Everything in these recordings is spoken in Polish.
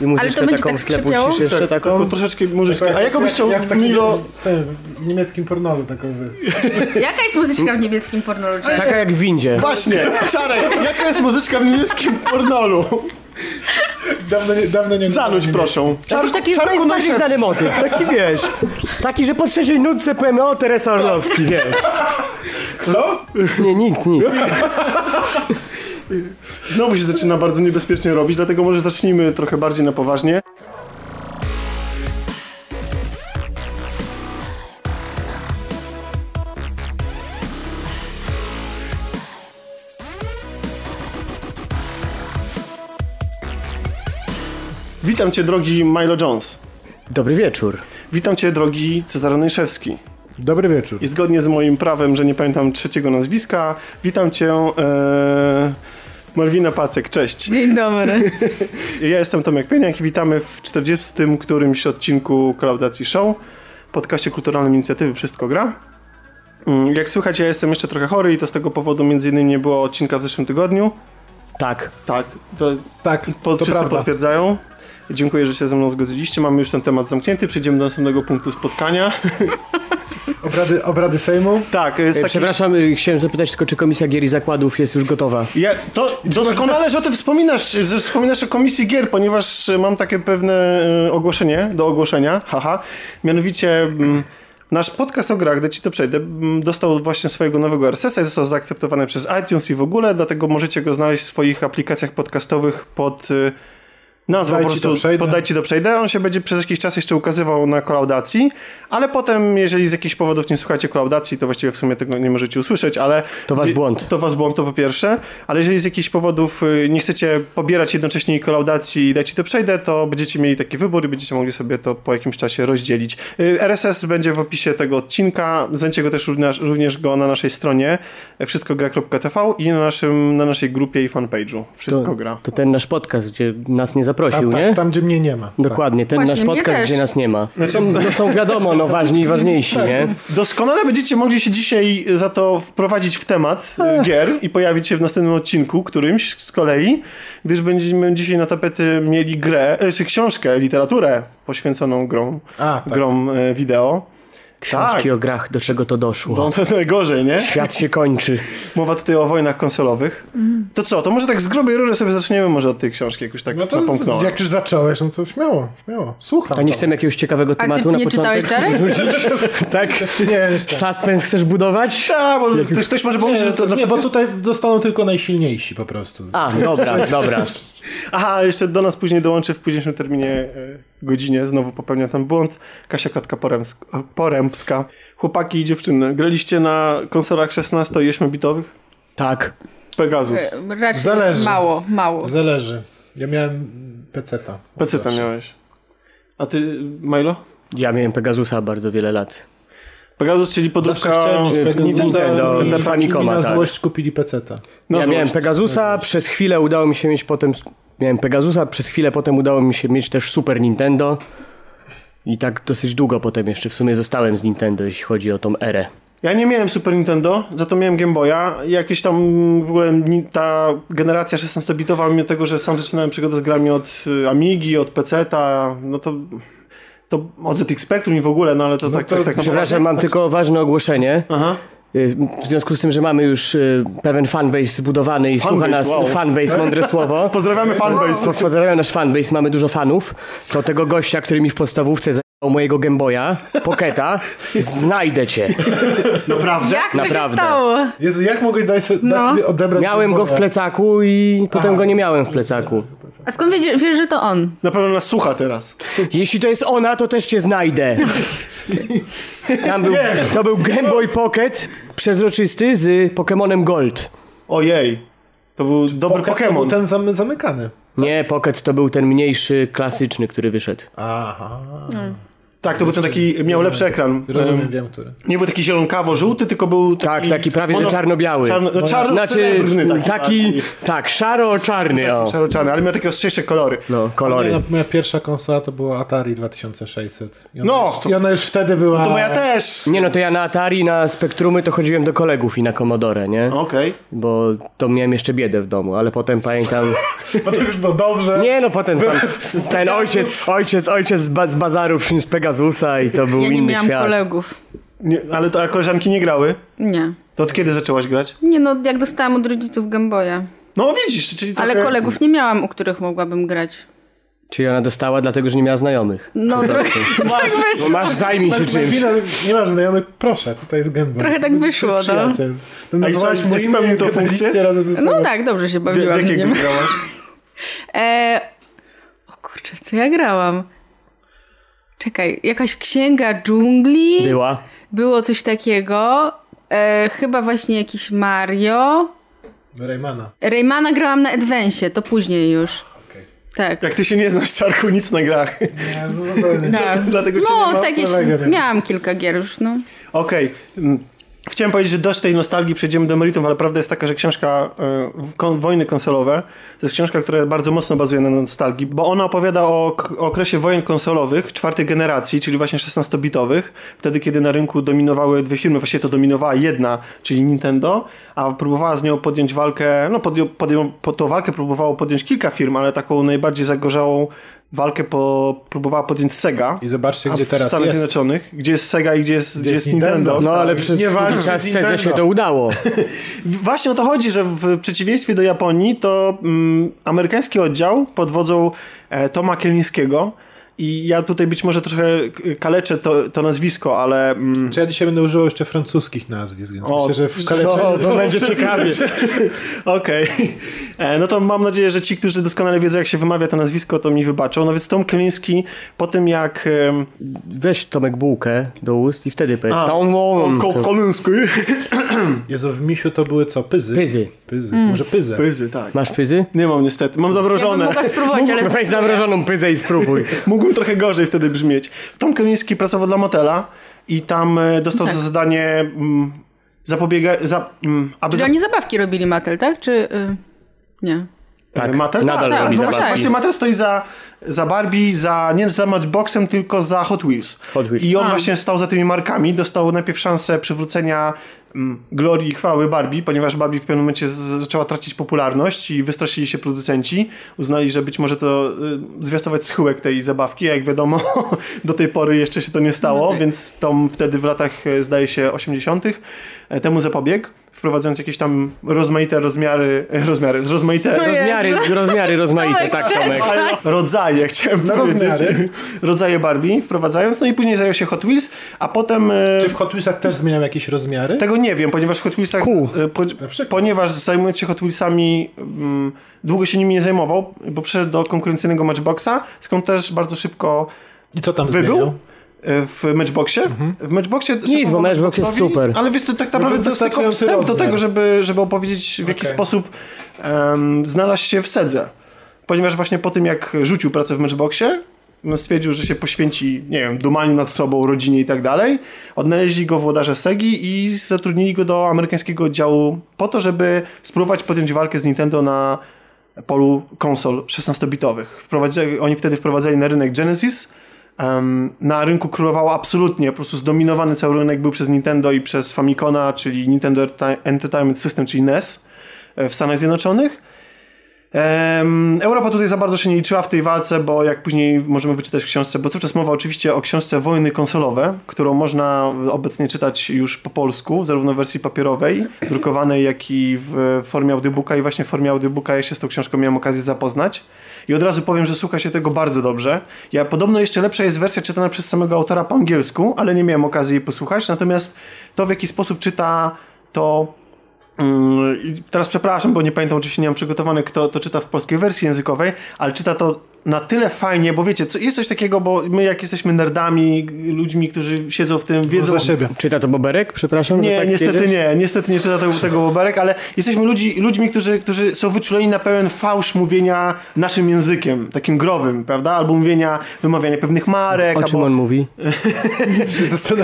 I muzyczkę Ale to będzie taką tak w tle skrzypiało? puścisz jeszcze Tak, taką? taką troszeczkę muzyczkę. A jaką byś chciał, jak w takim, Milo... w tym w niemieckim pornolu taką. Jaka jest muzyczka w niebieskim pornolu? Czy... Taka jak w windzie. Właśnie, Czarek, jaka jest muzyczka w niemieckim pornolu? Dawno nie, dawno nie Zanudź nie- proszę. Czarku, taki jest Czarku najbardziej Najszewski. znany motyw, taki wiesz. Taki, że po trzeciej nutce powiem, o Teresa Orlowski, wiesz. Kto? Nie, nikt, nikt. Znowu się zaczyna bardzo niebezpiecznie robić, dlatego może zacznijmy trochę bardziej na poważnie. Witam cię, drogi Milo Jones. Dobry wieczór. Witam cię, drogi Cezary Najszewski. Dobry wieczór. I zgodnie z moim prawem, że nie pamiętam trzeciego nazwiska, witam cię, e, Malwina Pacek. Cześć. Dzień dobry. Ja jestem Tomek Pieniak i witamy w 40 którymś odcinku Klaudacji Show, podcaście kulturalnym inicjatywy Wszystko Gra. Mm, Jak słychać, ja jestem jeszcze trochę chory i to z tego powodu między innymi nie było odcinka w zeszłym tygodniu. Tak. Tak, to, Tak, po, to wszyscy prawda. potwierdzają. Dziękuję, że się ze mną zgodziliście. Mamy już ten temat zamknięty. Przejdziemy do następnego punktu spotkania. Obrady, obrady Sejmu. tak, jest E, taki... Przepraszam, y, chciałem zapytać tylko, czy komisja gier i zakładów jest już gotowa? Ja, to doskonale, że o tym wspominasz, że wspominasz o komisji gier, ponieważ e, mam takie pewne e, ogłoszenie do ogłoszenia, haha. Mianowicie mm, nasz podcast o grach, gdy ci to przejdę, mm, dostał właśnie swojego nowego RSS-a i został zaakceptowany przez iTunes i w ogóle, dlatego możecie go znaleźć w swoich aplikacjach podcastowych pod Daj po prostu. Podajcie do przejdę. On się będzie przez jakiś czas jeszcze ukazywał na kolaudacji, ale potem, jeżeli z jakichś powodów nie słuchacie kolaudacji, to właściwie w sumie tego nie możecie usłyszeć, ale... To wasz błąd. To was błąd, to po pierwsze, ale jeżeli z jakichś powodów y, nie chcecie pobierać jednocześnie i kolaudacji i dać ci to przejdę, to będziecie mieli taki wybór i będziecie mogli sobie to po jakimś czasie rozdzielić. Y, RSS będzie w opisie tego odcinka, znajdziecie go też również, również go na naszej stronie wszystkogra.tv i na, naszym, na naszej grupie i fanpage'u. Wszystko to, gra. To ten nasz podcast, gdzie nas nie zaprosił, Tam, nie? tak, tam, gdzie mnie nie ma. Dokładnie, ten Właśnie, nasz podcast, gdzie nas nie ma. Są, no są wiadomo, no ważni i ważniejsi, nie? Doskonale będziecie mogli się dzisiaj za to wprowadzić w temat y, gier i pojawić się w następnym odcinku, którymś z kolei, gdyż będziemy dzisiaj na tapety mieli grę, e, czy książkę, literaturę poświęconą grom, A, tak. grom e, wideo. Książki Tak. o grach, do czego to doszło. No to najgorzej, nie? Świat się kończy. Mowa tutaj o wojnach konsolowych. To co, to może tak z grubej rury sobie zaczniemy może od tej książki, jakoś tak No to napomknąłem. jak już zacząłeś, no to śmiało, śmiało. Słucham. A nie chcemy jakiegoś ciekawego A tematu ty na nie początek? czytałeś Czarek? tak? Nie, nie czytałem. Suspens chcesz budować? A, bo ktoś, ktoś może pomyśleć, że to na Nie, bo tutaj zostaną tylko najsilniejsi po prostu. A, dobra, dobra. Aha, jeszcze do nas później dołączy w późniejszym terminie e, godzinie, znowu popełnia ten błąd, Kasia Katka Porębska. Chłopaki i dziewczyny, graliście na konsolach 16 i 8-bitowych? Tak. Pegasus. Raczej Zależy. mało, mało. Zależy. Ja miałem peceta. PC tam miałeś. A ty, Milo? Ja miałem Pegasusa bardzo wiele lat. Pegasus, czyli podróbka. Nintendo, i Famicoma, na tak. złość kupili peceta. Ja złość. miałem Pegasusa, przez chwilę udało mi się mieć potem... Miałem Pegasusa, przez chwilę potem udało mi się mieć też Super Nintendo. I tak dosyć długo potem jeszcze w sumie zostałem z Nintendo, jeśli chodzi o tą erę. Ja nie miałem Super Nintendo, za to miałem Game Boya. Jakieś tam w ogóle ta generacja 16-bitowa, mimo tego, że sam zaczynałem przygodę z grami od y, Amigi, od PC-ta, no to... To od ZX Spectrum i w ogóle, no ale to tak, to- tak, tak Przepraszam, mam tylko ważne ogłoszenie. Aha. Y, W związku z tym, że mamy już y, pewien fanbase zbudowany i słucha Fanbase, nas wow. fanbase, mądre słowo. Pozdrawiamy fanbase. Pozdrawiam nasz fanbase, mamy dużo fanów. To tego gościa, który mi w podstawówce mojego Gameboya, Poketa, znajdę cię. Naprawdę? Jak to Naprawdę. się stało? Jezu, jak mogłeś dać, se, No. dać sobie odebrać... Miałem go w Gameboya? plecaku i potem go nie miałem w plecaku. A skąd wiesz, wiesz, że to on? Na pewno nas słucha teraz. Jeśli to jest ona, to też cię znajdę. Tam był, to był Game Boy Pocket przezroczysty z Pokemonem Gold. Ojej. To był dobry Pocket to był Pokémon. ten zam, zamykany. Nie, Pocket to był ten mniejszy, klasyczny, który wyszedł. Aha. Tak, to był ten taki, miał lepszy ekran. Rozumiem, Em, wiem, który. Nie był taki zielonkawio-żółty, tylko był taki... Tak, taki prawie, że czarno-biały. Czarno, no, czarno Znaczy, taki, taki, tak, szaro-czarny. Szaro-czarny, ale miał takie ostrzejsze kolory. No, Moja, kolory. moja pierwsza konsola to była Atari 2600. I ona No, już, to- I ona już wtedy była... To moja też! Nie no, to ja na Atari, na Spektrumy to chodziłem do kolegów i na Commodore, nie? Okej. Bo to miałem jeszcze biedę w domu, ale potem pamiętam... Potem już było dobrze. Nie no, potem ten ojciec, ojciec, ojciec z, ba- z bazaru przyniósł Pegasusa i to był Ja nie inny miałam świat. kolegów. Nie, ale to a koleżanki nie grały? Nie. To od kiedy zaczęłaś grać? Nie no, jak dostałam od rodziców Gameboya. No widzisz, czyli trochę... Ale kolegów nie miałam, u których mogłabym grać. Czyli ona dostała dlatego, że nie miała znajomych. No trochę tak No wyszło. masz, zajmij się czymś. Malwina, nie masz znajomych? Proszę, tutaj jest gęba. Trochę tak wyszło, no. Przyjaciel. To nazwałaś mu nie imię, to funkcję? razem ze sobą. No tak, dobrze się W, w bawiłam z jakiej nim. gry grałaś? E... O kurczę, co ja grałam? Czekaj, jakaś księga dżungli? Była. Było coś takiego. E, chyba właśnie jakiś Mario. Raymana. Raymana grałam na Advance, to później już. Okej. Tak. Jak ty się nie znasz, Czarku, nic na grach. Nie, zupełnie. tak. Dlatego cię No, nie? miałam kilka gier już, no. Okej. Mm. Chciałem powiedzieć, że dość tej nostalgii przejdziemy do meritum, ale prawda jest taka, że książka kon, Wojny konsolowe to jest książka, która bardzo mocno bazuje na nostalgii, bo ona opowiada o, o okresie wojen konsolowych czwartej generacji, czyli właśnie 16-bitowych, wtedy kiedy na rynku dominowały dwie firmy, właściwie to dominowała jedna, czyli Nintendo, a próbowała z nią podjąć walkę, no podją, podją, po tą walkę próbowało podjąć kilka firm, ale taką najbardziej zagorzałą walkę po, próbowała podjąć Sega. I zobaczcie, gdzie w teraz Stanach jest. Zjednoczonych, gdzie jest Sega i gdzie jest, gdzie jest jest Nintendo. Nintendo. No ale Tak. przez Nie walczy czas Cezę się to udało. Właśnie o to chodzi, że w przeciwieństwie do Japonii, to mm, amerykański oddział pod wodzą e, Toma Kielińskiego i ja tutaj być może trochę kaleczę to, to nazwisko, ale... Mm, Czy ja dzisiaj będę używał jeszcze francuskich nazwisk, więc O, myślę, że w to- kaleczeniu... to będzie ciekawie. Okej. E, No to mam nadzieję, że ci, którzy doskonale wiedzą, jak się wymawia to nazwisko, to mi wybaczą. No więc Tom Kieliński po tym, jak... Weź Tomek bułkę do ust i wtedy powiedz. Tom Kieliński. Jezu, w misiu to były co? Pyzy? Pyzy. Pyzy. To Może pyzę. Pyzy, tak. Masz pyzy? Nie mam niestety, mam Ja zamrożone. mogła spróbować, ale... Weź zamrożoną pyzę i spróbuj. Mógłbym trochę gorzej wtedy brzmieć. Tom Keliński pracował dla Motela i tam e, dostał Tak. za zadanie mm, zapobiega... Za, mm, aby Czy za, oni zabawki robili Mattel, tak? Czy... Y... Nie. Tak, Mattel? nadal tak, robi no zabawki. Właśnie Mattel stoi za, za Barbie, za, nie za Matchboxem, tylko za Hot Wheels. Hot Wheels. I on A. właśnie stał za tymi markami. Dostał najpierw szansę przywrócenia mm, glorii i chwały Barbie, ponieważ Barbie w pewnym momencie zaczęła tracić popularność i wystraszyli się producenci. Uznali, że być może to y, zwiastować schyłek tej zabawki, a jak wiadomo do tej pory jeszcze się to nie stało, No tak. więc Tom wtedy w latach e, zdaje się 80. e, temu zapobiegł, wprowadzając jakieś tam rozmaite rozmiary, rozmiary, rozmaite No. Rozmiary, rozmiary rozmaite, tak. Tomek. rodzaje, chciałem No, powiedzieć. rozmiary. Rodzaje Barbie wprowadzając, no i później zajął się Hot Wheels, a potem... e, Czy w Hot Wheelsach też zmieniał jakieś rozmiary? Tego nie wiem, ponieważ w Hot Wheelsach... E, Po, ponieważ zajmując się Hot Wheelsami mm, długo się nimi nie zajmował, bo przyszedł do konkurencyjnego Matchboxa, skąd też bardzo szybko I co tam wybył. zmieniał? W Matchboxie. W Matchboxie Mhm. Nic, bo Matchbox jest super. Ale wiesz, to tak naprawdę był to jest tylko wstęp do rozmiar. tego, żeby, żeby opowiedzieć w jaki Okej. sposób em, znalazł się w Sedze. Ponieważ właśnie po tym, jak rzucił pracę w Matchboxie, no stwierdził, że się poświęci, nie wiem, dumaniu nad sobą, rodzinie i tak dalej. Odnaleźli go włodarze Segi i zatrudnili go do amerykańskiego oddziału po to, żeby spróbować podjąć walkę z Nintendo na polu konsol 16-bitowych. Wprowadzali, oni wtedy wprowadzali na rynek Genesis. Na rynku królowało absolutnie, po prostu zdominowany cały rynek był przez Nintendo i przez Famicona, czyli Nintendo Entertainment System, czyli NES e, w Stanach Zjednoczonych. Europa tutaj za bardzo się nie liczyła w tej walce, bo jak później możemy wyczytać w książce, bo cały czas mowa oczywiście o książce Wojny konsolowe, którą można obecnie czytać już po polsku, zarówno w wersji papierowej, drukowanej, jak i w formie audiobooka i właśnie w formie audiobooka ja się z tą książką miałem okazję zapoznać. I od razu powiem, że słucha się tego bardzo dobrze. Ja podobno jeszcze lepsza jest wersja czytana przez samego autora po angielsku, ale nie miałem okazji jej posłuchać. Natomiast to, w jaki sposób czyta to Mm, Teraz przepraszam, bo nie pamiętam, oczywiście nie mam przygotowany, kto to czyta w polskiej wersji językowej, ale czyta to na tyle fajnie, bo wiecie, co, jest coś takiego, bo my jak jesteśmy nerdami, ludźmi, którzy siedzą w tym, wiedzą... Za siebie. Czyta to Boberek? Przepraszam, że Nie, tak niestety jedziesz? nie, niestety nie czyta tego, tego Boberek, ale jesteśmy ludzi, ludźmi, którzy, którzy są wyczuleni na pełen fałsz mówienia naszym językiem, takim growym, prawda? Albo mówienia, wymawiania pewnych marek, O czym albo... on mówi?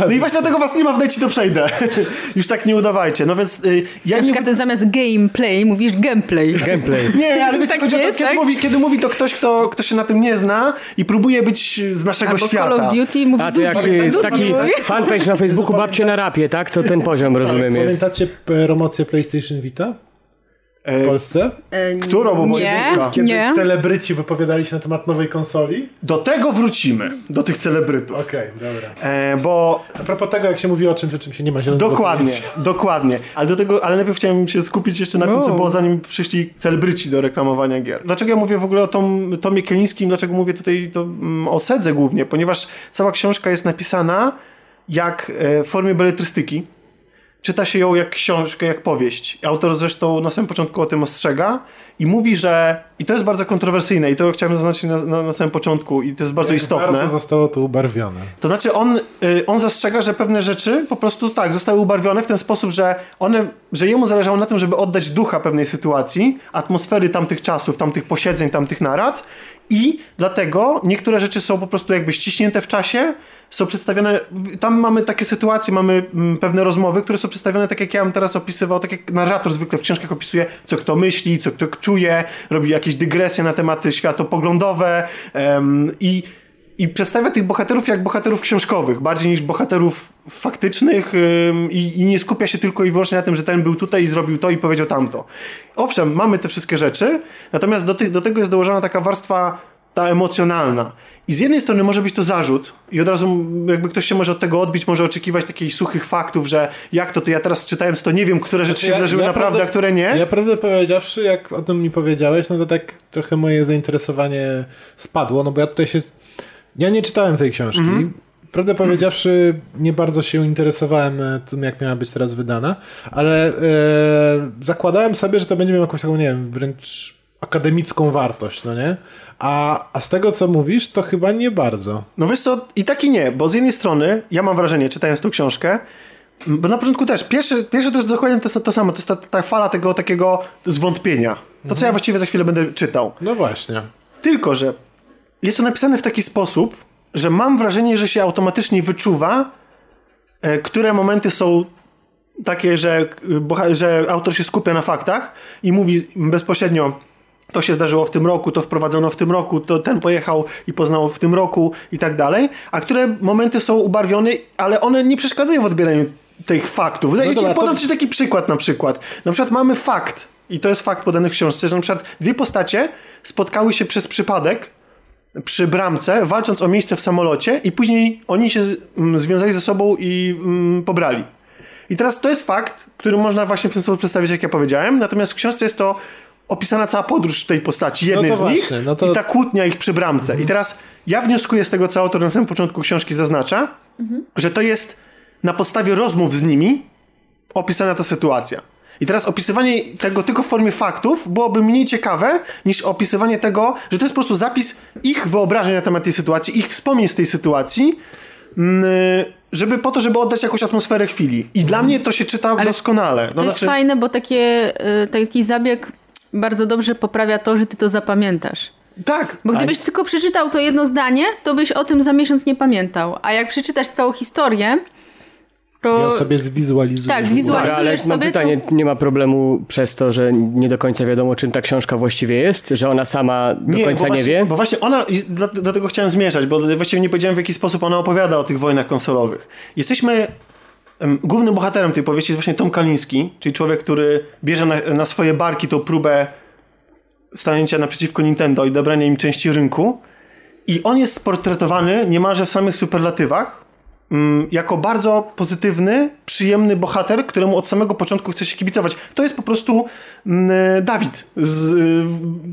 No i właśnie dlatego was nie ma w Dajcie to przejdę. Już tak nie udawajcie. No więc y, ja Na nie... przykład zamiast gameplay mówisz gameplay. Gameplay. Nie, ale wiecie, Tak o to, jest, kiedy, tak? mówi, kiedy mówi to ktoś, kto, kto się na tym nie zna i próbuje być z naszego Albo świata. Call of Duty mówi A to jak Duty. taki mówi. fanpage na Facebooku Babcie na rapie, tak? To ten poziom rozumiem jest. Pamiętacie promocję PlayStation Vita w Polsce? E, Którą, bo Nie. Kiedy nie. celebryci wypowiadali się na temat nowej konsoli? Do tego wrócimy, do tych celebrytów. Okej, dobra. E, bo A propos tego, jak się mówi o czymś, o czym się nie ma zielonego dokładnie, dokładnie. Ale do tego, ale najpierw chciałem się skupić jeszcze na tym, co było zanim przyszli celebryci do reklamowania gier. Dlaczego ja mówię w ogóle o Tom, Tomie Kielińskim, dlaczego mówię tutaj to, mm, o Sedze głównie? Ponieważ cała książka jest napisana jak e, w formie beletrystyki. Czyta się ją jak książkę, jak powieść. Autor zresztą na samym początku o tym ostrzega i mówi, że i to jest bardzo kontrowersyjne i to chciałem zaznaczyć na, na, na samym początku i to jest bardzo istotne. Bardzo zostało to ubarwione. To znaczy on, y, on zastrzega, że pewne rzeczy po prostu tak, zostały ubarwione w ten sposób, że one, że jemu zależało na tym, żeby oddać ducha pewnej sytuacji, atmosfery tamtych czasów, tamtych posiedzeń, tamtych narad i dlatego niektóre rzeczy są po prostu jakby ściśnięte w czasie, są przedstawione, tam mamy takie sytuacje, mamy mm, pewne rozmowy, które są przedstawione tak jak ja bym teraz opisywał, tak jak narrator zwykle w książkach opisuje, co kto myśli, co kto czuje, robi jakieś dygresje na tematy światopoglądowe em, i i przedstawia tych bohaterów jak bohaterów książkowych, bardziej niż bohaterów faktycznych i, nie skupia się tylko i wyłącznie na tym, że ten był tutaj i zrobił to i powiedział tamto. Owszem, mamy te wszystkie rzeczy, natomiast do, do tego jest dołożona taka warstwa ta emocjonalna. I z jednej strony może być to zarzut i od razu jakby ktoś się może od tego odbić, może oczekiwać takich suchych faktów, że jak to, to ja teraz czytając to nie wiem, które rzeczy się wydarzyły naprawdę, prawdę- a które nie. Ja prawdę powiedziawszy, jak o tym mi powiedziałeś, no to tak trochę moje zainteresowanie spadło, no bo ja tutaj się... Ja nie czytałem tej książki. Mhm. Prawdę powiedziawszy, nie bardzo się interesowałem e, tym, jak miała być teraz wydana, ale e, zakładałem sobie, że to będzie miało jakąś taką, nie wiem, wręcz akademicką wartość, no nie? A, a z tego, co mówisz, to chyba nie bardzo. No wiesz co, i tak i nie, bo z jednej strony ja mam wrażenie, czytając tą książkę, bo na początku też, pierwsze, pierwsze to jest dokładnie to, to samo, to jest ta, ta fala tego takiego zwątpienia. To, co ja właściwie za chwilę będę czytał. No właśnie. Tylko, że jest to napisane w taki sposób, że mam wrażenie, że się automatycznie wyczuwa, e, które momenty są takie, że, e, że autor się skupia na faktach i mówi bezpośrednio to się zdarzyło w tym roku, to wprowadzono w tym roku, to ten pojechał i poznał w tym roku i tak dalej, a które momenty są ubarwione, ale one nie przeszkadzają w odbieraniu tych faktów. Ci dobra, to- podam ci taki przykład na przykład. Na przykład mamy fakt, i to jest fakt podany w książce, że na przykład dwie postacie spotkały się przez przypadek przy bramce, walcząc o miejsce w samolocie i później oni się mm, związali ze sobą i mm, pobrali. I teraz to jest fakt, który można właśnie w ten sposób przedstawić, jak ja powiedziałem, natomiast w książce jest to opisana cała podróż tej postaci, jednej to z nich właśnie, no to- i ta kłótnia ich przy bramce. I teraz ja wnioskuję z tego, co autor na samym początku książki zaznacza, że to jest na podstawie rozmów z nimi opisana ta sytuacja. I teraz opisywanie tego tylko w formie faktów byłoby mniej ciekawe niż opisywanie tego, że to jest po prostu zapis ich wyobrażeń na temat tej sytuacji, ich wspomnień z tej sytuacji, mm, żeby po to, żeby oddać jakąś atmosferę chwili. I dla mnie to się czyta Ale doskonale. To No, jest znaczy- fajne, bo takie, y, taki zabieg bardzo dobrze poprawia to, że ty to zapamiętasz. Tak, Bo gdybyś tylko przeczytał to jedno zdanie, to byś o tym za miesiąc nie pamiętał. A jak przeczytasz całą historię, to... Ja sobie zwizualizuję. Tak. Dobra, ale Realizujesz mam sobie pytanie, nie ma problemu przez to, że nie do końca wiadomo, czym ta książka właściwie jest? Że ona sama do końca bo nie właśnie, wie? Bo właśnie ona, do, do tego chciałem zmierzać, bo właściwie nie powiedziałem w jaki sposób ona opowiada o tych wojnach konsolowych. Jesteśmy, głównym bohaterem tej powieści jest właśnie Tom Kaliński, czyli człowiek, który bierze na, na swoje barki tą próbę stanięcia naprzeciwko Nintendo i dobrania im części rynku. I on jest sportretowany niemalże w samych superlatywach, jako bardzo pozytywny, przyjemny bohater, któremu od samego początku chce się kibicować. To jest po prostu mm, Dawid z y,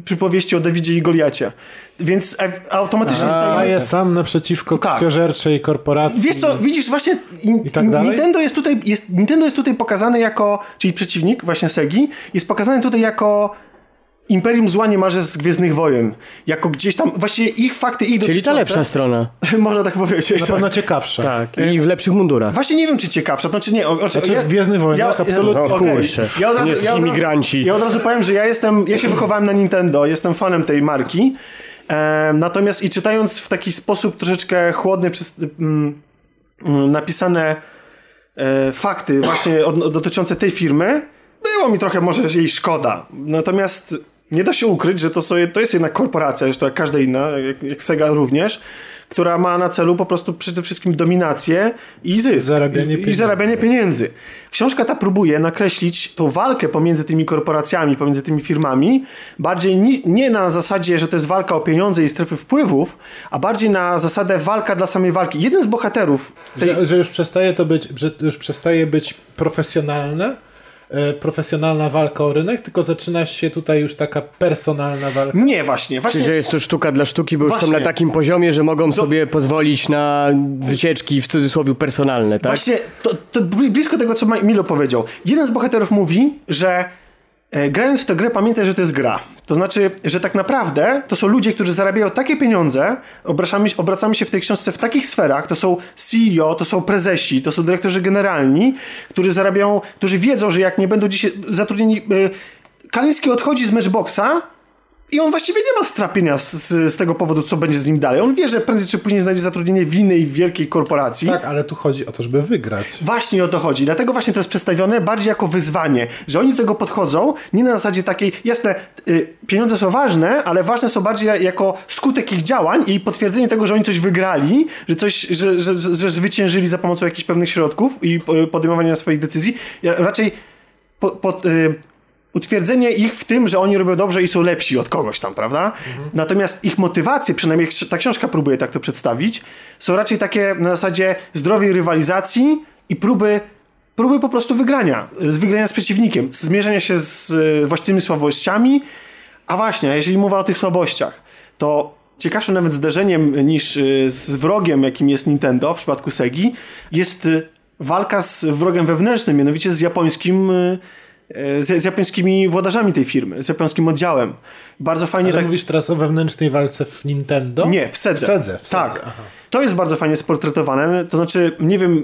przypowieści o Dawidzie i Goliacie. Więc a- automatycznie staje... Staje sam naprzeciwko Tak. krwiożerczej korporacji. Wiesz co, widzisz właśnie I tak dalej? Nintendo, jest tutaj, jest, Nintendo jest tutaj pokazane jako, czyli przeciwnik właśnie Segi, jest pokazany tutaj jako Imperium Zła niemalże z Gwiezdnych Wojen. Jako gdzieś tam, właściwie ich fakty, ich Czyli ta lepsza strona. Można tak powiedzieć. Na tak. pewno ciekawsza. Tak, i w lepszych mundurach. Właśnie nie wiem, czy ciekawsza, to czy nie. O, o, Znaczy, w Gwiezdnych Wojnach absolutnie. No okej. kurczę, Ja od razu, nie ja od razu, imigranci. ja od razu powiem, że ja jestem, ja się wychowałem na Nintendo, jestem fanem tej marki. E, natomiast i czytając w taki sposób troszeczkę chłodny przez, mm, mm, napisane e, fakty właśnie od, dotyczące tej firmy, było mi trochę może jej szkoda. Natomiast nie da się ukryć, że to, sobie, to jest jednak korporacja, zresztą jak każda inna, jak, jak Sega również, która ma na celu po prostu przede wszystkim dominację i zysk. Zarabianie I, i zarabianie pieniędzy. Książka ta próbuje nakreślić tą walkę pomiędzy tymi korporacjami, pomiędzy tymi firmami, bardziej ni, nie na zasadzie, że to jest walka o pieniądze i strefy wpływów, a bardziej na zasadę walka dla samej walki. Jeden z bohaterów tej, Że, że już przestaje to być, że już przestaje być profesjonalne, profesjonalna walka o rynek, tylko zaczyna się tutaj już taka personalna walka. Nie, właśnie. właśnie Czy że jest to sztuka dla sztuki, bo już są Właśnie. na takim poziomie, że mogą sobie pozwolić na wycieczki w cudzysłowie personalne, tak? Właśnie to, to bli- blisko tego, co Milo powiedział. Jeden z bohaterów mówi, że e, grając w tę grę pamiętaj, że to jest gra. To znaczy, że tak naprawdę to są ludzie, którzy zarabiają takie pieniądze, obracamy, obracamy się w tej książce w takich sferach, to są CEO, to są prezesi, to są dyrektorzy generalni, którzy zarabiają, którzy wiedzą, że jak nie będą dzisiaj zatrudnieni... E, Kaliński odchodzi z Matchboxa i on właściwie nie ma strapienia z, z, z tego powodu, co będzie z nim dalej. On wie, że prędzej czy później znajdzie zatrudnienie w innej wielkiej korporacji. Tak, ale tu chodzi o to, żeby wygrać. Właśnie o to chodzi. Dlatego właśnie to jest przedstawione bardziej jako wyzwanie, że oni do tego podchodzą nie na zasadzie takiej, jasne, y, pieniądze są ważne, ale ważne są bardziej jako skutek ich działań i potwierdzenie tego, że oni coś wygrali, że coś, że, że, że, że zwyciężyli za pomocą jakichś pewnych środków i y, podejmowania swoich decyzji. Ja raczej po, po, y, utwierdzenie ich w tym, że oni robią dobrze i są lepsi od kogoś tam, prawda? Natomiast ich motywacje, przynajmniej ta książka próbuje tak to przedstawić, są raczej takie na zasadzie zdrowej rywalizacji i próby próby po prostu wygrania, z wygrania z przeciwnikiem, zmierzenia się z e, właściwymi słabościami, a właśnie, a jeżeli mowa o tych słabościach, to ciekawszym nawet zderzeniem niż e, z wrogiem, jakim jest Nintendo w przypadku Segi, jest e, walka z wrogiem wewnętrznym, mianowicie z japońskim z, z japońskimi włodarzami tej firmy, z japońskim oddziałem. Bardzo fajnie Ale tak... mówisz teraz o wewnętrznej walce w Nintendo? Nie, w Sedze. W Sedze, w tak. Sedze, aha. To jest bardzo fajnie sportretowane. To znaczy, nie wiem,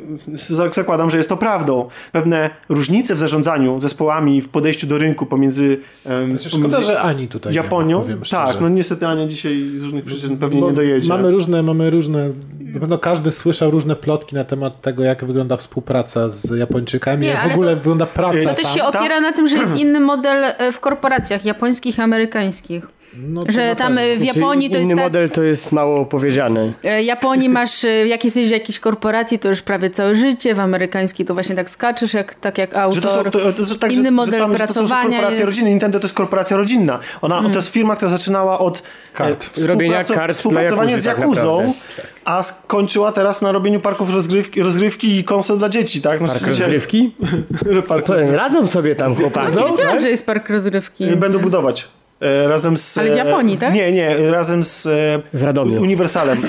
zakładam, że jest to prawdą. Pewne różnice w zarządzaniu zespołami, w podejściu do rynku pomiędzy, em, Znaczy, Szkoda, pomiędzy że Ani tutaj Japonią. nie ma, tak, no niestety Ania dzisiaj z różnych przyczyn pewnie Bo nie dojedzie. Mamy różne, mamy różne, na pewno każdy słyszał różne plotki na temat tego, jak wygląda współpraca z Japończykami, Nie, jak w ogóle to- wygląda praca To też tam. się opiera na tym, że jest inny model e, w korporacjach japońskich i amerykańskich. No Że na tam pewno. e, w Japonii to Inny jest tak... model to jest mało powiedziane. E, Japonii masz, e, jak jesteś w jakiejś korporacji, to już prawie całe życie, w amerykańskiej to właśnie tak skaczesz, jak, tak jak Że to są, autor. to, to, to, tak, Inny że, model że tam, że to są pracowania korporacje jest. Mm. rodziny. Nintendo to jest korporacja rodzinna. Ona, To jest firma, która zaczynała od Kart. e, współpraco- Robienia kart współpracowania z Jakuzy tak Jakuzą, naprawdę. a skończyła teraz na robieniu parków rozgrywki, rozgrywki i konsol dla dzieci, tak? No, w Park sensie- rozgrywki? Park Radzą sobie tam chłopaki. Nie wiedziałam, że jest park rozrywki. Y, Będą budować. E, razem z... Ale w Japonii, tak? Nie, nie, razem z e, W Radomiu. Uniwersalem.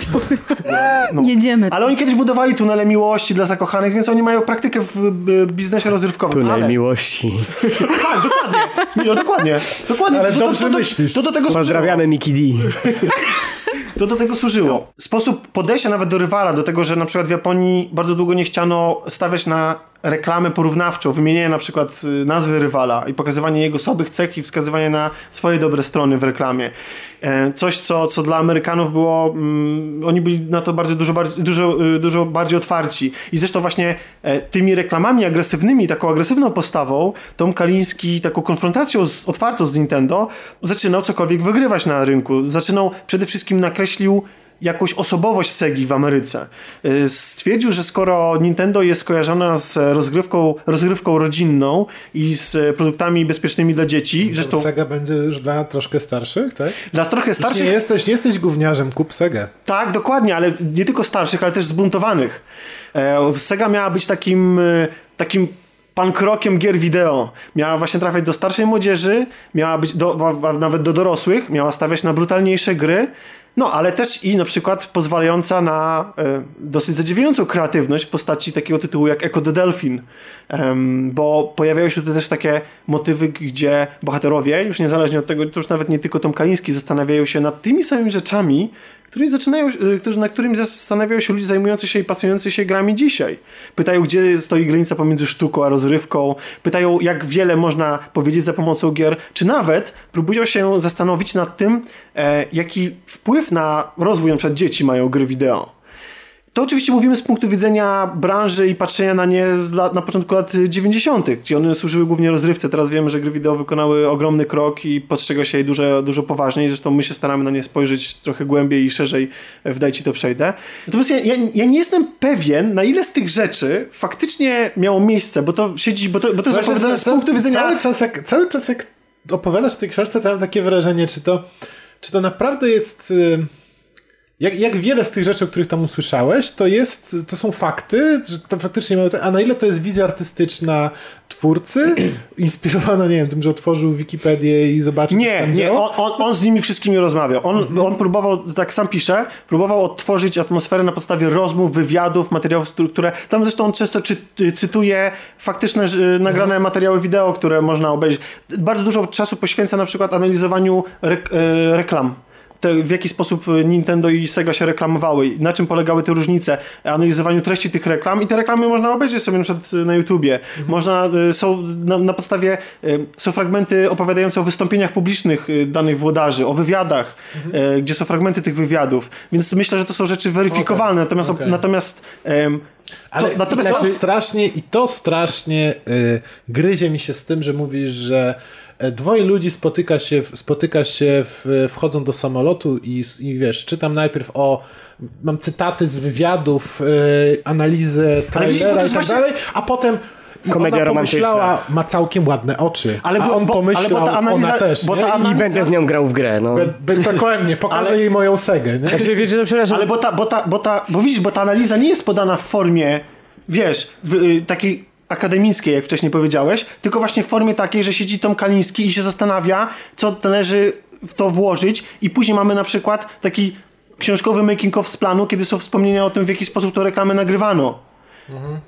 No. Jedziemy. Ale oni kiedyś budowali tunele miłości dla zakochanych, więc oni mają praktykę w e, biznesie rozrywkowym. Tunel ale... miłości. Tak, dokładnie. No, dokładnie. dokładnie. Ale to, dobrze to, to, myślisz. To do tego. Pozdrawiamy Miki D. To do tego służyło. Sposób podejścia nawet do rywala, do tego, że na przykład w Japonii bardzo długo nie chciano stawiać na reklamę porównawczą, wymienianie na przykład y, nazwy rywala i pokazywanie jego słabych cech i wskazywanie na swoje dobre strony w reklamie. E, Coś, co, co dla Amerykanów było, mm, oni byli na to bardzo dużo, dużo, y, dużo bardziej otwarci. I zresztą właśnie e, tymi reklamami agresywnymi, taką agresywną postawą, Tom Kaliński taką konfrontacją z, otwartą z Nintendo, zaczynał cokolwiek wygrywać na rynku. Zaczynał przede wszystkim nakreślił jakąś osobowość Segi w Ameryce. Y, Stwierdził, że skoro Nintendo jest kojarzona z rozgrywką, rozgrywką rodzinną i z produktami bezpiecznymi dla dzieci, zresztą Sega będzie już dla troszkę starszych, tak? dla trochę Już starszych nie jesteś, nie jesteś gówniarzem, kup Segę. tak, dokładnie, ale nie tylko starszych, ale też zbuntowanych. E, Sega miała być takim, e, takim pankrokiem gier wideo. Miała właśnie trafiać do starszej młodzieży, miała być do, nawet do dorosłych, miała stawiać na brutalniejsze gry. No, ale też i na przykład pozwalająca na e, dosyć zadziwiającą kreatywność w postaci takiego tytułu jak Echo the Delphin, bo pojawiają się tu też takie motywy, gdzie bohaterowie, już niezależnie od tego, to już nawet nie tylko Tom Kaliński, zastanawiają się nad tymi samymi rzeczami, którymi zaczynają, y, na którymi zastanawiają się ludzie zajmujący się i pasjonujący się grami dzisiaj. Pytają, gdzie stoi granica pomiędzy sztuką a rozrywką, pytają, jak wiele można powiedzieć za pomocą gier, czy nawet próbują się zastanowić nad tym, e, jaki wpływ na rozwój przykład dzieci mają gry wideo. To oczywiście mówimy z punktu widzenia branży i patrzenia na nie lat, na początku lat 90., gdzie one służyły głównie rozrywce. Teraz wiemy, że gry wideo wykonały ogromny krok i postrzega się je dużo, dużo poważniej. Zresztą my się staramy na nie spojrzeć trochę głębiej i szerzej w Daj Ci to przejdę. Natomiast ja, ja, ja nie jestem pewien, na ile z tych rzeczy faktycznie miało miejsce, bo to siedzi, bo to, bo to jest opowiadane z punktu widzenia... Cały czas, jak, cały czas jak opowiadasz w tej książce, to mam takie wrażenie, czy to, czy to naprawdę jest... y, Jak, jak wiele z tych rzeczy, o których tam usłyszałeś, to jest, to są fakty, że to faktycznie te- a na ile to jest wizja artystyczna twórcy, inspirowana, nie wiem, tym, że otworzył Wikipedię i zobaczył, Nie, nie, działo? on, on, on z nimi wszystkimi rozmawiał. On, Mhm. on próbował, tak sam pisze, próbował odtworzyć atmosferę na podstawie rozmów, wywiadów, materiałów, które... Tam zresztą on często czy, cytuje faktyczne że, nagrane Mhm. materiały wideo, które można obejrzeć. Bardzo dużo czasu poświęca na przykład analizowaniu rek, e, reklam. Te, w jaki sposób Nintendo i Sega się reklamowały, na czym polegały te różnice, analizowaniu treści tych reklam i te reklamy można obejrzeć sobie na przykład na YouTubie. Można, y, są na, na podstawie, y, są fragmenty opowiadające o wystąpieniach publicznych y, danych włodarzy, o wywiadach, y, gdzie są fragmenty tych wywiadów, więc myślę, że to są rzeczy weryfikowalne, natomiast, okej. natomiast em, Ale to, natomiast i to strasznie, i to strasznie y, gryzie mi się z tym, że mówisz, że dwoje ludzi spotyka się, spotyka się w, wchodzą do samolotu i, i wiesz, czytam najpierw o mam cytaty z wywiadów, y, analizę widzisz, trailera i jest tak właśnie- dalej, a potem i Komedia ona romantyczna. pomyślała, ma całkiem ładne oczy, Ale a bo- on bo- ale pomyślał, bo ta analiza- ona też, bo nie? ta I I analiza- będę z nią grał w grę, no. be, be, dokładnie, pokażę Ale- jej moją segę, nie? Znaczy, wiecie, to przepraszam, Ale bo ta, bo ta, bo ta, bo widzisz, bo ta analiza nie jest podana w formie, wiesz, w, y, takiej akademickiej, jak wcześniej powiedziałeś, tylko właśnie w formie takiej, że siedzi Tom Kaliński i się zastanawia, co należy w to włożyć i później mamy na przykład taki książkowy making of z planu, kiedy są wspomnienia o tym, w jaki sposób to reklamę nagrywano.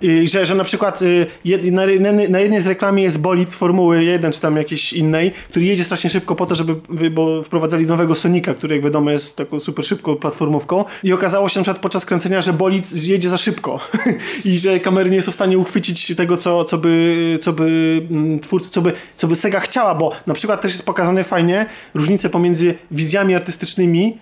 I że, że na przykład y, jed, na, na, jednej z reklamy jest bolid Formuły 1 czy tam jakiejś innej, który jedzie strasznie szybko po to, żeby bo wprowadzali nowego Sonika, który jak wiadomo jest taką super szybką platformówką. I okazało się na przykład podczas kręcenia, że bolid jedzie za szybko. I że kamery nie są w stanie uchwycić tego, co, co by, co by mm, twórcy, co by, co by Sega chciała, bo na przykład też jest pokazane fajnie różnice pomiędzy wizjami artystycznymi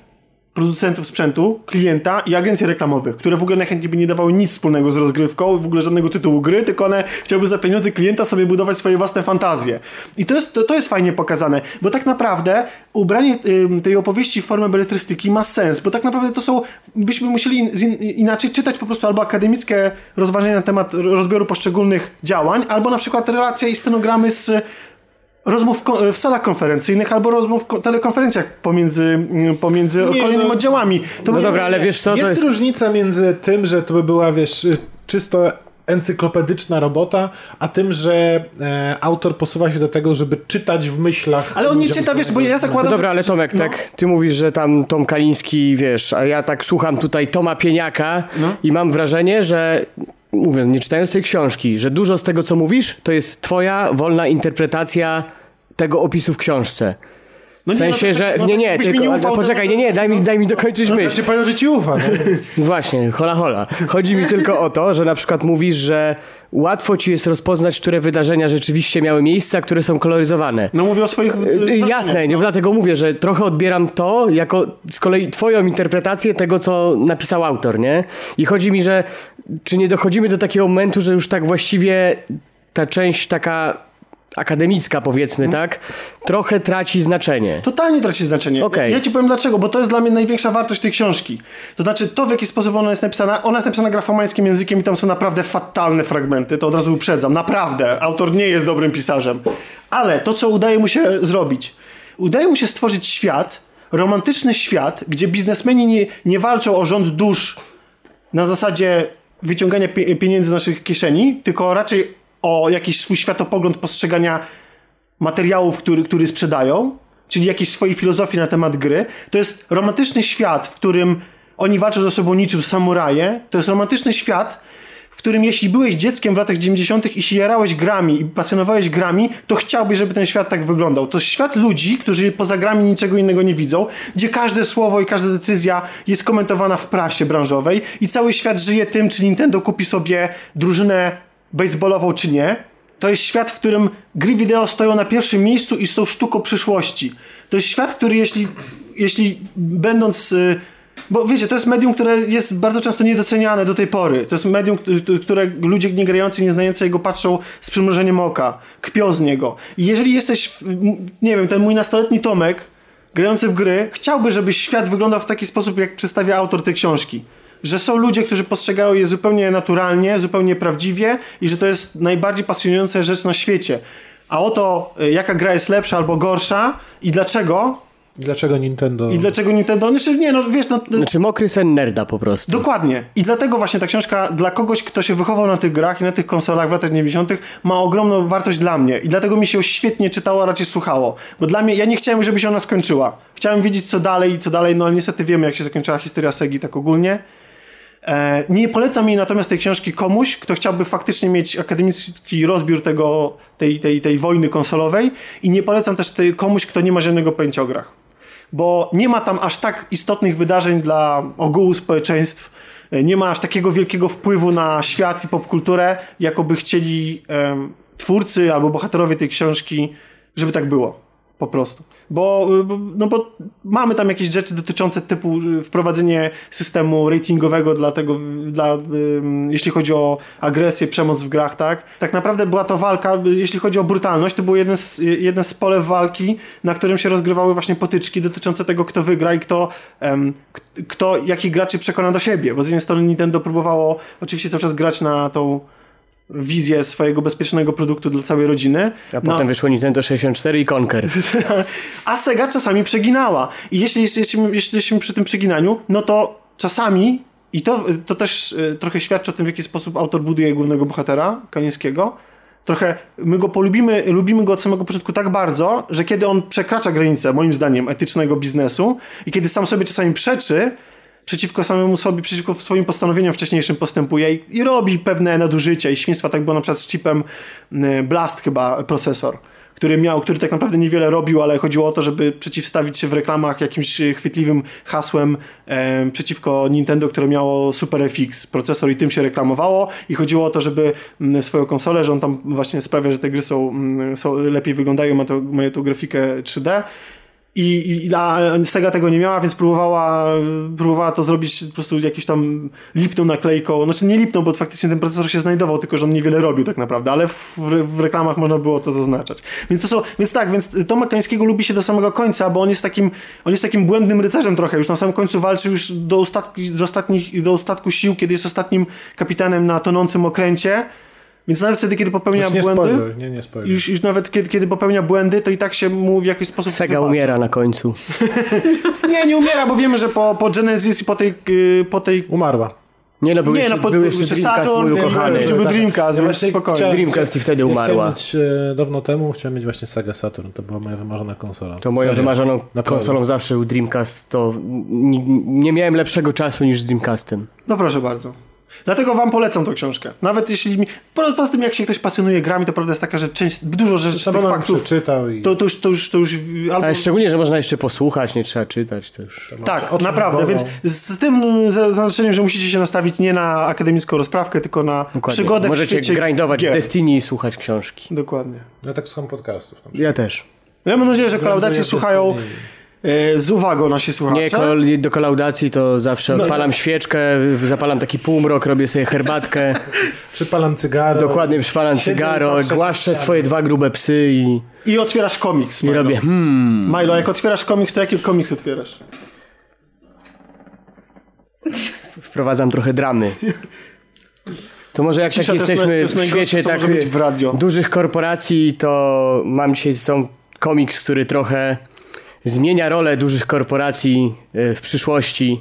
producentów sprzętu, klienta i agencji reklamowych, które w ogóle najchętniej by nie dawały nic wspólnego z rozgrywką, w ogóle żadnego tytułu gry, tylko one chciałyby za pieniądze klienta sobie budować swoje własne fantazje. I to jest, to, to jest fajnie pokazane, bo tak naprawdę ubranie ym, tej opowieści w formę beletrystyki ma sens, bo tak naprawdę to są, byśmy musieli in, inaczej czytać po prostu albo akademickie rozważania na temat rozbioru poszczególnych działań, albo na przykład relacja i stenogramy z rozmów w salach konferencyjnych albo rozmów w ko- telekonferencjach pomiędzy, mm, pomiędzy Nie, kolejnymi no- oddziałami. To No dobra, ale wiesz co, to jest, jest... różnica między tym, że to by była, wiesz, czysto encyklopedyczna robota, a tym, że e, autor posuwa się do tego, żeby czytać w myślach. Ale on nie czyta, wiesz, bo ja No zakładam... dobra, ale Tomek, No. tak, ty mówisz, że tam Tom Kaliński, wiesz, a ja tak słucham tutaj Toma Pieniaka No. i mam wrażenie, że mówię, nie czytając tej książki, że dużo z tego, co mówisz, to jest twoja wolna interpretacja tego opisu w książce. No w nie, sensie, no, że... no, Nie, tak nie, tylko... nie ufał, poczekaj, może- nie, nie, daj mi, daj mi dokończyć Ja myśl. się powiem, że ci ufa. No. Właśnie, hola hola. Chodzi mi tylko o to, że na przykład mówisz, że łatwo ci jest rozpoznać, które wydarzenia rzeczywiście miały miejsce, a które są koloryzowane. No mówię o swoich... Y, wrażeniach, Jasne, nie, no. dlatego mówię, że trochę odbieram to jako z kolei twoją interpretację tego, co napisał autor, nie? I chodzi mi, że czy nie dochodzimy do takiego momentu, że już tak właściwie ta część taka akademicka, powiedzmy, Mhm. tak? Trochę traci znaczenie. Totalnie traci znaczenie. Okej. Ja, ja ci powiem dlaczego, bo to jest dla mnie największa wartość tej książki. To znaczy to, w jaki sposób ona jest napisana. Ona jest napisana grafomańskim językiem i tam są naprawdę fatalne fragmenty, to od razu uprzedzam. Naprawdę. Autor nie jest dobrym pisarzem. Ale to, co udaje mu się zrobić, udaje mu się stworzyć świat, romantyczny świat, gdzie biznesmeni nie, nie walczą o rząd dusz na zasadzie wyciągania pie- pieniędzy z naszych kieszeni, tylko raczej o jakiś swój światopogląd postrzegania materiałów, który, który sprzedają. czyli jakiejś swojej filozofii na temat gry. To jest romantyczny świat, w którym oni walczą ze sobą niczym samuraje. To jest romantyczny świat, w którym jeśli byłeś dzieckiem w latach 90. i się jarałeś grami i pasjonowałeś grami, to chciałbyś, żeby ten świat tak wyglądał. To jest świat ludzi, którzy poza grami niczego innego nie widzą, gdzie każde słowo i każda decyzja jest komentowana w prasie branżowej i cały świat żyje tym, czy Nintendo kupi sobie drużynę baseballową, czy nie. To jest świat, w którym gry wideo stoją na pierwszym miejscu i są sztuką przyszłości. To jest świat, który jeśli, jeśli będąc... y, Bo wiecie, to jest medium, które jest bardzo często niedoceniane do tej pory. To jest medium, któ- które ludzie nie grający, nie znający jego patrzą z przymrużeniem oka, kpią z niego. I jeżeli jesteś, nie wiem, ten mój nastoletni Tomek, grający w gry, chciałby, żeby świat wyglądał w taki sposób, jak przedstawia autor tej książki. Że są ludzie, którzy postrzegają je zupełnie naturalnie, zupełnie prawdziwie i że to jest najbardziej pasjonująca rzecz na świecie. A oto, y, jaka gra jest lepsza albo gorsza i dlaczego, I Dlaczego Nintendo... i dlaczego Nintendo, znaczy nie, no wiesz, no, Znaczy mokry sen nerda po prostu. Dokładnie. I dlatego właśnie ta książka dla kogoś, kto się wychował na tych grach i na tych konsolach w latach 90. ma ogromną wartość dla mnie. I dlatego mi się świetnie czytało, a raczej słuchało. Bo dla mnie, ja nie chciałem, żeby się ona skończyła. Chciałem wiedzieć, co dalej i co dalej, no ale niestety wiemy, jak się zakończyła historia Segi tak ogólnie. E, nie polecam jej natomiast tej książki komuś, kto chciałby faktycznie mieć akademicki rozbiór tego, tej, tej, tej wojny konsolowej i nie polecam też tej, komuś, kto nie ma żadnego pojęcia o grach bo nie ma tam aż tak istotnych wydarzeń dla ogółu społeczeństw, e, nie ma aż takiego wielkiego wpływu na świat i popkulturę, jakoby chcieli em, twórcy albo bohaterowie tej książki, żeby tak było. Po prostu. Bo, no bo mamy tam jakieś rzeczy dotyczące typu y, wprowadzenie systemu ratingowego dla tego, dla, jeśli chodzi o agresję, przemoc w grach, tak? Tak naprawdę była to walka, y, jeśli chodzi o brutalność, to było jeden z, y, jedne z polew walki, na którym się rozgrywały właśnie potyczki dotyczące tego, kto wygra i kto, em, kto jakich graczy przekona do siebie. Bo z jednej strony Nintendo próbowało oczywiście cały czas grać na tą wizję swojego bezpiecznego produktu dla całej rodziny. A No, potem wyszło Nintendo 64 i Conker. a Sega czasami przeginała. I jeśli jesteśmy, jeśli jesteśmy przy tym przeginaniu, no to czasami, i to, to też y, trochę świadczy o tym, w jaki sposób autor buduje głównego bohatera, Kanińskiego, trochę my go polubimy, lubimy go od samego początku tak bardzo, że kiedy on przekracza granicę, moim zdaniem, etycznego biznesu i kiedy sam sobie czasami przeczy, przeciwko samemu sobie, przeciwko swoim postanowieniom wcześniejszym postępuje i, i robi pewne nadużycia i świństwa, tak było na przykład z chipem y, Blast chyba procesor, który miał, który tak naprawdę niewiele robił, ale chodziło o to, żeby przeciwstawić się w reklamach jakimś chwytliwym hasłem em, przeciwko Nintendo, które miało Super FX procesor i tym się reklamowało i chodziło o to, żeby mm, swoją konsolę, że on tam właśnie sprawia, że te gry są, mm, są lepiej wyglądają, mają tą grafikę 3D i, i a Sega tego nie miała, więc próbowała, próbowała to zrobić po prostu jakąś tam lipną naklejką. Znaczy nie lipną, bo faktycznie ten procesor się znajdował, tylko że on niewiele robił tak naprawdę, ale w, w reklamach można było to zaznaczać. Więc to są, więc tak, więc Toma Kańskiego lubi się do samego końca, bo on jest takim, on jest takim błędnym rycerzem trochę. Już na samym końcu walczy już do, ostatki, do, ostatnich, do ostatku sił, kiedy jest ostatnim kapitanem na tonącym okręcie. Więc nawet wtedy, kiedy popełnia nie błędy, spoiler, nie, nie spoiler. już, już nawet kiedy, kiedy popełnia błędy, to i tak się mu w jakiś sposób Sega wybacza. umiera na końcu. Nie, nie umiera, bo wiemy, że po, po Genesis i po tej, y, po tej Umarła. Nie no, był Nie, jeszcze, no, po- był jeszcze Dreamcast, Saturn, mój był- ukochany. był- był Dreamcast, więc spokojnie. Dreamcast i wtedy ja umarła. Chciałem mieć, e, dawno temu chciałem mieć właśnie Sega Saturn, to była moja wymarzona konsola. To moją Serio. wymarzoną konsolą zawsze był Dreamcast. To nie, nie miałem lepszego czasu niż z Dreamcastem. No proszę bardzo. Dlatego wam polecam tą książkę. Nawet jeśli mi... Po, poza tym, jak się ktoś pasjonuje grami, to prawda jest taka, że część, dużo rzeczy z Sam tych bym faktów... przeczytał i... To, to już, to już, to już albo... Ale szczególnie, że można jeszcze posłuchać, nie trzeba czytać. To już... Tak, o czym naprawdę, więc z tym zaznaczeniem, że musicie się nastawić nie na akademicką rozprawkę, tylko na Dokładnie. przygodę w Możecie świecie grindować gier. w Destiny i słuchać książki. Dokładnie. Ja tak słucham podcastów. Ja też. Ja mam nadzieję, że kolaudacji Grinduję słuchają e, z uwagą nasi słuchacze. Nie, kol, do kolaudacji to zawsze No, odpalam świeczkę, zapalam taki półmrok, robię sobie herbatkę, Przypalam cygaro. dokładnie przypalam Siedzę i cygaro, głaszczę swoje dwa grube psy i, I otwierasz komiks, i Milo. robię hmm. Milo, jak otwierasz komiks, to jaki komiks otwierasz? wprowadzam trochę dramy. To może jak Cisza tak jesteśmy jest w najgorsze, świecie tak w radio. dużych korporacji, to mam dzisiaj są komiks, który trochę zmienia rolę dużych korporacji y, w przyszłości,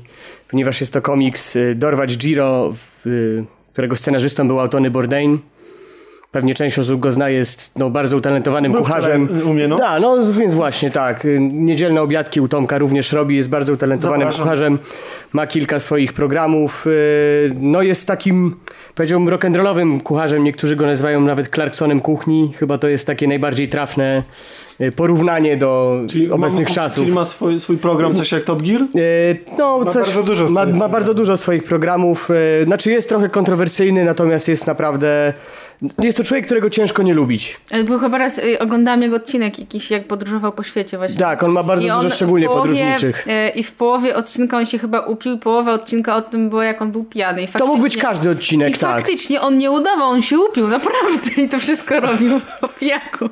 ponieważ jest to komiks y, Dorwać Giro, y, którego scenarzystą był Tony Bourdain. Pewnie część osób go zna, jest no, bardzo utalentowanym Był kucharzem. u mnie, no. Da, no więc właśnie tak. Niedzielne obiadki u Tomka również robi, jest bardzo utalentowanym Zapraszam. kucharzem. Ma kilka swoich programów. No jest takim, powiedziałbym, rock'n'rollowym kucharzem. Niektórzy go nazywają nawet Clarksonem kuchni. Chyba to jest takie najbardziej trafne porównanie do obecnych ma, czasów. Czyli ma swój, swój program, coś jak Top Gear? E, No, Ma coś, bardzo dużo ma, swoich ma programów. bardzo dużo swoich programów. e, Znaczy jest trochę kontrowersyjny, natomiast jest naprawdę... Jest to człowiek, którego ciężko nie lubić. Ale Był chyba raz, y, oglądałem jego odcinek jakiś, jak podróżował po świecie właśnie. Tak, on ma bardzo I dużo szczególnie połowie, podróżniczych. y, I w połowie odcinka on się chyba upił, i połowa odcinka o tym była, jak on był pijany. I To mógł być każdy odcinek, I tak. faktycznie on nie udawał, on się upił, naprawdę. I to wszystko robił po pijaku.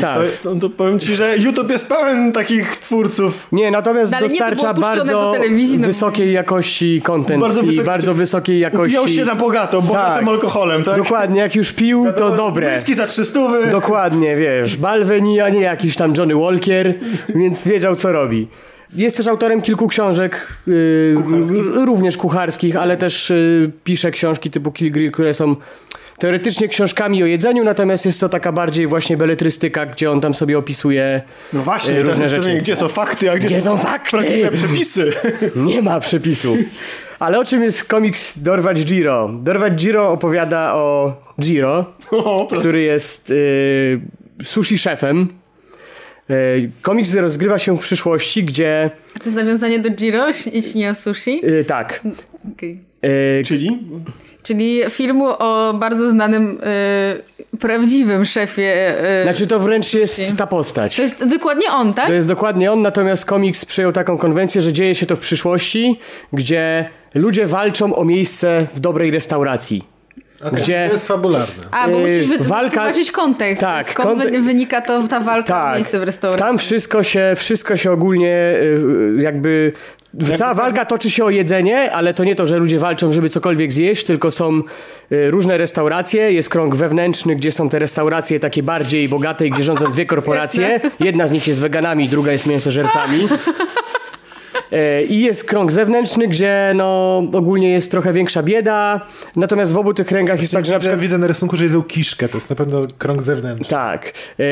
tak. To, to, to powiem ci, że YouTube jest pełen takich twórców. Nie, natomiast No, nie, dostarcza było puszczone bardzo do no wysokiej jakości content Bardzo i wysoki- bardzo wysokiej jakości... Upijał się na bogato, bogatym Tak. alkoholem, tak? Dokładnie, jak już pił, to dobre. Whisky za 300. Dokładnie, wiesz, Balveni, a nie jakiś tam Johnny Walker, więc wiedział co robi. Jest też autorem kilku książek, yy, również kucharskich, ale też yy, pisze książki typu Kill Grill, które są teoretycznie książkami o jedzeniu, natomiast jest to taka bardziej właśnie beletrystyka, gdzie on tam sobie opisuje No właśnie, różne rzeczy. Gdzie są fakty, a gdzie, Gdzie są fakty? prawdziwe przepisy. Nie ma przepisu. Ale o czym jest komiks Dorwać Giro? Dorwać Giro opowiada o Giro, O, który jest y, sushi szefem. Y, komiks rozgrywa się w przyszłości, gdzie A to jest nawiązanie do Giro, jeśli nie o sushi. y, tak. Okej. Y, Czyli? Czyli filmu o bardzo znanym, y, prawdziwym szefie. Y, znaczy to wręcz jest ta postać. to jest dokładnie on, tak? To jest dokładnie on, natomiast komiks przyjął taką konwencję, że dzieje się to w przyszłości, gdzie ludzie walczą o miejsce w dobrej restauracji. Okay. Gdzie- To jest fabularne. A, bo y, musisz wy- walka- wytłumaczyć kontekst. Tak, Skąd kontek- wynika to ta walka o miejsce w restauracji? Tam wszystko się, wszystko się ogólnie y, jakby. Cała walka toczy się o jedzenie, ale to nie to, że ludzie walczą, żeby cokolwiek zjeść, tylko są y, różne restauracje. Jest krąg wewnętrzny, gdzie są te restauracje takie bardziej bogate, i gdzie rządzą dwie korporacje. Jedna z nich jest weganami, druga jest mięsożercami. E, I jest krąg zewnętrzny, gdzie no, ogólnie jest trochę większa bieda. Natomiast w obu tych kręgach jest tak, że na Ja przykład widzę na rysunku, że jedzą kiszkę. To jest na pewno krąg zewnętrzny. tak. E,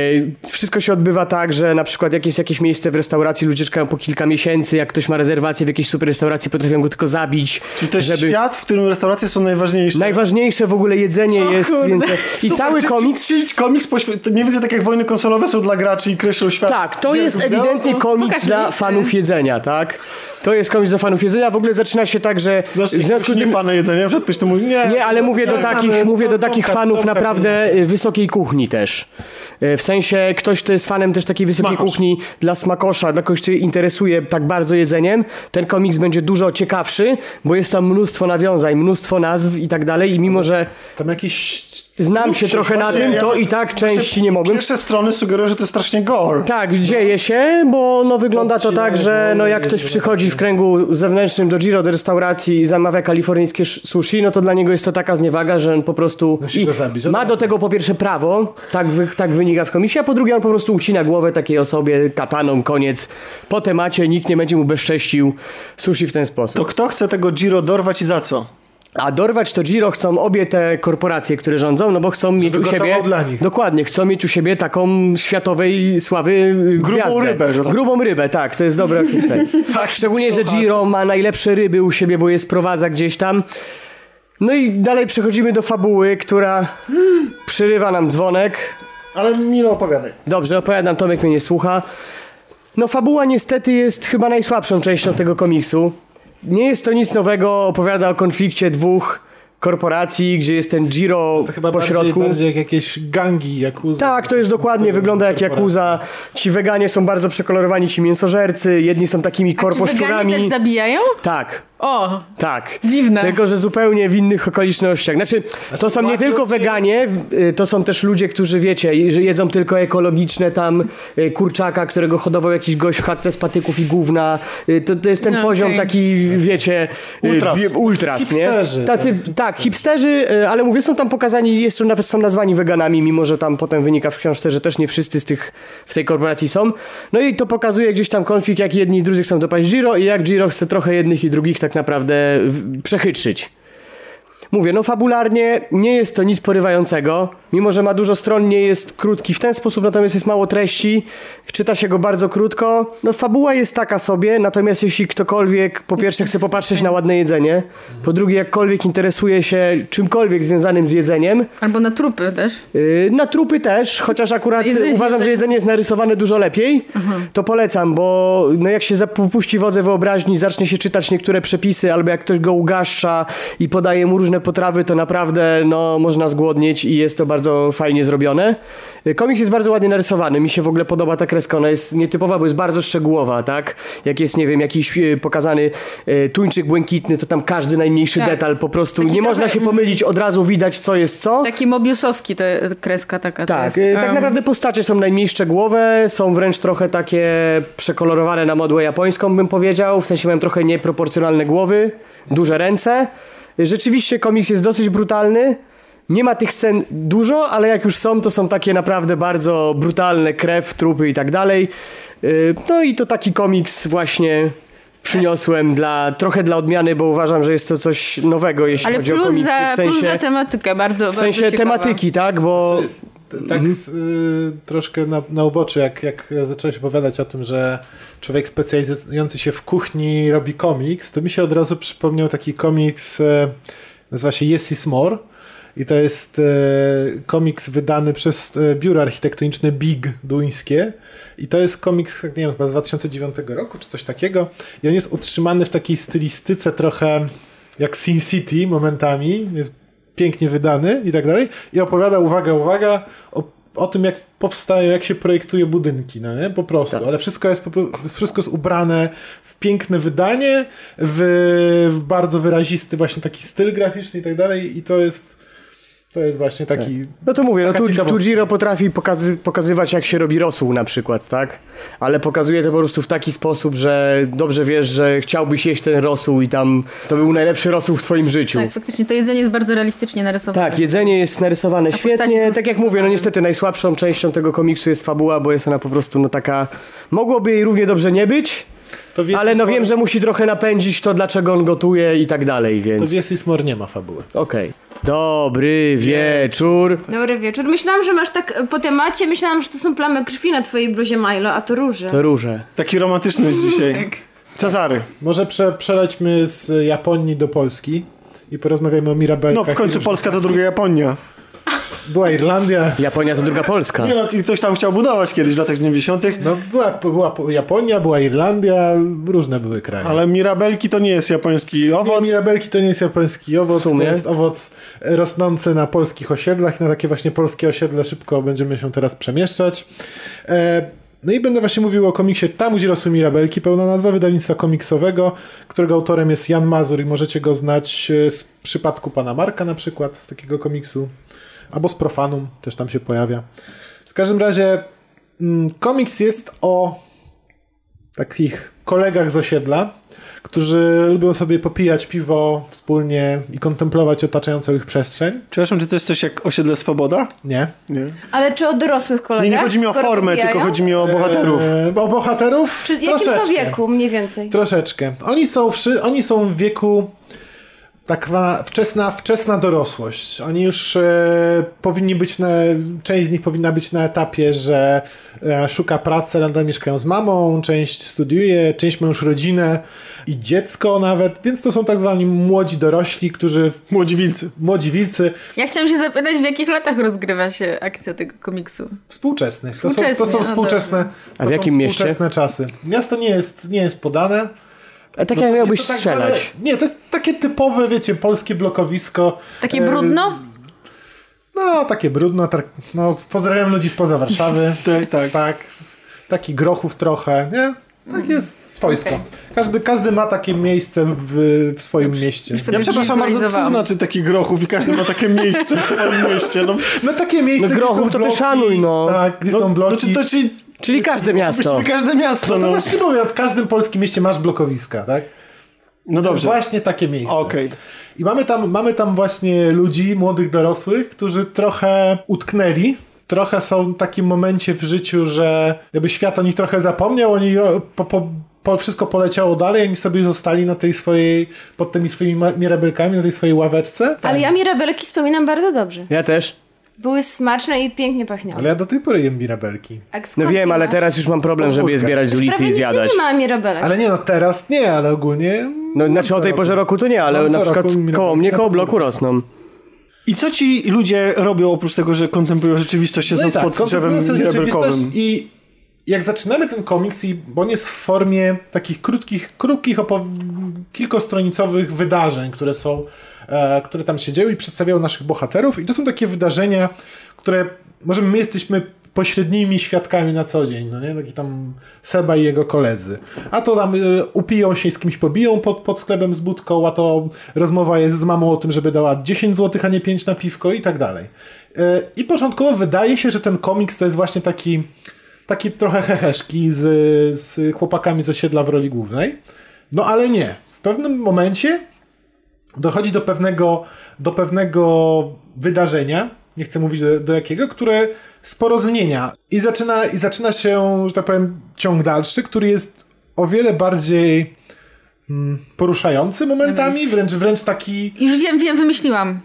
Wszystko się odbywa tak, że na przykład jak jest jakieś miejsce w restauracji, ludzie czekają po kilka miesięcy, jak ktoś ma rezerwację w jakiejś super restauracji, potrafią go tylko zabić. Czyli to jest żeby... świat, w którym restauracje są najważniejsze. Najważniejsze w ogóle jedzenie jest, kurde. więc... I Super, cały komiks... Czy, czy komiks poświę- mniej więcej tak jak wojny konsolowe są dla graczy i kreślą świat. Tak, to jest ewidentnie to- komiks dla fanów jedzenia, tak? так. To jest komiks dla fanów jedzenia. W ogóle zaczyna się tak, że Znasz, w związku z nie tym... fana jedzenia, przed ktoś to mówi, nie. Nie, ale mówię do takich, mówię do takich fanów naprawdę y, wysokiej kuchni też. Y, W sensie ktoś, kto jest fanem też takiej wysokiej Smakosz. kuchni dla smakosza, dla kogoś, kto się interesuje tak bardzo jedzeniem, ten komiks będzie dużo ciekawszy, bo jest tam mnóstwo nawiązań, mnóstwo nazw i tak dalej i mimo, że Tam jakiś... znam się trochę na tym, to i tak części nie mogłem. Pierwsze strony sugerują, że to strasznie gore. Tak, dzieje się, bo no, wygląda to tak, że no, jak ktoś przychodzi w kręgu zewnętrznym do Giro, do restauracji i zamawia kalifornijskie sushi, no to dla niego jest to taka zniewaga, że on po prostu Musi go zabić ma do tego po pierwsze prawo, tak, wy, tak wynika w komisji, a po drugie on po prostu ucina głowę takiej osobie kataną, koniec. Po temacie nikt nie będzie mu bezcześcił sushi w ten sposób. To kto chce tego Giro dorwać i za co? A dorwać to Giro chcą obie te korporacje, które rządzą, no bo chcą mieć u siebie. Dokładnie, chcą mieć u siebie taką światowej sławy y, Grubą gwiazdę. rybę, że tak. Grubą rybę, tak, to jest dobre określenie. Tak, Szczególnie, że. Giro ma najlepsze ryby u siebie, bo je sprowadza gdzieś tam. No i dalej przechodzimy do fabuły, która przyrywa nam dzwonek. Ale Milo opowiadaj. Dobrze, opowiadam, Tomek mnie nie słucha. No fabuła niestety jest chyba najsłabszą częścią tego komiksu. Nie jest to nic nowego, opowiada o konflikcie dwóch korporacji, gdzie jest ten Giro To chyba po bardziej, środku. bardziej jak jakieś gangi, jakuza. Tak, to jest dokładnie, wygląda jak Jakuza. Ci weganie są bardzo przekolorowani, ci mięsożercy, jedni są takimi A czy weganie korposzczurami. też zabijają? Tak, O, tak. Dziwne. Tylko, że zupełnie w innych okolicznościach. Znaczy, to są nie tylko weganie, y, to są też ludzie, którzy wiecie, że jedzą tylko ekologiczne tam y, kurczaka, którego hodował jakiś gość w chatce z patyków i gówna. Y, To, to jest ten No, poziom taki, wiecie, Ultras. bi- ultras nie? Hipsterzy, Tacy, tak, hipsterzy, y, ale mówię, są tam pokazani, jeszcze nawet są nazwani weganami, mimo że tam potem wynika w książce, że też nie wszyscy z tych w tej korporacji są. No i to pokazuje gdzieś tam konflikt, jak jedni i drudzy chcą dopaść Giro i jak Giro chce trochę jednych i drugich tak naprawdę w- przechytrzyć. Mówię, no fabularnie nie jest to nic porywającego. Mimo, że ma dużo stron, nie jest krótki w ten sposób, natomiast jest mało treści. Czyta się go bardzo krótko. No fabuła jest taka sobie, natomiast jeśli ktokolwiek po pierwsze chce popatrzeć na ładne jedzenie, po drugie jakkolwiek interesuje się czymkolwiek związanym z jedzeniem, Albo na trupy też. Yy, Na trupy też, chociaż akurat jedzenie, uważam, że tak. jedzenie jest narysowane dużo lepiej, to polecam, bo no jak się zapuści wodze wyobraźni, zacznie się czytać niektóre przepisy, albo jak ktoś go ugaszcza i podaje mu różne potrawy, to naprawdę no, można zgłodnieć i jest to bardzo fajnie zrobione. Yy, Komiks jest bardzo ładnie narysowany, mi się w ogóle podoba ta kreska, ona jest nietypowa, bo jest bardzo szczegółowa, tak? Jak jest, nie wiem, jakiś yy, pokazany yy, tuńczyk błękitny, to tam każdy najmniejszy Tak. detal po prostu, Taki nie można trochę- się pomylić, od razu widać co jest co. Taki mobiusowski to kreska taka Tak, y, tak Em, naprawdę postacie są najmniej szczegółowe, są wręcz trochę takie przekolorowane na modłę japońską, bym powiedział. W sensie mają trochę nieproporcjonalne głowy, duże ręce. Y, Rzeczywiście komiks jest dosyć brutalny. Nie ma tych scen dużo, ale jak już są, to są takie naprawdę bardzo brutalne, krew, trupy i tak dalej. Y, No i to taki komiks właśnie przyniosłem dla, trochę dla odmiany, bo uważam, że jest to coś nowego, jeśli Ale chodzi o komiksy. za, w sensie, plus za tematykę bardzo w sensie bardzo tematyki, tak? Bo T- Tak z, y, troszkę na, na uboczu, jak, jak zacząłeś opowiadać o tym, że człowiek specjalizujący się w kuchni robi komiks, to mi się od razu przypomniał taki komiks, e, nazywa się Yes is More. I to jest e, komiks wydany przez e, biuro architektoniczne Big duńskie. I to jest komiks, nie wiem, chyba z 2009 roku, czy coś takiego. I on jest utrzymany w takiej stylistyce trochę jak Sin City momentami. Jest pięknie wydany i tak dalej. I opowiada, uwaga, uwaga, o, o tym, jak powstaje, jak się projektuje budynki, no nie? Po prostu. Ale wszystko jest, wszystko jest ubrane w piękne wydanie, w, w bardzo wyrazisty właśnie taki styl graficzny i tak dalej. I to jest, to jest właśnie taki... No to mówię, no tu, ciekawostka. Tujiro potrafi pokazy, pokazywać jak się robi rosół na przykład, tak? Ale pokazuje to po prostu w taki sposób, że dobrze wiesz, że chciałbyś jeść ten rosół i tam to był najlepszy rosół w twoim życiu. Tak, faktycznie to jedzenie jest bardzo realistycznie narysowane. Tak, jedzenie jest narysowane postaci świetnie. Tak jak mówię, no niestety najsłabszą częścią tego komiksu jest fabuła, bo jest ona po prostu no taka... Mogłoby jej równie dobrze nie być, ale no wiem, że musi trochę napędzić to, dlaczego on gotuje i tak dalej, To więc... Wies is More nie ma fabuły. Okej. Dobry wieczór. Dobry wieczór. Myślałam, że masz tak po temacie, myślałam, że to są plamy krwi na twojej bluzie Milo, a to róże. To róże. Taki romantyczny jest dzisiaj. Cezary. Może prze, przelećmy z Japonii do Polski i porozmawiamy o Mirabelkach. No w końcu Polska to druga Japonia. Była Irlandia. Japonia to druga Polska. Nie no, ktoś tam chciał budować kiedyś w latach 90., No, była, była Japonia, była Irlandia, różne były kraje. ale mirabelki to nie jest japoński owoc. Nie, mirabelki to nie jest japoński owoc, to jest owoc rosnący na polskich osiedlach. Na takie właśnie polskie osiedle szybko będziemy się teraz przemieszczać. E, no i będę właśnie mówił o komiksie Tam, gdzie rosły mirabelki, pełna nazwa wydawnictwa komiksowego, którego autorem jest Jan Mazur i możecie go znać e, z przypadku Pana Marka na przykład, z takiego komiksu, albo z Profanum, też tam się pojawia. W każdym razie mm, komiks jest o takich kolegach z osiedla, którzy lubią sobie popijać piwo wspólnie i kontemplować otaczającą ich przestrzeń. Przepraszam, czy to jest coś jak osiedle Swoboda? Nie. Nie. Ale czy o dorosłych kolegach? Nie, nie chodzi mi o formę, pobijają? tylko chodzi mi o bohaterów. E, o bohaterów? Czy jakim są wieku mniej więcej? Troszeczkę. Oni są, wszy, oni są w wieku tak zwana wczesna, wczesna dorosłość. Oni już e, powinni być na, część z nich powinna być na etapie, że e, szuka pracy, nadal mieszkają z mamą, część studiuje, część ma już rodzinę i dziecko nawet, więc to są tak zwani młodzi dorośli, którzy, Młodzi wilcy. młodzi wilcy, Ja chciałam się zapytać, w jakich latach rozgrywa się akcja tego komiksu? Współczesnych. To są, to są współczesne, A to w są jakim mieście? współczesne czasy. Miasto nie jest, nie jest podane. A tak No jak miałbyś tak strzelać. zwane- nie, to jest takie typowe, wiecie, polskie blokowisko. Takie E, brudno? No, takie brudno. Tak, no, pozdrawiam ludzi spoza Warszawy. Tak, tak. tak. Taki grochów trochę, nie? Tak jest swojsko. Każdy, każdy ma takie miejsce w, w swoim mieście. Ja przepraszam bardzo, co znaczy taki grochów i każdy ma takie miejsce w swoim mieście. No, No takie miejsce, No, gdzie grochów są to ty bloki, szanuj, no. Tak, gdzie no, są bloki. no, czy to czyli, Czyli każde miasto. każde miasto, No to no. właśnie mówię, w każdym polskim mieście masz blokowiska, tak? No dobrze. właśnie takie miejsce. Okej. I mamy tam, mamy tam właśnie ludzi, młodych dorosłych, którzy trochę utknęli. Trochę są w takim momencie w życiu, że jakby świat o nich trochę zapomniał, oni o, po, po, po, wszystko poleciało dalej, oni sobie zostali na tej swojej, pod tymi swoimi mirabelkami, na tej swojej ławeczce. Ale ja Mirabelki wspominam bardzo dobrze. Ja też. Były smaczne i pięknie pachniały. Ale ja do tej pory jem mirabelki. No wiem, ale teraz już mam problem, żeby je zbierać z ulicy Prawie i zjadać. nie ma mirabelek. Ale nie, no teraz nie, ale ogólnie... No, znaczy o tej porze roku to nie, ale Mam na przykład koło mnie, koło bloku rosną. I co ci ludzie robią oprócz tego, że kontemplują rzeczywistość, No siedząc tak, pod drzewem mirabelkowym? i jak zaczynamy ten komiks, i, bo on jest w formie takich krótkich, krótkich, opow- kilkostronicowych wydarzeń, które są, które tam się dzieją i przedstawiają naszych bohaterów i to są takie wydarzenia, które może my jesteśmy pośrednimi świadkami na co dzień, no nie? Taki tam Seba i jego koledzy. A to tam y, upiją się i z kimś pobiją pod, pod sklepem z budką, a to rozmowa jest z mamą o tym, żeby dała 10 zł, a nie 5 na piwko i tak dalej. Y, I początkowo wydaje się, że ten komiks to jest właśnie taki taki trochę heheszki z, z chłopakami z osiedla w roli głównej. No ale nie. W pewnym momencie dochodzi do pewnego, do pewnego wydarzenia, nie chcę mówić do, do jakiego, które sporo zmienia. I zaczyna, I zaczyna się, że tak powiem, ciąg dalszy, który jest o wiele bardziej mm, poruszający momentami, wręcz, wręcz taki... Już wiem, wiem, wymyśliłam.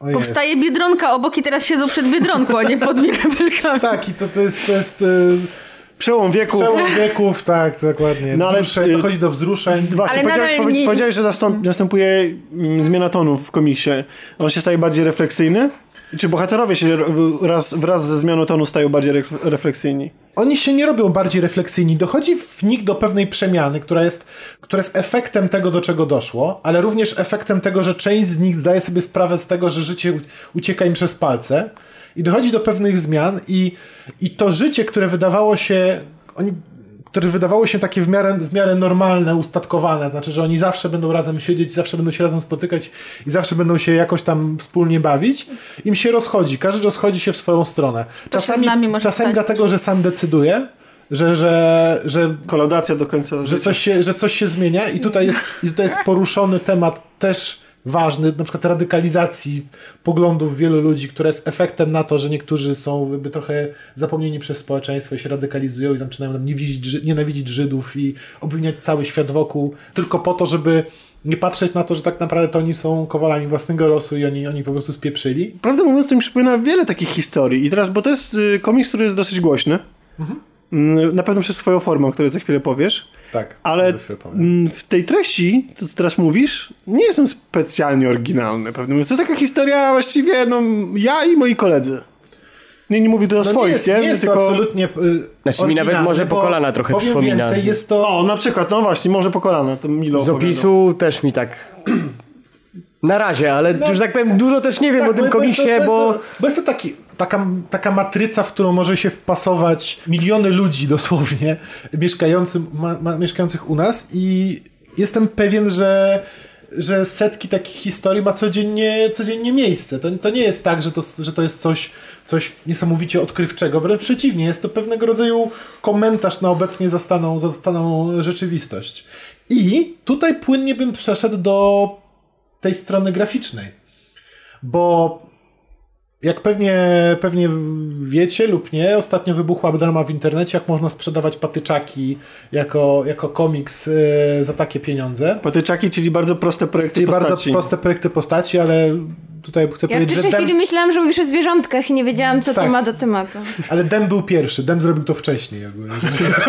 o. Powstaje Biedronka obok i teraz siedzą przed Biedronką, a nie pod mirabelkami. Tak, i to, to jest, to jest y, Przełom wieków. przełom wieków, tak, dokładnie. No ale, Wzruszeń, y, dochodzi do wzruszeń. Właśnie, Ale powiedziałeś, nie- powiedziałeś, że następuje mm, zmiana tonu w komiksie. On się staje bardziej refleksyjny? Czy bohaterowie się wraz, wraz ze zmianą tonu stają bardziej re- refleksyjni? Oni się nie robią bardziej refleksyjni. Dochodzi w nich do pewnej przemiany, która jest, która jest efektem tego, do czego doszło, ale również efektem tego, że część z nich zdaje sobie sprawę z tego, że życie ucieka im przez palce. I dochodzi do pewnych zmian, i, i to życie, które wydawało się. Oni, które wydawało się takie w miarę, w miarę normalne, ustatkowane, znaczy, że oni zawsze będą razem siedzieć, zawsze będą się razem spotykać i zawsze będą się jakoś tam wspólnie bawić, im się rozchodzi, każdy rozchodzi się w swoją stronę. Czasami stać. dlatego, że sam decyduje, że, że, że, Kolaudacja do końca że, życia. coś się, że coś się zmienia i tutaj, jest, i tutaj jest poruszony temat też ważny, na przykład radykalizacji poglądów wielu ludzi, która jest efektem na to, że niektórzy są jakby trochę zapomnieni przez społeczeństwo i się radykalizują i zaczynają tam nienawidzić, Ży- nienawidzić Żydów i obwiniać cały świat wokół tylko po to, żeby nie patrzeć na to, że tak naprawdę to oni są kowalami własnego losu i oni, oni po prostu spieprzyli. Prawdę mówiąc, to mi przypomina wiele takich historii. I teraz, bo to jest y, komiks, który jest dosyć głośny. Mm, Na pewno przez swoją formę, o której za chwilę powiesz. Tak. Ale za chwilę powiem. mm, w tej treści, to co teraz mówisz, nie są specjalnie oryginalne. Prawdę mówiąc. To jest taka historia właściwie, no, ja i moi koledzy. Nie, nie mówię tu o No nie swoich, jest, nie? nie jest to Tylko... absolutnie y, Znaczy, mi nawet może po kolana trochę powiem przypomina. więcej, jest to... O, na przykład, no właśnie, może po kolana, to Milo Z opisu też mi tak... Na razie, ale już tak powiem, dużo też nie wiem Tak, o tym bo- bo jest komiksie, to- bo... Jest to, bo jest to taki, taka, taka matryca, w którą może się wpasować miliony ludzi dosłownie mieszkających, ma, ma, mieszkających u nas i jestem pewien, że że setki takich historii ma codziennie, codziennie miejsce. To, to nie jest tak, że to, że to jest coś, coś niesamowicie odkrywczego. Wręcz przeciwnie, jest to pewnego rodzaju komentarz na obecnie zastaną, zastaną rzeczywistość. I tutaj płynnie bym przeszedł do tej strony graficznej. Bo jak pewnie, pewnie wiecie lub nie, ostatnio wybuchła drama w internecie, jak można sprzedawać patyczaki jako, jako komiks e, za takie pieniądze. Patyczaki, czyli bardzo proste projekty Czyli postaci. bardzo proste projekty postaci, ale tutaj chcę Ja w powiedzieć, że pierwszej Dem, chwili myślałam, że mówisz o zwierzątkach i nie wiedziałam, co Tak. to ma do tematu. ale Dem był pierwszy. Dem zrobił to wcześniej. Jakby.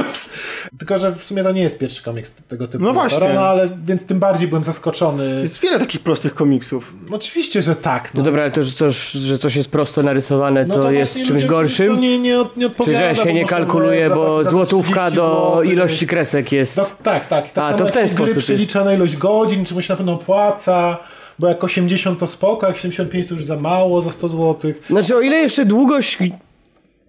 Tylko, że w sumie to nie jest pierwszy komiks tego typu. No autora, właśnie. No, ale więc tym bardziej byłem zaskoczony. Jest wiele takich prostych komiksów. Oczywiście, że tak. No dobra, ale to, że coś, że coś jest prosto narysowane, No to, jest czymś gorszym? Nie, nie, nie Czy że się nie kalkuluje, bo złotówka 30 do ilości kresek jest? No, tak, tak. tak A, to w ten sposób jest. przeliczana ilość godzin, czy mu się na pewno opłaca, bo jak 80 to spoko, jak 75 to już za mało, za 100 zł. Znaczy, o ile jeszcze długość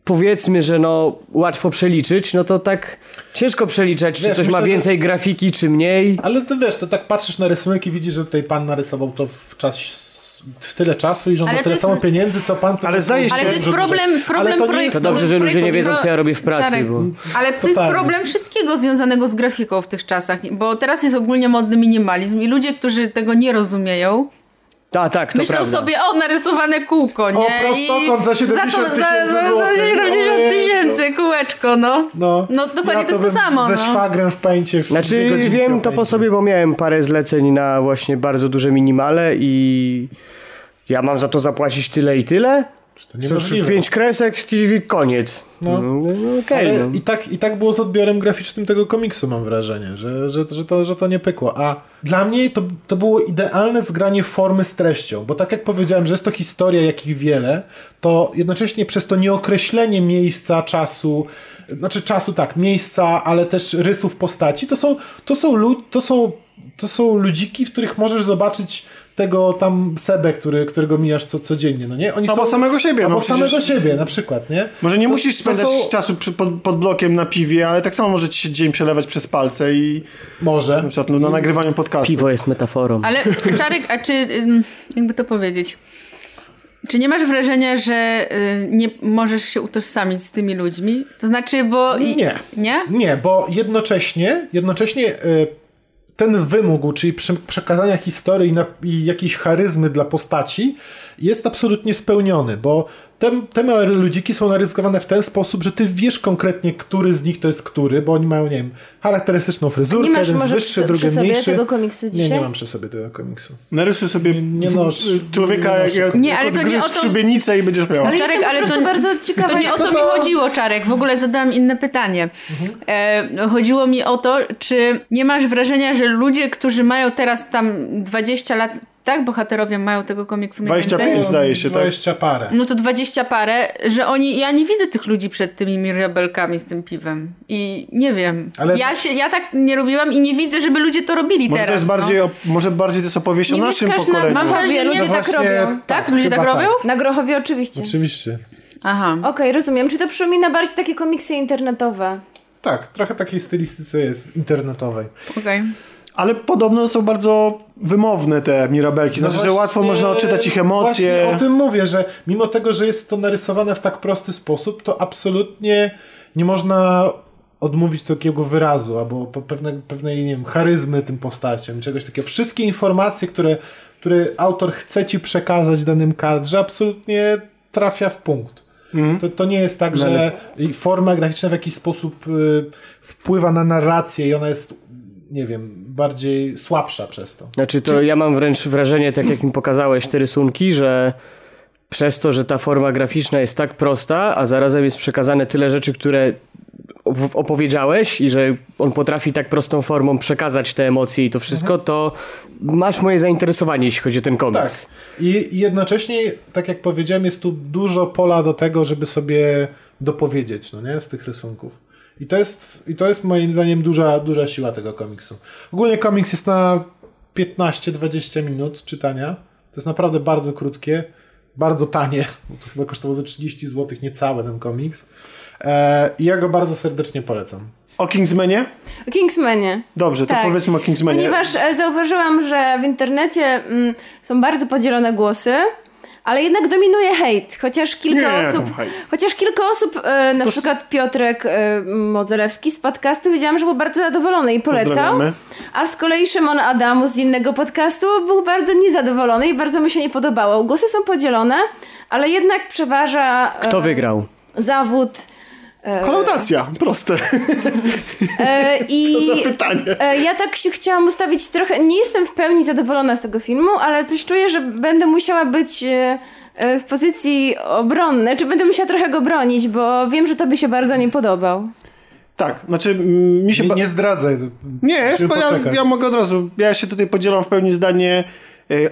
powiedzmy, że no łatwo przeliczyć, no to tak ciężko przeliczać, czy Wiesz, coś ma myślę, że- więcej grafiki, czy mniej. Ale ty wiesz, to tak patrzysz na rysunek i widzisz, że tutaj pan narysował to w czas w tyle czasu i to tyle jest- samo pieniędzy, co pan. Ale zdaje się- Ale to jest problem, problem Ale to projektu. jest To dobrze, że ludzie nie wiedzą, co ja robię w pracy, Czarek, bo- Ale to jest problem wszystkiego związanego z grafiką w tych czasach, bo teraz jest ogólnie modny minimalizm i ludzie, którzy tego nie rozumieją, Tak, tak, to myślą prawda. sobie, o, narysowane kółko, nie? prostokąt za 70 za to, za, za, za złotych. 70 Ojej. tysięcy, kółeczko, no. No, No, dokładnie ja to jest to samo, Ze no. szwagrem w pęcie w Znaczy wiem to po sobie, bo miałem parę zleceń na właśnie bardzo duże minimale i ja mam za to zapłacić tyle i tyle, To niemożliwe. pięć kresek i koniec. No. Okej. Ale no. i, tak, i tak było z odbiorem graficznym tego komiksu, mam wrażenie, że, że, że, to, że to nie pykło. A dla mnie to, to było idealne zgranie formy z treścią, bo tak jak powiedziałem, że jest to historia, jakich wiele, to jednocześnie przez to nieokreślenie miejsca, czasu, znaczy czasu tak, miejsca, ale też rysów postaci, to są, to są, lu- to są, to są ludziki, w których możesz zobaczyć tego tam Sebę, który, którego mijasz co, codziennie, no nie? Oni Albo samego siebie, Albo no przecież- samego siebie na przykład, nie? Może nie To- musisz spędzać są- czasu przy, pod, pod blokiem na piwie, ale tak samo może ci się dzień przelewać przez palce i Może. na przykład no, na nagrywaniu podcastu. Piwo jest metaforą. Ale Czarek, a czy, jakby to powiedzieć, czy nie masz wrażenia, że y, nie możesz się utożsamić z tymi ludźmi? To znaczy, bo... Nie. Nie? Nie, bo jednocześnie, jednocześnie e, ten wymóg, czyli prze- przekazania historii i jakiejś charyzmy dla postaci jest absolutnie spełniony, bo te, te małe ludziki są narysowane w ten sposób, że ty wiesz konkretnie, który z nich to jest który, bo oni mają, nie wiem, charakterystyczną fryzurkę, Nie masz jeden może jest wyższy, przy- drugi przy sobie mniejszy. tego komiksu Nie, dzisiaj? nie mam przy sobie tego komiksu. Narysuj sobie Nie nosz- człowieka nie jak, nosz- jak Nie, ale to nie o to- szubienicę i będziesz miał. Ale Czarek, ale to- bardzo ciekawa. To nie o co to mi to- chodziło, Czarek. W ogóle zadałam inne pytanie. E, chodziło mi o to, czy nie masz wrażenia, że ludzie, którzy mają teraz tam 20 lat, tak? Bohaterowie mają tego komiksu mniej 25 więcej? zdaje się, tak? 20 parę. No to 20 parę, że oni, ja nie widzę tych ludzi przed tymi mirabelkami z tym piwem. I nie wiem. Ale- Ja, się, ja tak nie robiłam i nie widzę, żeby ludzie to robili Może teraz. to jest bardziej, no. o, może bardziej to jest opowieść Nie o naszym mieszkasz na- pokoleniu. Mam Grochowie, wrażenie, ludzie że tak robią. Tak? Ludzie tak robią? Na Grochowie oczywiście. Oczywiście. Aha. Okej, rozumiem. Czy to przypomina bardziej takie komiksy internetowe? Tak, trochę takiej stylistyce jest internetowej. Okej. Ale podobno są bardzo wymowne te mirabelki. Znaczy, że No właśnie- łatwo można odczytać ich emocje. Właśnie o tym mówię, że mimo tego, że jest to narysowane w tak prosty sposób, to absolutnie nie można odmówić takiego wyrazu albo pewne, pewnej, nie wiem, charyzmy tym postaciom, czegoś takiego. Wszystkie informacje, które, które autor chce ci przekazać w danym kadrze, absolutnie trafia w punkt. To, to nie jest tak, że i forma graficzna w jakiś sposób y, wpływa na narrację i ona jest, nie wiem, bardziej słabsza przez to. Znaczy to ja mam wręcz wrażenie, tak jak mi pokazałeś te rysunki, że przez to, że ta forma graficzna jest tak prosta, a zarazem jest przekazane tyle rzeczy, które op- opowiedziałeś i że on potrafi tak prostą formą przekazać te emocje i to wszystko, to masz moje zainteresowanie, jeśli chodzi o ten Tak. komiks. I i jednocześnie, tak jak powiedziałem, jest tu dużo pola do tego, żeby sobie dopowiedzieć, no nie? Z tych rysunków. I to jest, i to jest moim zdaniem duża, duża siła tego komiksu. Ogólnie komiks jest na 15-20 minut czytania. To jest naprawdę bardzo krótkie, bardzo tanie, bo to chyba kosztowało ze 30 zł niecałe ten komiks. E, I ja go bardzo serdecznie polecam. O Kingsmanie? O Kingsmanie. Dobrze, to Tak. powiedzmy o Kingsmanie. Ponieważ e, zauważyłam, że w internecie mm, są bardzo podzielone głosy, ale jednak dominuje hejt. Chociaż kilka Nie, osób, chociaż kilka osób, e, na przykład Piotrek e, Modzelewski z podcastu, wiedziałam, że był bardzo zadowolony i polecał. A z kolei Szymon Adamus z innego podcastu był bardzo niezadowolony i bardzo mu się nie podobało. Głosy są podzielone, ale jednak przeważa e, Kto wygrał? zawód. Kolaudacja, proste. E, I To za pytanie. E, Ja tak się chciałam ustawić trochę. Nie jestem w pełni zadowolona z tego filmu, ale coś czuję, że będę musiała być e, e, w pozycji obronnej, czy będę musiała trochę go bronić, bo wiem, że to by się bardzo nie podobał. Tak, znaczy mi się... Nie, ba- nie zdradzaj. to- Nie, jest, ja, ja mogę od razu. Ja się tutaj podzielam w pełni zdanie e,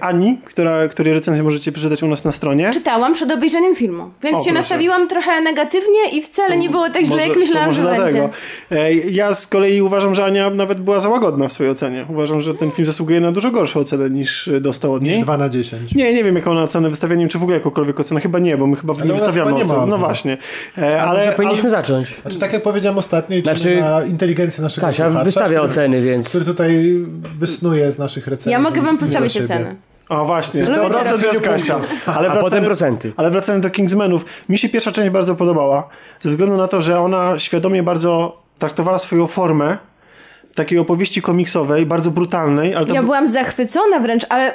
Ani, która, której recenzję możecie przeczytać u nas na stronie. Czytałam przed obejrzeniem filmu, więc O, się proszę. nastawiłam trochę negatywnie i wcale nie było tak źle, jak to myślałam, może że dlatego. będzie. E, Ja z kolei uważam, że Ania nawet była za łagodna w swojej ocenie. Uważam, że ten film zasługuje na dużo gorszą ocenę niż e, dostał od Niż niej. 2 na 10. Nie, nie wiem jaką ona ocenę wystawia, nie wiem czy w ogóle jakąkolwiek ocenę, chyba nie, bo my chyba w nas wystawiamy chyba nie. No właśnie. E, Ale Ale, powinniśmy ale, zacząć. Znaczy, tak jak powiedziałem ostatnio, Znaczy, na inteligencję naszego Kasia wystawia który- oceny, więc... który tutaj wysnuje z naszych recenzji. Ja mogę wam postawić ocenę. O właśnie, teraz ocen to jest Kasia. Ale potem procenty. Ale wracając do Kingsmanów, mi się pierwsza część bardzo podobała, ze względu na to, że ona świadomie bardzo traktowała swoją formę takiej opowieści komiksowej, bardzo brutalnej, ale to Ja byłam zachwycona wręcz, ale,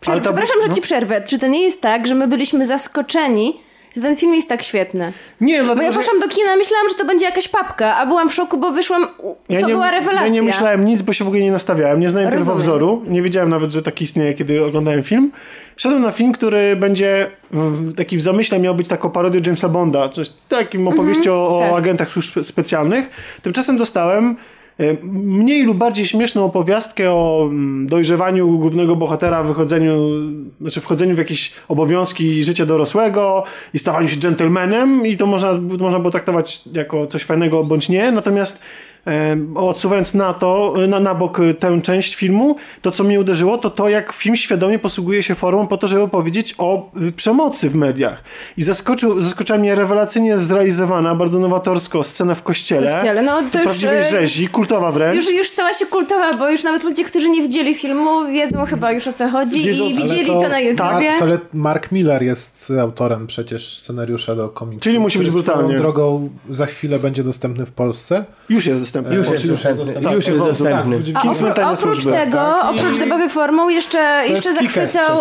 prze- Ale to- przepraszam, że no. ci przerwę. Czy to nie jest tak, że my byliśmy zaskoczeni ten film jest tak świetny. Nie, Bo dlatego, ja że poszłam do kina, myślałam, że to będzie jakaś papka, a byłam w szoku, bo wyszłam, ja to nie, była rewelacja. Ja nie myślałem nic, bo się w ogóle nie nastawiałem. Nie znałem Rozumiem. pierwowzoru. Nie wiedziałem nawet, że taki istnieje, kiedy oglądałem film. Szedłem na film, który będzie taki w zamyśle miał być taką parodią Jamesa Bonda, coś takim opowieścią o, tak. o agentach służb spe- specjalnych. Tymczasem dostałem mniej lub bardziej śmieszną opowiastkę o mm, dojrzewaniu głównego bohatera, wychodzeniu, znaczy wchodzeniu w jakieś obowiązki życia dorosłego i stawaniu się gentlemanem i to można, można było traktować jako coś fajnego bądź nie, natomiast e, odsuwając na to, na, na bok e, tę część filmu, to co mnie uderzyło, to to jak film świadomie posługuje się formą po to, żeby opowiedzieć o y, przemocy w mediach. I zaskoczył, zaskoczyła mnie rewelacyjnie zrealizowana, bardzo nowatorsko scena w kościele. W kościele, no to już, Prawdziwej e, rzezi, kultowa wręcz. Już, już stała się kultowa, bo już nawet ludzie, którzy nie widzieli filmu, wiedzą chyba już o co chodzi Wiedzą, i ale widzieli to- to, na YouTubie. tak, To le- Mark Miller jest autorem przecież scenariusza do komiksu. Czyli musi być brutalnie. drogą za chwilę będzie dostępny w Polsce. Już jest dostępny. Już jest już dostępny. dostępny. Już jest Tak, dostępny. A Tajne oprócz tego, Tak, i- oprócz zabawy formą, jeszcze, jeszcze zachwycał...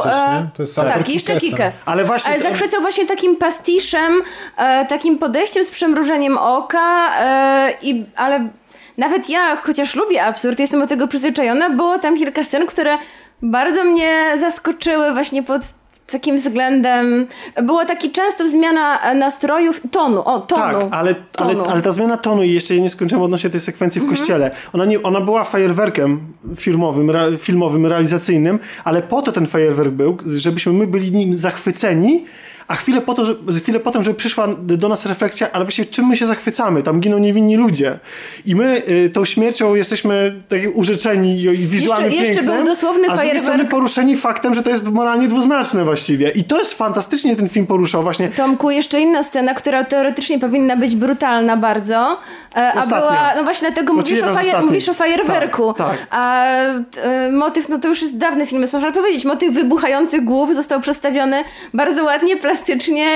przecież, e, tak, jeszcze. Kikas. Ale właśnie Ale zachwycał właśnie takim pastiszem, e, takim podejściem z przymrużeniem oka, e, i, ale nawet ja, chociaż lubię absurd, jestem do tego przyzwyczajona, było tam kilka scen, które bardzo mnie zaskoczyły właśnie pod takim względem. Była taki często zmiana e, nastrojów, tonu, o, tonu. Tak, ale, ale, tonu. ale ta zmiana tonu i jeszcze nie skończyłem odnośnie tej sekwencji w kościele. Ona, nie, ona była fajerwerkiem filmowym, re, filmowym, realizacyjnym, ale po to ten fajerwerk był, żebyśmy my byli nim zachwyceni, a chwilę, po to, że, chwilę potem, żeby przyszła do nas refleksja, ale właściwie czym my się zachwycamy? Tam giną niewinni ludzie. I my y, tą śmiercią jesteśmy taki urzeczeni i, wizualnie Jeszcze- jeszcze pięknem, był dosłowny a strony poruszeni faktem, że to jest moralnie dwuznaczne właściwie. I to jest fantastycznie ten film poruszał właśnie. Tomku, jeszcze inna scena, która teoretycznie powinna być brutalna bardzo, e, a Ostatnia. była, no właśnie dlatego Znaczy mówisz o, fajer, mówisz o fajerwerku, Tak, tak. a e, motyw, no to już jest dawny film, jest można powiedzieć, motyw wybuchających głów został przedstawiony bardzo ładnie, plastycznie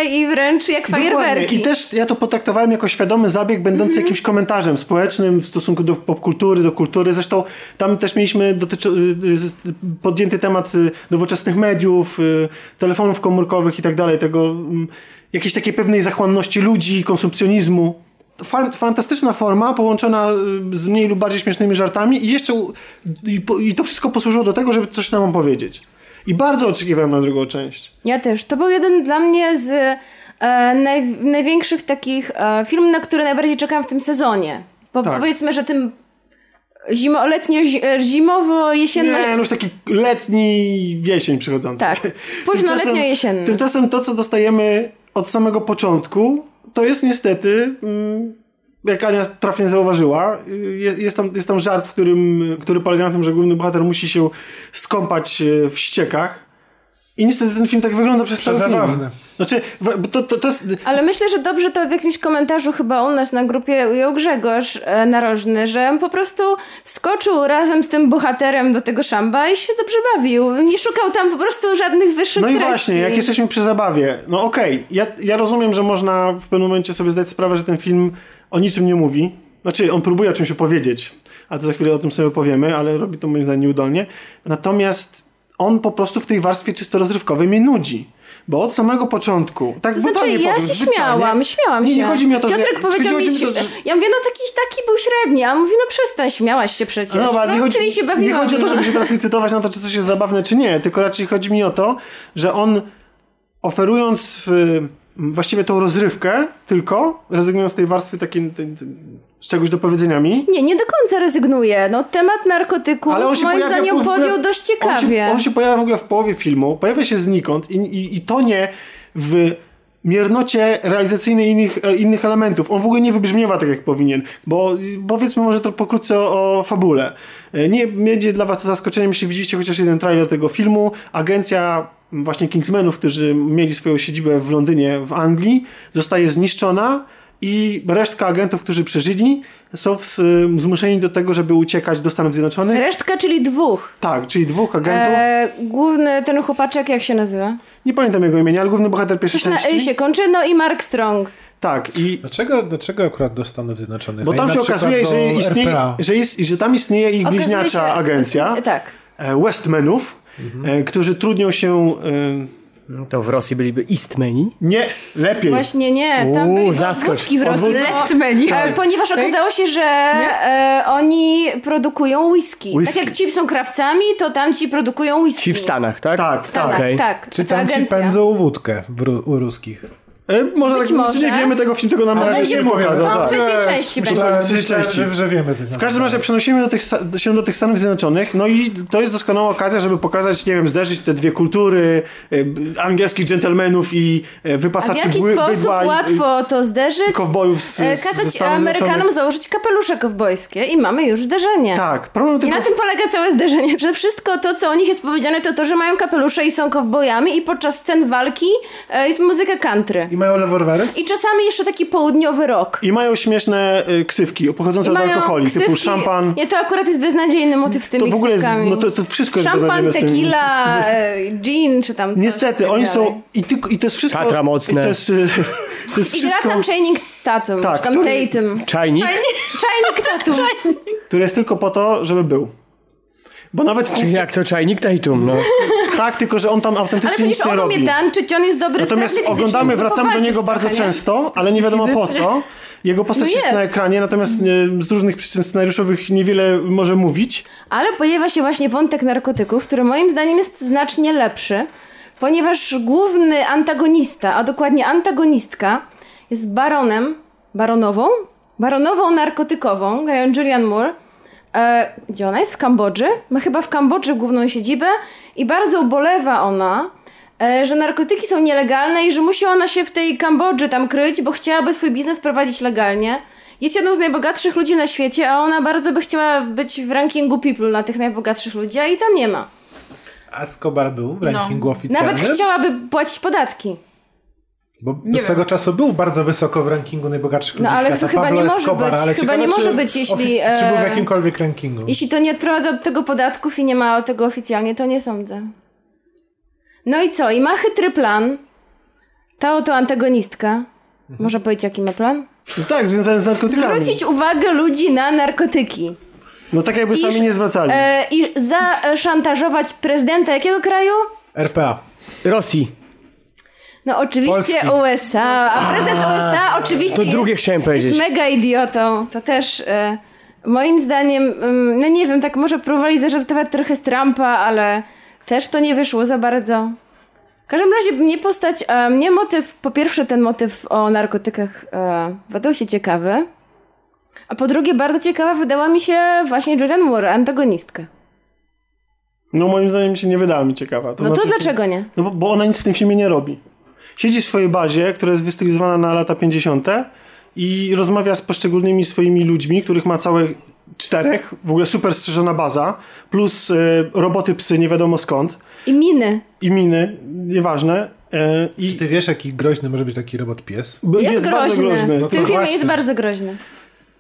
i wręcz jak Dokładnie. fajerwerki. I też ja to potraktowałem jako świadomy zabieg, będący Mhm. jakimś komentarzem społecznym w stosunku do popkultury, do kultury. Zresztą tam też mieliśmy dotyczy, y, podjęty temat y, nowoczesnych mediów, y, telefonów komórkowych i tak dalej, tego mm, jakiejś takiej pewnej zachłanności ludzi, konsumpcjonizmu. Fan, fantastyczna forma połączona z mniej lub bardziej śmiesznymi żartami i jeszcze i, po- i to wszystko posłużyło do tego, żeby coś nam opowiedzieć. I bardzo oczekiwałem na drugą część. Ja też. To był jeden dla mnie z e, naj, największych takich e, filmów, na które najbardziej czekałam w tym sezonie. Bo Tak. powiedzmy, że tym zimo, letnio, e, zimowo-jesienno... Nie, no już taki letni wiesień przychodzący. Tak. Późno Tymczasem- letnio jesienny. Tymczasem to, co dostajemy od samego początku, to jest niestety, mm, jak Ania trafnie zauważyła, je- jest tam, jest tam żart, w którym, który polega na tym, że główny bohater musi się skąpać e, w ściekach. I niestety ten film tak wygląda przez cały film. Przezabawny. Znaczy, to, to, to jest... Ale myślę, że dobrze to w jakimś komentarzu chyba u nas na grupie ujął Grzegorz e, Narożny, że on po prostu wskoczył razem z tym bohaterem do tego szamba i się dobrze bawił. Nie szukał tam po prostu żadnych wyższych No i treści. właśnie, jak jesteśmy przy zabawie, no okej, ja, ja rozumiem, że można w pewnym momencie sobie zdać sprawę, że ten film o niczym nie mówi. Znaczy, on próbuje o czymś opowiedzieć, ale to za chwilę o tym sobie powiemy, ale robi to moim zdaniem nieudolnie. Natomiast on po prostu w tej warstwie czysto rozrywkowej mnie nudzi. Bo od samego początku, tak To znaczy, ja powiem, się zwyczajnie- śmiałam, śmiałam nie, się. Nie chodzi mi o to, Piotrek że... powiedział mi, że... ja mówię, no taki, taki był średni, a on mówi, no przestań, śmiałaś się przecież. No, ale nie, chodzi, czyli się bawiłam. nie chodzi o to, no. żeby się teraz licytować na to, czy coś jest zabawne, czy nie, tylko raczej chodzi mi o to, że on oferując w, właściwie tą rozrywkę tylko, rezygnując z tej warstwy takiej tej, tej, z czegoś do powiedzenia mi, Nie, nie do końca rezygnuje. No, temat narkotyków ale on się moim zdaniem ogóle- podjął dość On ciekawie. się, on się pojawia w ogóle w połowie filmu, pojawia się znikąd i, i, i to nie w miernocie realizacyjnej innych, innych elementów. On w ogóle nie wybrzmiewa tak, jak powinien, bo powiedzmy może to pokrótce o, o fabule. Nie będzie dla was to zaskoczeniem, jeśli widzieliście chociaż jeden trailer tego filmu. Agencja właśnie Kingsmenów, którzy mieli swoją siedzibę w Londynie, w Anglii, zostaje zniszczona i resztka agentów, którzy przeżyli, są w, zmuszeni do tego, żeby uciekać do Stanów Zjednoczonych. Resztka, czyli dwóch. Tak, czyli dwóch agentów. E, główny ten chłopaczek, jak się nazywa? Nie pamiętam jego imienia, ale główny bohater pierwszej Coś na części. Y się kończy, no i Mark Strong. Tak, i Dlaczego, dlaczego akurat do Stanów Zjednoczonych? bo tam na się okazuje, że istnieje, że, jest, że tam istnieje ich bliźniacza się- agencja, Tak. e, Westmenów, e, którzy trudnią się e, To w Rosji byliby Eastmeni? Nie, lepiej. Właśnie nie, tam Uuu, byli w Rosji. Leftmeni. E, Ponieważ okazało się, że e, oni produkują whisky. Whisky. Tak jak ci są krawcami, to tam ci produkują whisky. Ci w Stanach, tak? Tak, W Stanach, Okej. tak. Czy tam ci pędzą wódkę u ruskich? E, może Być tak, może. czy nie wiemy tego film, tylko nam na razie nie pokazał. Tak. w trzeciej części będzie. Trzeciej części. że, że wiemy W każdym razie przenosimy do tych, się do tych Stanów Zjednoczonych, no i to jest doskonała okazja, żeby pokazać, nie wiem, zderzyć te dwie kultury e, angielskich dżentelmenów i e, A w wypasaczy jaki sposób bydła i- łatwo to zderzyć? i kowbojów z, Kazać Amerykanom założyć kapelusze kowbojskie i mamy już zderzenie. Tak, problem I tylko... na tym polega całe zderzenie, że wszystko to, co o nich jest powiedziane, to to, że mają kapelusze i są kowbojami i podczas scen walki jest muzyka country. I mają rewolwery? I czasami jeszcze taki południowy rok. I mają śmieszne y, ksywki pochodzące I od alkoholi, typu ksywki- szampan. Nie, to akurat jest beznadziejny motyw z tymi To w ogóle jest, no to, to wszystko jest Szampan, beznadziejne tequila, e, gin, czy tam coś Niestety, tak oni są i, tylko, i to jest wszystko... Tatra mocne. I to jest, y, to jest I wszystko, tam Channing Tatum, Tak, czy tam który- Tatum. Czajnik? Channing Tatum. które jest tylko po to, żeby był. Bo nawet w, Jak to czajnik Tatum, no. Tak, tylko że on tam Ale autentycznie przecież nic nie on robi. umie tańczyć, on jest dobry Natomiast oglądamy, wracamy do niego bardzo trochę, często, ale nie wiadomo po co. Jego postać No jest. jest. na ekranie, natomiast e, z różnych przyczyn scenariuszowych niewiele może mówić. Ale pojawia się właśnie wątek narkotyków, który moim zdaniem jest znacznie lepszy, ponieważ główny antagonista, a dokładnie antagonistka, jest baronem, baronową, baronową narkotykową, grają Julian Moore. E, gdzie ona jest? W Kambodży. Ma chyba w Kambodży główną siedzibę i bardzo ubolewa ona, e, że narkotyki są nielegalne i że musi ona się w tej Kambodży tam kryć, bo chciałaby swój biznes prowadzić legalnie. Jest jedną z najbogatszych ludzi na świecie, a ona bardzo by chciała być w rankingu People na tych najbogatszych ludzi, a i tam nie ma. A Escobar był w rankingu oficjalnym? Nawet chciałaby płacić podatki. Bo do swego czasu był bardzo wysoko w rankingu najbogatszych ludzi No, ale świata. to chyba Pablo nie może Escobar, być. ale Chyba ciekawe, nie może czy być, jeśli, Czy był w e, jakimkolwiek rankingu? Jeśli to nie odprowadza od tego podatków i nie ma tego oficjalnie, to nie sądzę. No i co? I ma chytry plan. Ta oto antagonistka. Może powiedzieć, jaki ma plan? No tak, związane z narkotykami. Zwrócić uwagę ludzi na narkotyki. No tak jakby sami Iż- nie zwracali. E, I zaszantażować prezydenta jakiego kraju? RPA. Rosji. No oczywiście Polski. USA. A prezydent USA oczywiście To drugie jest, chciałem powiedzieć. jest mega idiotą. To też e, moim zdaniem, mm, no nie wiem, tak może próbowali zażartować trochę z Trumpa, ale też to nie wyszło za bardzo. W każdym razie mnie postać, e, mnie motyw, po pierwsze ten motyw o narkotykach e, wydał się ciekawy, a po drugie bardzo ciekawa wydała mi się właśnie Julian Moore, antagonistka. No moim zdaniem się nie wydała mi ciekawa. To No to znaczy, dlaczego nie? No bo, bo ona nic w tym filmie nie robi. Siedzi w swojej bazie, która jest wystylizowana na lata 50. i rozmawia z poszczególnymi swoimi ludźmi, których ma całe czterech, w ogóle super strzeżona baza, plus e, roboty psy nie wiadomo skąd I miny. i miny, nieważne. E, I Ty wiesz, jaki groźny może być taki robot pies? b- Jest, bardzo groźny. groźny. W No tym to filmie jest bardzo groźny.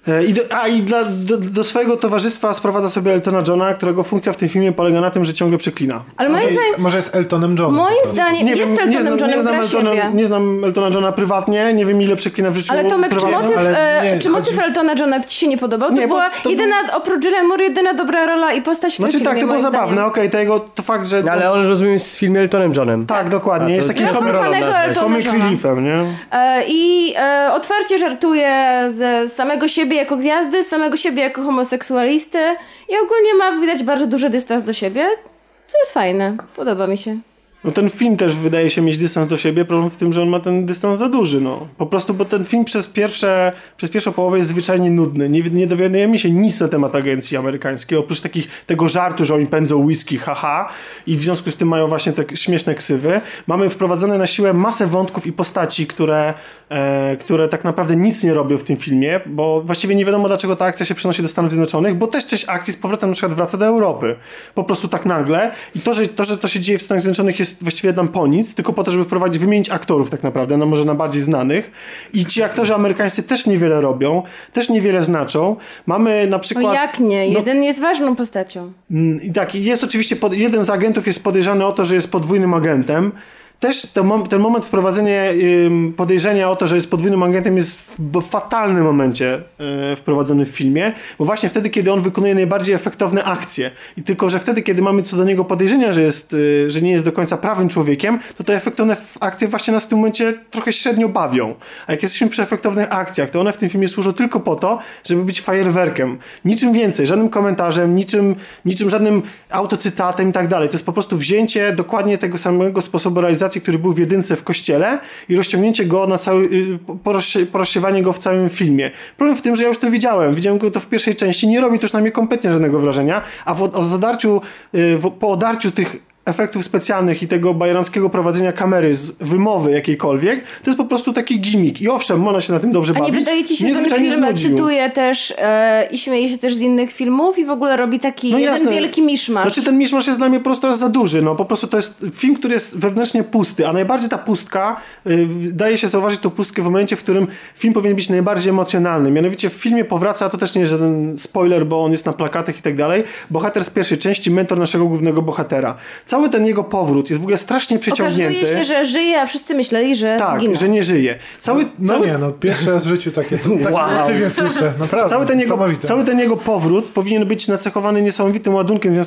E, I do, a i dla, do, do swojego towarzystwa sprowadza sobie Eltona Johna, którego funkcja w tym filmie polega na tym, że ciągle przeklina. Ale moim Ej, zdaniem Może jest Eltonem Johnem. Moim zdaniem jest nie Eltonem znam, nie, Johnem znam siebie. nie znam Eltona Johna prywatnie, nie wiem ile przeklina w życiu Ale Tomek, czy prywatnym. motyw, ale e, nie, czy motyw Eltona Johna ci się nie podobał? To Nie, bo była to jedyna, oprócz Julian Moore, jedyna dobra rola i postać w tym Znaczy filmie, tak, to było zabawne, okej, to jego, to fakt, że... No, ale on rozumiem jest w filmie Eltonem Johnem. Tak, dokładnie, jest taki comic, reliefem, nie? E, I otwarcie żartuje ze samego siebie jako gwiazdy, samego siebie jako homoseksualisty i ogólnie ma widać bardzo duży dystans do siebie, co jest fajne. Podoba mi się. No ten film też wydaje się mieć dystans do siebie, problem w tym, że on ma ten dystans za duży, no. Po prostu, bo ten film przez pierwsze, przez pierwszą połowę jest zwyczajnie nudny. Nie, nie dowiadujemy się nic na temat agencji amerykańskiej, oprócz takich, tego żartu, że oni pędzą whisky, haha, i w związku z tym mają właśnie te śmieszne ksywy. Mamy wprowadzone na siłę masę wątków i postaci, które, które tak naprawdę nic nie robią w tym filmie, bo właściwie nie wiadomo, dlaczego ta akcja się przenosi do Stanów Zjednoczonych, bo też część akcji z powrotem na przykład wraca do Europy. Po prostu tak nagle. I to, że to, że to się dzieje w Stanach Zjednoczonych jest właściwie nam po nic, tylko po to, żeby wprowadzić, wymienić aktorów tak naprawdę, no może na bardziej znanych. I ci aktorzy amerykańscy też niewiele robią, też niewiele znaczą. Mamy na przykład... No jak nie? No, Jeden jest ważną postacią. Mm, I tak, i jest oczywiście, pod, jeden z agentów jest podejrzany o to, że jest podwójnym agentem. Też ten, mom- ten moment wprowadzenia podejrzenia o to, że jest podwójnym agentem jest w fatalnym momencie y, wprowadzony w filmie, bo właśnie wtedy, kiedy on wykonuje najbardziej efektowne akcje i tylko, że wtedy, kiedy mamy co do niego podejrzenia, że, jest, y, że nie jest do końca prawym człowiekiem, to te efektowne akcje właśnie nas w tym momencie trochę średnio bawią. A jak jesteśmy przy efektownych akcjach, to one w tym filmie służą tylko po to, żeby być fajerwerkiem. Niczym więcej, żadnym komentarzem, niczym, niczym żadnym autocytatem i tak dalej. To jest po prostu wzięcie dokładnie tego samego sposobu realizacji, który był w jedynce w kościele i rozciągnięcie go na cały, y, porozsie- porozsiewanie go w całym filmie. Problem w tym, że ja już to widziałem. Widziałem go to w pierwszej części, nie robi to już na mnie kompletnie żadnego wrażenia, a w, o zadarciu, y, w, po odarciu tych efektów specjalnych i tego bajeranckiego prowadzenia kamery z wymowy jakiejkolwiek, to jest po prostu taki gimmick. I owszem, można się na tym dobrze A bawić. nie wydaje ci się, że ten film cytuje też e, i śmieje się też z innych filmów i w ogóle robi taki No jeden jasne. wielki miszmasz. Znaczy ten miszmasz jest dla mnie po prostu za duży. No po prostu to jest film, który jest wewnętrznie pusty, a najbardziej ta pustka, y, daje się zauważyć tą pustkę w momencie, w którym film powinien być najbardziej emocjonalny. Mianowicie w filmie powraca, to też nie jest żaden spoiler, bo on jest na plakatach i tak dalej, bohater z pierwszej części, mentor naszego głównego bohatera. Cały ten jego powrót jest w ogóle strasznie przeciągnięty. Okazuje się, że żyje, a wszyscy myśleli, że tak, że nie żyje. Cały, No cały, nie, no pierwszy raz w życiu takie tak Wow. wow. słyszę, naprawdę. Cały ten, jego, cały ten jego powrót powinien być nacechowany niesamowitym ładunkiem y,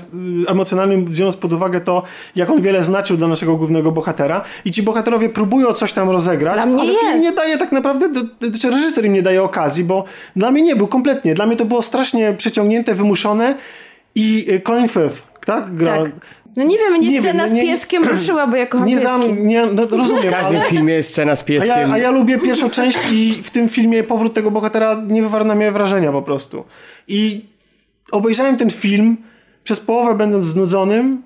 emocjonalnym, biorąc pod uwagę to, jak on wiele znaczył dla naszego głównego bohatera. I ci bohaterowie próbują coś tam rozegrać, Dla mnie ale film jest. nie daje tak naprawdę, czy reżyser im nie daje okazji, bo dla mnie nie był kompletnie. Dla mnie to było strasznie przeciągnięte, wymuszone i y, Colin Firth, tak? Gra, Tak. No nie wiem, mnie Nie wiem, scena no z nie- pieskiem ruszyła, bo ja kocham Nie, pieski. zam, nie no, rozumiem, W każdym ale... filmie jest scena z A pieskiem. ja, a ja lubię pierwszą część i w tym filmie powrót tego bohatera nie wywarł na mnie wrażenia po prostu. I obejrzałem ten film przez połowę będąc znudzonym,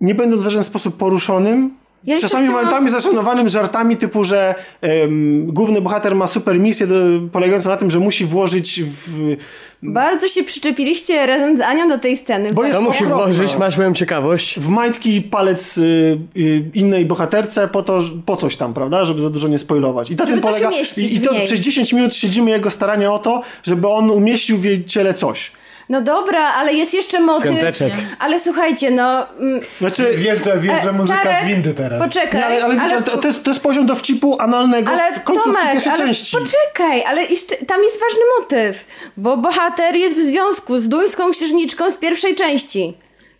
nie będąc w żaden sposób poruszonym, Ja czasami chciałam- momentami zaszanowanym żartami typu, że em, główny bohater ma super misję do, polegającą na tym, że musi włożyć w... Bardzo się przyczepiliście razem z Anią do tej sceny. Bo Co musi włożyć? Masz moją ciekawość. w majtki palec y, y, innej bohaterce po to, po coś tam, prawda? Żeby za dużo nie spoilować. I na Żeby tym polega. I, I to przez 10 minut śledzimy jego starania o to, żeby on umieścił w jej ciele coś. No dobra, ale jest jeszcze motyw. Piąteczek. Ale słuchajcie, no... mm, Znaczy. Wjeżdża, wjeżdża e, muzyka Czarek, z windy teraz. Poczekaj, Nie, ale, ale, wiecie, to, to, jest, to jest poziom dowcipu analnego Ale z Tomek, pierwszej ale części. poczekaj, ale jeszcze, tam jest ważny motyw, bo bohater jest w związku z duńską księżniczką z pierwszej części,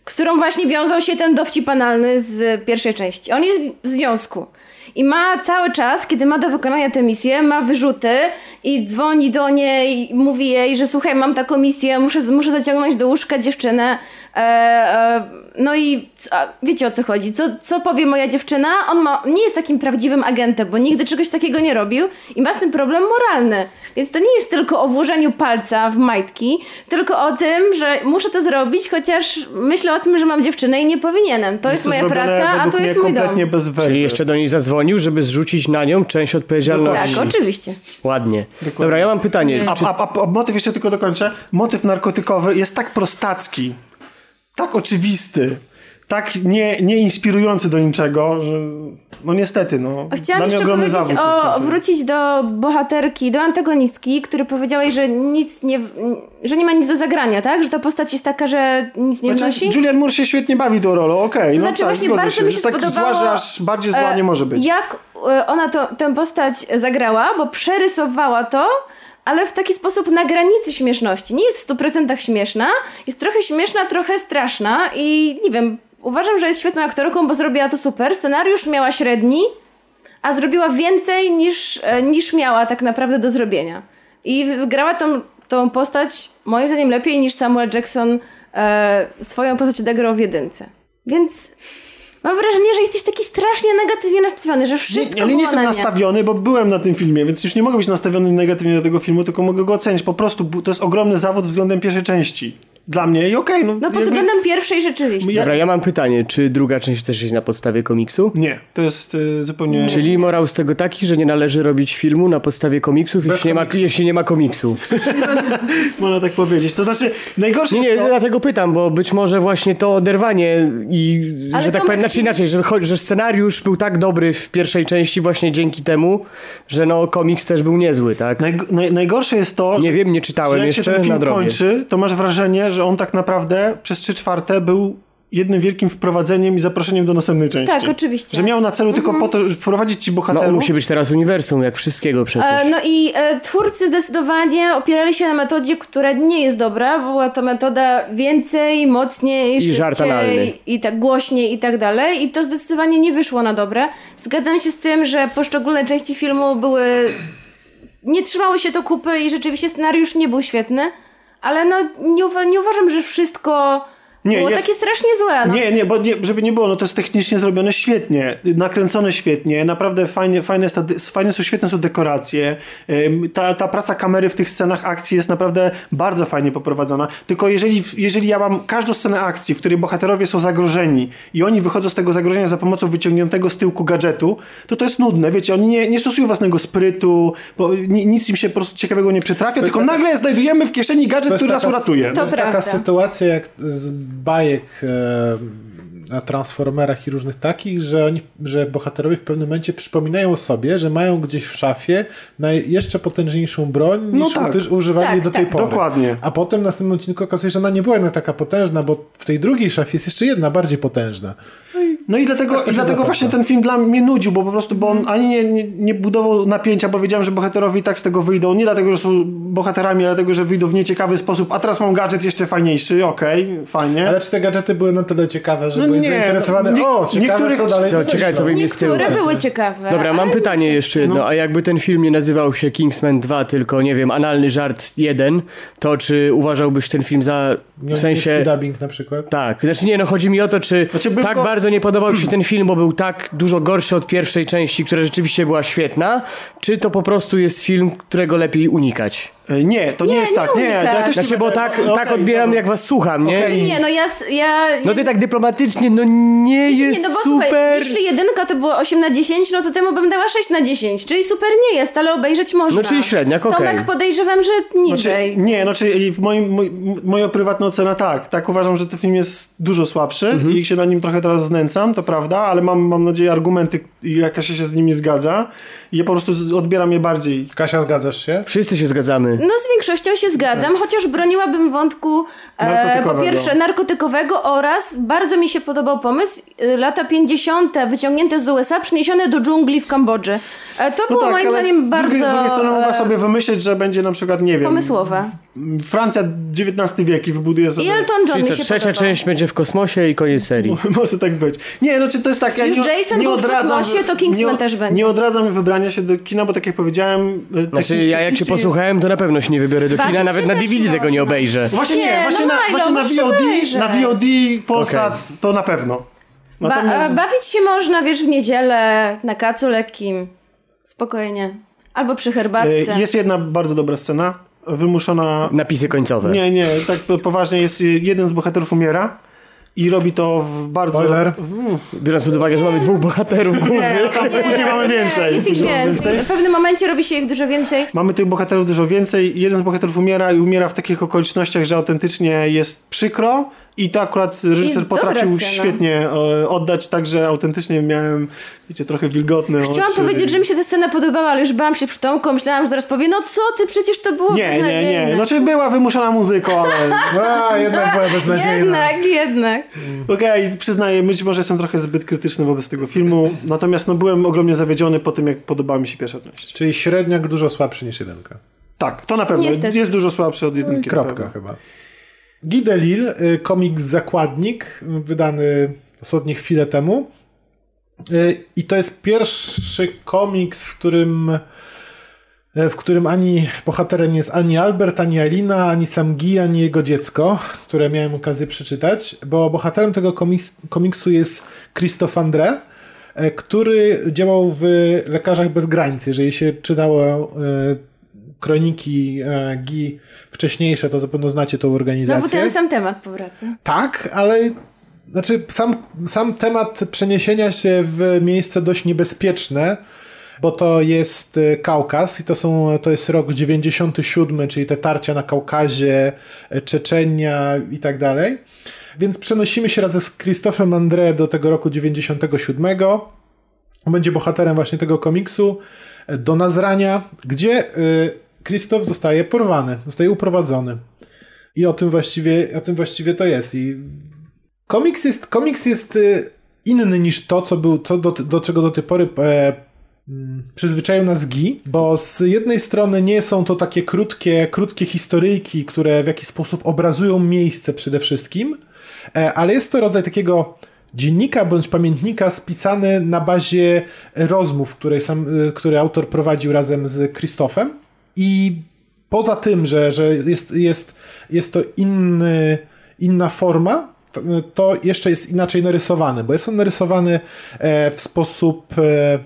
z którą właśnie wiązał się ten dowcip analny z pierwszej części. On jest w związku. I ma cały czas, kiedy ma do wykonania tę misję, ma wyrzuty i dzwoni do niej, mówi jej, że słuchaj, mam taką misję, muszę, muszę zaciągnąć do łóżka dziewczynę. E, e, no i wiecie o co chodzi. Co, co powie moja dziewczyna? On ma, nie jest takim prawdziwym agentem, bo nigdy czegoś takiego nie robił i ma z tym problem moralny. Więc to nie jest tylko o włożeniu palca w majtki, tylko o tym, że muszę to zrobić, chociaż myślę o tym, że mam dziewczynę i nie powinienem. To jest, to moja praca, a to jest mój dom. bez. Czyli jeszcze do niej zadzwonił, żeby zrzucić na nią część odpowiedzialności. Tak, oczywiście. Ładnie. Dobra, ja mam pytanie. A, a, a, a motyw jeszcze tylko dokończę. Motyw narkotykowy jest tak prostacki, tak oczywisty, tak nie, nie inspirujący do niczego, że no niestety, no. Chciałam jeszcze powiedzieć zawód o, wrócić do bohaterki, do antagonistki, który powiedziałeś, że nic nie, że nie ma nic do zagrania, tak? Że ta postać jest taka, że nic nie Znaczy, wnosi? Julian Moore się świetnie bawi tą rolą, okej. To no znaczy tak, właśnie bardzo się. mi się tak spodobało, zła, że aż bardziej zła e, nie może być. Jak e, ona to, tę postać zagrała, bo przerysowała to, ale w taki sposób na granicy śmieszności. Nie jest w 100% śmieszna, jest trochę śmieszna, trochę straszna i nie wiem, uważam, że jest świetną aktorką, bo zrobiła to super. Scenariusz miała średni, a zrobiła więcej niż, e, niż miała tak naprawdę do zrobienia. I grała tą, tą postać moim zdaniem lepiej niż Samuel Jackson e, swoją postać odegrał w jedynce. Więc mam wrażenie, że jesteś taki strasznie negatywnie nastawiony, że wszystko Nie, ale nie jestem nie. nastawiony, bo byłem na tym filmie, więc już nie mogę być nastawiony negatywnie do tego filmu, tylko mogę go ocenić. Po prostu to jest ogromny zawód względem pierwszej części. Dla mnie i okej, no. No pod jakby- względem pierwszej rzeczywiście. Ja- Dobra, ja mam pytanie. Czy druga część też jest na podstawie komiksu? Nie, to jest y, zupełnie... Czyli morał z tego taki, że nie należy robić filmu na podstawie komiksów, jeśli nie, ma, komiksu. jeśli nie ma komiksu. Można tak powiedzieć. To znaczy, najgorsze Nie, nie, jest to... dlatego pytam, bo być może właśnie to oderwanie i, Ale że tak powiem, znaczy inaczej, że, że scenariusz był tak dobry w pierwszej części właśnie dzięki temu, że no komiks też był niezły, tak? Najg- naj, najgorsze jest to, Nie że, wiem, nie czytałem że jak jeszcze, się ten film kończy, to masz wrażenie, że on tak naprawdę przez trzy czwarte był jednym wielkim wprowadzeniem i zaproszeniem do następnej części. Tak, oczywiście. Że miał na celu tylko po to, żeby wprowadzić ci No bohaterów. musi być teraz uniwersum, jak wszystkiego przecież. E, No i e, twórcy zdecydowanie opierali się na metodzie, która nie jest dobra. Była to metoda więcej, mocniej, I żart szybciej analny. i tak głośniej i tak dalej. I to zdecydowanie nie wyszło na dobre. Zgadzam się z tym, że poszczególne części filmu były... Nie trzymały się to kupy i rzeczywiście scenariusz nie był świetny. Ale no nie, uwa- nie uważam, że wszystko Nie, było jest- takie strasznie złe. No. Nie, nie, bo nie, żeby nie było, no to jest technicznie zrobione świetnie, nakręcone świetnie, naprawdę fajnie, fajne, jest fajne są, świetne są dekoracje, ta, ta praca kamery w tych scenach akcji jest naprawdę bardzo fajnie poprowadzona, tylko jeżeli, jeżeli ja mam każdą scenę akcji, w której bohaterowie są zagrożeni i oni wychodzą z tego zagrożenia za pomocą wyciągniętego z tyłku gadżetu, to to jest nudne, wiecie, oni nie, nie stosują własnego sprytu, nic im się po prostu ciekawego nie przytrafia, jest tylko taka- nagle znajdujemy w kieszeni gadżet, który nas uratuje. To jest taka prawda. sytuacja jak z bajek e, na Transformerach i różnych takich, że, oni, że bohaterowie w pewnym momencie przypominają sobie, że mają gdzieś w szafie naj, jeszcze potężniejszą broń No niż tak. uty- używali Tak, do tej tak. pory. Dokładnie. A potem w następnym odcinku okazuje się, że ona nie była jednak taka potężna, bo w tej drugiej szafie jest jeszcze jedna bardziej potężna. No i dlatego, Tak i dlatego właśnie ten film dla mnie nudził, bo po prostu bo on ani nie, nie, nie budował napięcia, bo wiedziałem, że bohaterowie i tak z tego wyjdą. Nie dlatego, że są bohaterami, ale dlatego, że wyjdą w nieciekawy sposób. A teraz mam gadżet jeszcze fajniejszy, okej, fajnie. Ale czy te gadżety były na tyle ciekawe, że No byłeś nie, zainteresowany? nie- o, ciekawe, niektórych- co dalej Co, ciekawe, co. Niektóre były ciekawe. Dobra, mam pytanie nie jeszcze jedno, a jakby ten film nie nazywał się Kingsman 2, tylko nie wiem, analny żart 1, to czy uważałbyś ten film za, w sensie... dubbing na przykład. Tak, znaczy nie, no chodzi mi o to, czy Znaczy, tak go- bardzo nie podobał Ci się ten film, bo był tak dużo gorszy od pierwszej części, która rzeczywiście była świetna, czy to po prostu jest film, którego lepiej unikać? E, Nie, to nie, Nie, jest nie tak. Nie, unikać. ja też Znaczy, nie bo tak, tak odbieram, dobra. jak was słucham, nie? Znaczy I- nie, no ja, ja No ty tak dyplomatycznie, no nie jest nie, no bo super. słuchaj, jeśli jedynka to było 8 na 10, no to temu bym dała 6 na 10, czyli super nie jest, ale obejrzeć można. No, czyli średniak, okej. Tomek podejrzewam, że Znaczy, niżej. nie, znaczy w moim, moj, moja prywatna ocena tak. Tak uważam, że ten film jest dużo słabszy Mhm. i się na nim trochę teraz znęcam, to prawda, ale mam, mam nadzieję argumenty i jakaś się z nimi zgadza i ja po prostu odbieram je bardziej. Kasia, zgadzasz się? Wszyscy się zgadzamy. No z większością się zgadzam, chociaż broniłabym wątku e, po pierwsze narkotykowego oraz bardzo mi się podobał pomysł e, lata 50. wyciągnięte z USA, przeniesione do dżungli w Kambodży. E, to było moim No tak, ale zdaniem bardzo z drugiej strony mogła e, sobie wymyśleć, że będzie na przykład, nie wiem... pomysłowe. Francja XIX wiek i wybuduje sobie... I Elton John Czyli mi trzecia część będzie w kosmosie i koniec serii. Może tak być. Nie, no czy to jest tak... Ja Już nie, Jason nie był w odradzam, kosmosie, że- to Kingsman nie, też będzie. Nie odradzam wybrania się do kina, bo tak jak powiedziałem... e, Znaczy, ja jak się technicznie posłuchałem, to na pewno się nie wybiorę do kina, nawet na DVD tego nie obejrzę. Właśnie nie, Nie, właśnie, no na, właśnie na VOD, na VOD Polsat to na pewno. Ba- Natomiast... a bawić się można, wiesz, w niedzielę, na kacu lekkim. Spokojnie. Albo przy herbatce. E, Jest jedna bardzo dobra scena, wymuszona... Napisy końcowe. Nie, nie, tak po- poważnie jest, jeden z bohaterów umiera i robi to w bardzo... Spoiler. Biorąc pod uwagę, że mamy dwóch bohaterów głównych. Później mamy więcej. Jest ich więcej. W pewnym momencie robi się ich dużo więcej. Mamy tych bohaterów dużo więcej. Jeden z bohaterów umiera i umiera w takich okolicznościach, że autentycznie jest przykro. I to akurat reżyser potrafił scena. świetnie e, oddać, także autentycznie miałem, wiecie, trochę wilgotne Chciałam oczy. powiedzieć, że mi się ta scena podobała, ale już bałam się przy Tomku. Myślałam, że zaraz powie, no co ty, przecież to było Nie, nie, nie. Znaczy była wymuszona muzyką, ale A, jednak była beznadziejna. Jednak, jednak. okej, przyznaję, być może jestem trochę zbyt krytyczny wobec tego filmu, natomiast no, byłem ogromnie zawiedziony po tym, jak podobała mi się pierwsza część. Czyli średniak dużo słabszy niż jedynka. Tak, to na pewno. Niestety. Jest dużo słabszy od jedynki. Kropka chyba. Guy Delisle, y, komiks Zakładnik, wydany dosłownie chwilę temu. Y, I to jest pierwszy komiks, w którym y, w którym ani bohaterem jest ani Albert, ani Alina, ani sam Guy, ani jego dziecko, które miałem okazję przeczytać, bo bohaterem tego komiks, komiksu jest Christophe André, który działał w Lekarzach Bez Granic. Jeżeli się czytało kroniki GI wcześniejsze, to zapewne znacie tą organizację. Znowu ten sam temat powraca. Tak, ale znaczy sam, sam temat przeniesienia się w miejsce dość niebezpieczne, bo to jest e, Kaukaz i to, są, to jest rok 97, czyli te tarcia na Kaukazie, e, Czeczenia i tak dalej. Więc przenosimy się razem z Christophem André do tego roku 97. On będzie bohaterem właśnie tego komiksu e, do Nazrania, gdzie Krzysztof zostaje porwany, zostaje uprowadzony. I o tym właściwie, o tym właściwie to jest. I Komiks jest, komiks jest y, inny niż to, co był, to do, do czego do tej pory e, mm, przyzwyczaił nas GI, bo z jednej strony nie są to takie krótkie, krótkie historyjki, które w jakiś sposób obrazują miejsce przede wszystkim, e, ale jest to rodzaj takiego dziennika bądź pamiętnika spisany na bazie rozmów, które, sam, y, które autor prowadził razem z Krzysztofem i poza tym, że, że jest, jest, jest to inny, inna forma, to, jeszcze jest inaczej narysowany, bo jest on narysowany e, w sposób e,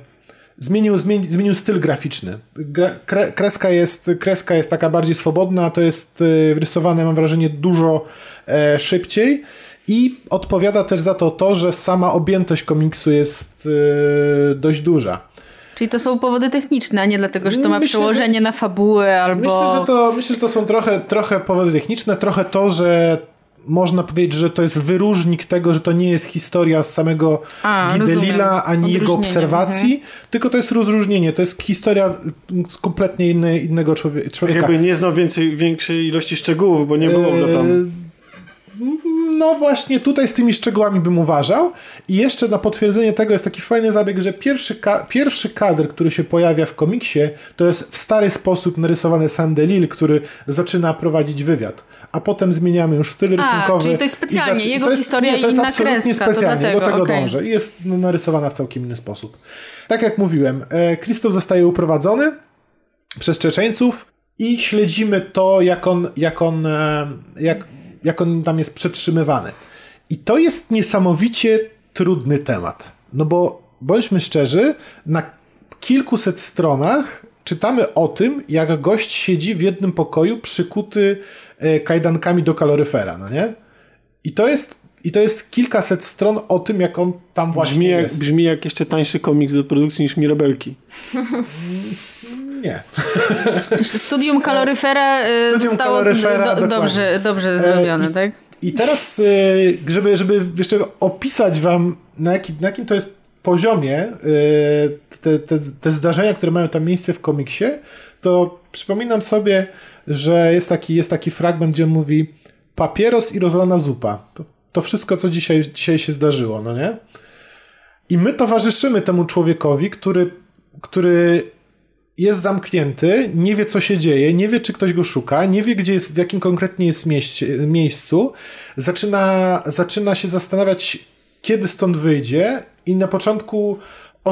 zmienił, zmienił, zmienił styl graficzny. Gra, kre, kreska, jest, kreska jest taka bardziej swobodna, to jest e, rysowane, mam wrażenie, dużo szybciej i odpowiada też za to to, że sama objętość komiksu jest dość duża. Czyli to są powody techniczne, a nie dlatego, że to ma Myślę, przełożenie że- na fabułę albo... Myślę, że to, myślę, że to są trochę, trochę powody techniczne, trochę to, że można powiedzieć, że to jest wyróżnik tego, że to nie jest historia z samego A, Gidelila, ani jego obserwacji, tylko to jest rozróżnienie, to jest historia z kompletnie inny, innego człowie- człowieka. Jakby nie znał więcej, większej ilości szczegółów, bo nie było go tam. No właśnie tutaj z tymi szczegółami bym uważał. I jeszcze na potwierdzenie tego jest taki fajny zabieg, że pierwszy, ka- pierwszy kadr, który się pojawia w komiksie, to jest w stary sposób narysowany Sam Delil, który zaczyna prowadzić wywiad. A potem zmieniamy już styl rysunkowy. czyli to jest specjalnie, zaczy- jego to jest, historia nie, to jest inna absolutnie kreska, to specjalnie, dlatego, do tego okej. dążę. I jest narysowana w całkiem inny sposób. Tak jak mówiłem, e, Krzysztof zostaje uprowadzony przez Czeczeńców i śledzimy to, jak on, jak on, e, jak, jak on tam jest przetrzymywany. I to jest niesamowicie trudny temat. No bo bądźmy szczerzy, na kilkuset stronach czytamy o tym, jak gość siedzi w jednym pokoju przykuty e, kajdankami do kaloryfera, no nie? I to jest, i to jest kilkaset stron o tym, jak on tam właśnie Brzmi jak, jest. brzmi jak jeszcze tańszy komiks do produkcji niż Mirabelki. Nie. Studium kaloryfera y, Studium zostało kaloryfera, do, dobrze, dobrze E, zrobione, i- tak? I teraz, y, żeby, żeby jeszcze opisać wam, na jakim, na jakim to jest poziomie te, te, te zdarzenia, które mają tam miejsce w komiksie, to przypominam sobie, że jest taki, jest taki fragment, gdzie on mówi papieros i rozlana zupa. To, to wszystko, co dzisiaj, dzisiaj się zdarzyło, no nie? I my towarzyszymy temu człowiekowi, który, który jest zamknięty, nie wie co się dzieje, nie wie czy ktoś go szuka, nie wie gdzie jest, w jakim konkretnie jest mieście, miejscu, zaczyna, zaczyna się zastanawiać kiedy stąd wyjdzie i na początku y,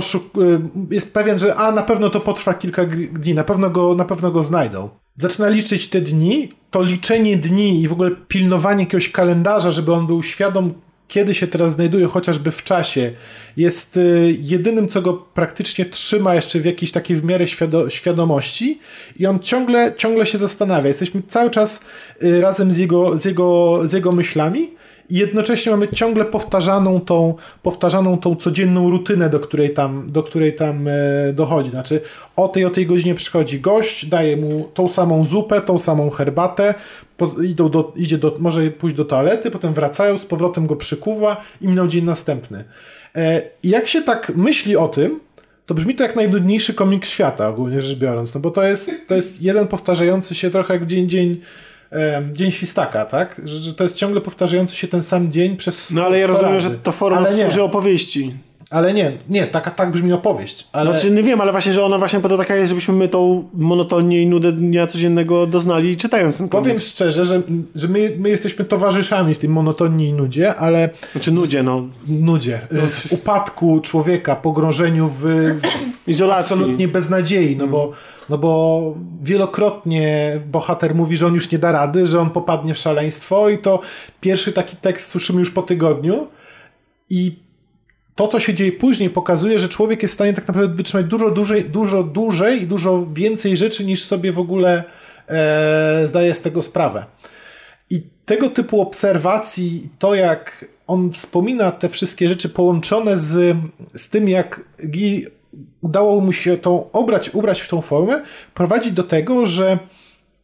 jest pewien, że a na pewno to potrwa kilka dni, na pewno go, na pewno go znajdą. Zaczyna liczyć te dni, to liczenie dni i w ogóle pilnowanie jakiegoś kalendarza, żeby on był świadom kiedy się teraz znajduje, chociażby w czasie, jest y, jedynym, co go praktycznie trzyma jeszcze w jakiejś takiej w miarę świado- świadomości i on ciągle, ciągle się zastanawia. Jesteśmy cały czas y, razem z jego, z, jego, z jego myślami i jednocześnie mamy ciągle powtarzaną tą, powtarzaną tą codzienną rutynę, do której tam, do której tam e, dochodzi. Znaczy o tej o tej godzinie przychodzi gość, daje mu tą samą zupę, tą samą herbatę, idą do, idzie do, może pójść do toalety, potem wracają, z powrotem go przykuwa i minął dzień następny. E, jak się tak myśli o tym, to brzmi to jak najnudniejszy komik świata, ogólnie rzecz biorąc, no bo to jest, to jest jeden powtarzający się trochę jak dzień, dzień, dzień świstaka, tak? Że, że to jest ciągle powtarzający się ten sam dzień przez No ale ja 100 rozumiem, razy. że to forma ale nie, służy opowieści. Ale nie, nie, tak, tak brzmi opowieść. Ale Znaczy, nie wiem, ale właśnie, że ona właśnie po to taka jest, żebyśmy my tą monotonię i nudę dnia codziennego doznali czytając ten komiks. powiem szczerze, że, że my, my jesteśmy towarzyszami w tym monotonii i nudzie, ale Znaczy nudzie, no. nudzie, y, w upadku człowieka, pogrążeniu w, w Izolacji. absolutnie beznadziei, no bo, no bo wielokrotnie bohater mówi, że on już nie da rady, że on popadnie w szaleństwo i to pierwszy taki tekst słyszymy już po tygodniu i to, co się dzieje później, pokazuje, że człowiek jest w stanie tak naprawdę wytrzymać dużo dłużej, dużo dłużej i dużo więcej rzeczy, niż sobie w ogóle e, zdaje z tego sprawę. I tego typu obserwacji, to jak on wspomina te wszystkie rzeczy połączone z, z tym, jak Guy udało mu się tą obrać, ubrać w tą formę, prowadzi do tego, że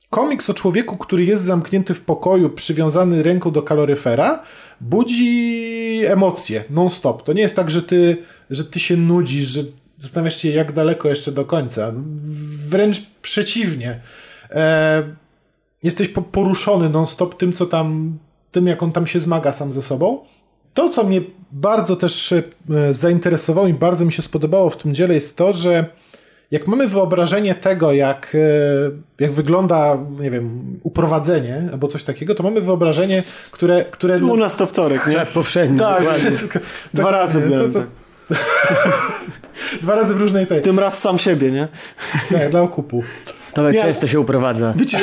komiks o człowieku, który jest zamknięty w pokoju, przywiązany ręką do kaloryfera, budzi emocje non-stop. To nie jest tak, że ty, że ty się nudzisz, że zastanawiasz się, jak daleko jeszcze do końca. Wręcz przeciwnie. E, jesteś po- poruszony non-stop tym, co tam, tym, jak on tam się zmaga sam ze sobą. to, co mnie bardzo też e, zainteresowało i bardzo mi się spodobało w tym dziele, jest to, że jak mamy wyobrażenie tego, jak, e, jak wygląda, nie wiem, uprowadzenie albo coś takiego, to mamy wyobrażenie, które... które U nas to wtorek, nie? Powszedni, Tak, dokładnie. dwa razy nie, byłem. to- tak. Dwa razy w różnej tej. Tym raz sam siebie, nie? Tak, dla okupu. Tomek Ja- często się uprowadza. Wiecie,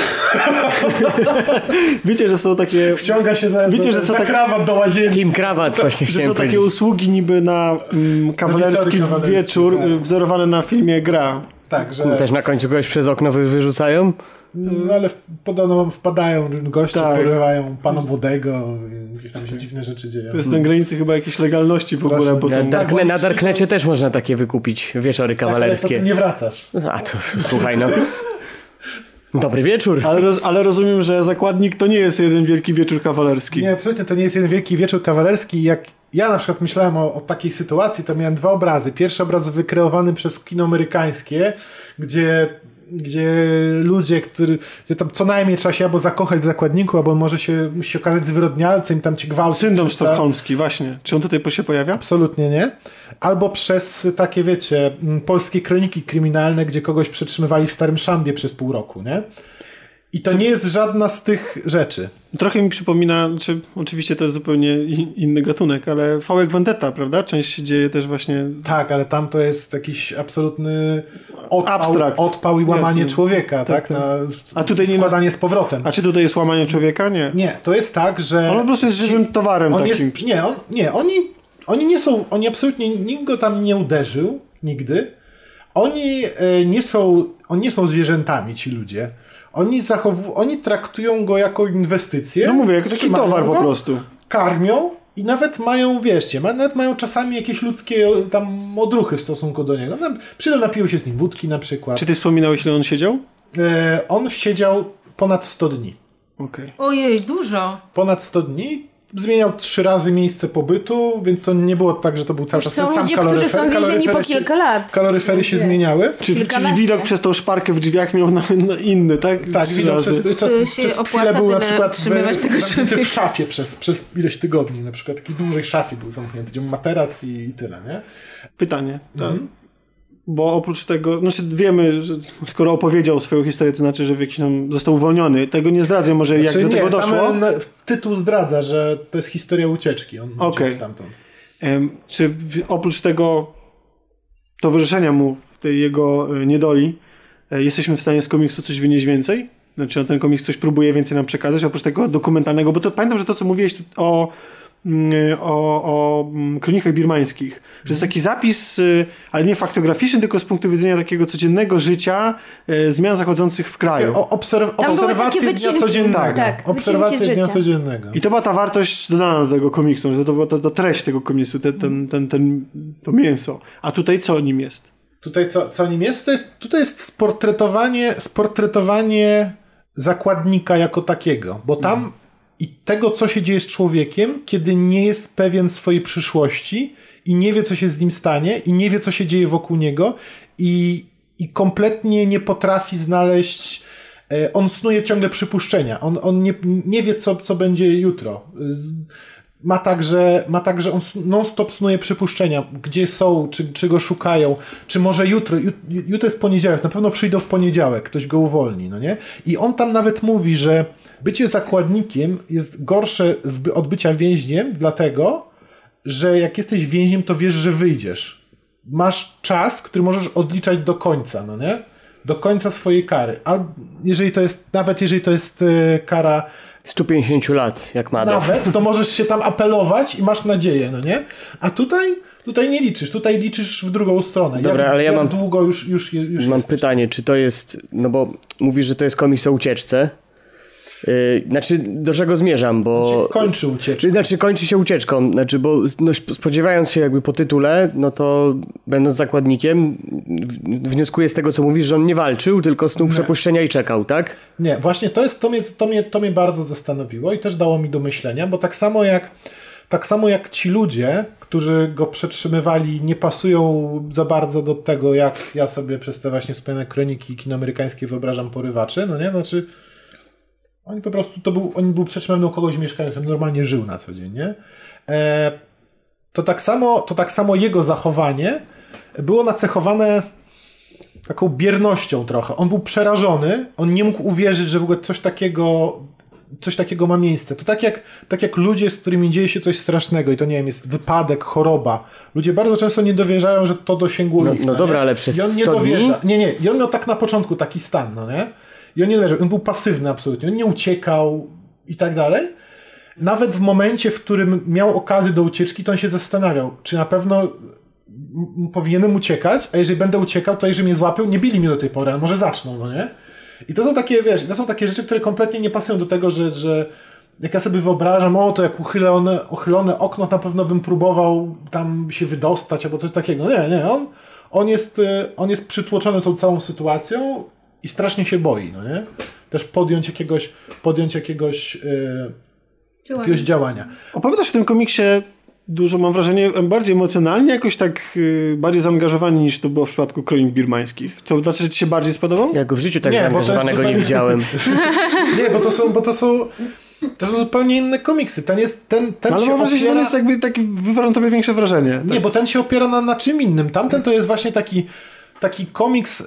wiecie, że są takie... Wciąga się za, Wiecie, za, że są za tak- krawat do łazienki. Team krawat właśnie Że są takie powiedzieć. usługi niby na mm, kawalerski kawalerskie, wieczór, tak. y, wzorowane na filmie Gra. Tak, że... Też na końcu kogoś przez okno wy- wyrzucają? No, ale podobno wpadają goście, Tak. porywają pana młodego, i gdzieś tam się dziwne rzeczy dzieją. To jest na granicy chyba jakiejś legalności w ogóle, Strasznie. bo Na, tam... Darkne, bo na Darknecie też można takie wykupić wieczory Tak, ale kawalerskie. potem nie wracasz. A to słuchaj no. Dobry wieczór. Ale, roz, ale rozumiem, że zakładnik to nie jest jeden wielki wieczór kawalerski. Nie, absolutnie, to nie jest jeden wielki wieczór kawalerski. Jak ja na przykład myślałem o, o takiej sytuacji, to miałem dwa obrazy. Pierwszy obraz wykreowany przez kino amerykańskie, gdzie gdzie ludzie, który, gdzie tam co najmniej trzeba się albo zakochać w zakładniku, albo może się, musi się okazać zwyrodnialcem i tam ci gwałci. Syndrom sztokholmski, właśnie. Czy on tutaj się pojawia? Absolutnie nie. Albo przez takie, wiecie, polskie kroniki kryminalne, gdzie kogoś przetrzymywali w starym szambie przez pół roku, nie? I to nie jest żadna z tych rzeczy. Trochę mi przypomina, czy oczywiście to jest zupełnie inny gatunek, ale Fałek Vendetta, prawda? Część się dzieje też właśnie... Tak, ale tam to jest jakiś absolutny odpał, Abstrakt. odpał i łamanie Jasne. człowieka, tak? tak. Na A tutaj nie ma- składanie z powrotem. A czy tutaj jest łamanie człowieka? Nie. Nie, to jest tak, że... On po prostu jest żywym towarem on takim. jest, nie, on, nie, oni, oni nie są, oni absolutnie, nikt go tam nie uderzył, nigdy. Oni e, nie są, oni nie są zwierzętami, ci ludzie. Oni zachowują, oni traktują go jako inwestycję. No mówię, jako taki towar po prostu. Karmią i nawet mają, wieszcie, nawet mają czasami jakieś ludzkie tam odruchy w stosunku do niego. No, przyjdą, napiły się z nim wódki na przykład. Czy ty wspominałeś, ile on siedział? E, on siedział ponad 100 dni. Okej. Ojej, dużo. Ponad 100 dni. Zmieniał trzy razy miejsce pobytu, więc to nie było tak, że to był cały czas ten Są sam ludzie, kaloryfer. którzy są więzieni po Kaloryfery się- kilka lat. Kaloryfery się zmieniały. Czy, czyli Kilkanaście. widok przez tą szparkę w drzwiach miał na, na inny, tak? Tak, Trzy widok razy. przez, czas, przez chwilę był na przykład w, tego zamknięty człowieka. w szafie przez, przez ileś tygodni, na przykład takiej dużej szafie był zamknięty, gdzie był materac i, i tyle, nie? Pytanie. Mhm. Bo oprócz tego, znaczy wiemy, że skoro opowiedział swoją historię, to znaczy, że w jakiś tam został uwolniony. Tego nie zdradzę może jak Znaczy, do tego doszło. E, tytuł zdradza, że to jest historia ucieczki. On uciekł stamtąd. Em, Czy oprócz tego towarzyszenia mu w tej jego e, niedoli e, jesteśmy w stanie z komiksu coś wynieść więcej? Znaczy on ten komiks coś próbuje więcej nam przekazać, oprócz tego dokumentalnego, bo to pamiętam, że to co mówiłeś o, o, o mm, kronikach birmańskich, że jest taki zapis, y, ale nie faktograficzny, tylko z punktu widzenia takiego codziennego życia, e, zmian zachodzących w kraju. O, obserw- takie dnia wycinki. codziennego. Tak, tak, z dnia codziennego. I to była ta wartość dodana do tego komiksu, że to była ta, ta treść tego komiksu, ten, ten, ten, ten, to mięso. A tutaj co nim jest? Tutaj co, co nim jest? To jest? Tutaj jest sportretowanie, sportretowanie zakładnika jako takiego, bo tam i tego, co się dzieje z człowiekiem, kiedy nie jest pewien swojej przyszłości i nie wie, co się z nim stanie i nie wie, co się dzieje wokół niego i, i kompletnie nie potrafi znaleźć e, on snuje ciągle przypuszczenia. On, on nie, nie wie, co, co będzie jutro. Ma także, ma także on non-stop snuje przypuszczenia, gdzie są, czy, czy go szukają, czy może jutro, jut, jutro jest poniedziałek, na pewno przyjdą w poniedziałek, ktoś go uwolni, no nie? I on tam nawet mówi, że bycie zakładnikiem jest gorsze od bycia więźniem, dlatego, że jak jesteś więźniem, to wiesz, że wyjdziesz. Masz czas, który możesz odliczać do końca, no nie? Do końca swojej kary. Albo jeżeli to jest, nawet jeżeli to jest e, kara 150 lat, jak Madow. nawet, to możesz się tam apelować i masz nadzieję, no nie? A tutaj, tutaj nie liczysz, tutaj liczysz w drugą stronę. Dobra, jak, ale ja mam- długo już, już, już Mam jesteś. pytanie, czy to jest, no bo mówisz, że to jest komiks o ucieczce. Yy, znaczy, do czego zmierzam, bo... Kończy ucieczkę. Czy, znaczy kończy się ucieczką, znaczy, bo no, spodziewając się jakby po tytule, no to będąc zakładnikiem, wnioskuję z tego, co mówisz, że on nie walczył, tylko snuł przepuszczenia i czekał, tak? Nie, właśnie to jest, to mnie, to, mnie, to mnie bardzo zastanowiło i też dało mi do myślenia, bo tak samo jak tak samo jak ci ludzie, którzy go przetrzymywali, nie pasują za bardzo do tego, jak ja sobie przez te właśnie wspomniane kroniki kino amerykańskie wyobrażam porywaczy, no nie? Znaczy Oni po prostu, to był, on był przetrzymany u kogoś mieszkającym, normalnie żył na co dzień, nie? E, to, tak samo, to tak samo jego zachowanie było nacechowane taką biernością trochę. On był przerażony, on nie mógł uwierzyć, że w ogóle coś takiego coś takiego ma miejsce. To tak jak, tak jak ludzie, z którymi dzieje się coś strasznego i to nie wiem, jest wypadek, choroba. Ludzie bardzo często nie dowierzają, że to dosięgło No- ich. no nie? dobra, ale przez I on nie 100 dni? dowierza. Nie, nie. I on miał tak na początku taki stan, no nie? I on nie dowierzał. On był pasywny absolutnie. On nie uciekał i tak dalej. Nawet w momencie, w którym miał okazję do ucieczki, to on się zastanawiał, czy na pewno powinienem uciekać, a jeżeli będę uciekał, to jeżeli mnie złapią, nie bili mnie do tej pory, ale może zaczną, no nie? I to są takie, wiesz, to są takie rzeczy, które kompletnie nie pasują do tego, że, że jak ja sobie wyobrażam, o to jak uchylone, uchylone okno, na pewno bym próbował tam się wydostać albo coś takiego. Nie, nie, on, on, jest, y, on jest przytłoczony tą całą sytuacją i strasznie się boi, no nie? Też podjąć jakiegoś, podjąć jakiegoś, y, jakiegoś działania. Opowiadasz w tym komiksie dużo, mam wrażenie, bardziej emocjonalnie, jakoś tak y, bardziej zaangażowani niż to było w przypadku kronik birmańskich. To znaczy, że ci się bardziej spodobał? Ja go w życiu tak Nie, zaangażowanego nie widziałem. Nie, bo to są, bo to są, to są zupełnie inne komiksy. Ten jest, ten, ten Ale się mam wrażenie, że opiera... ten jest jakby taki, wywarł na tobie większe wrażenie. Nie, bo ten się opiera na, na czym innym. Tamten to jest właśnie taki, taki komiks e,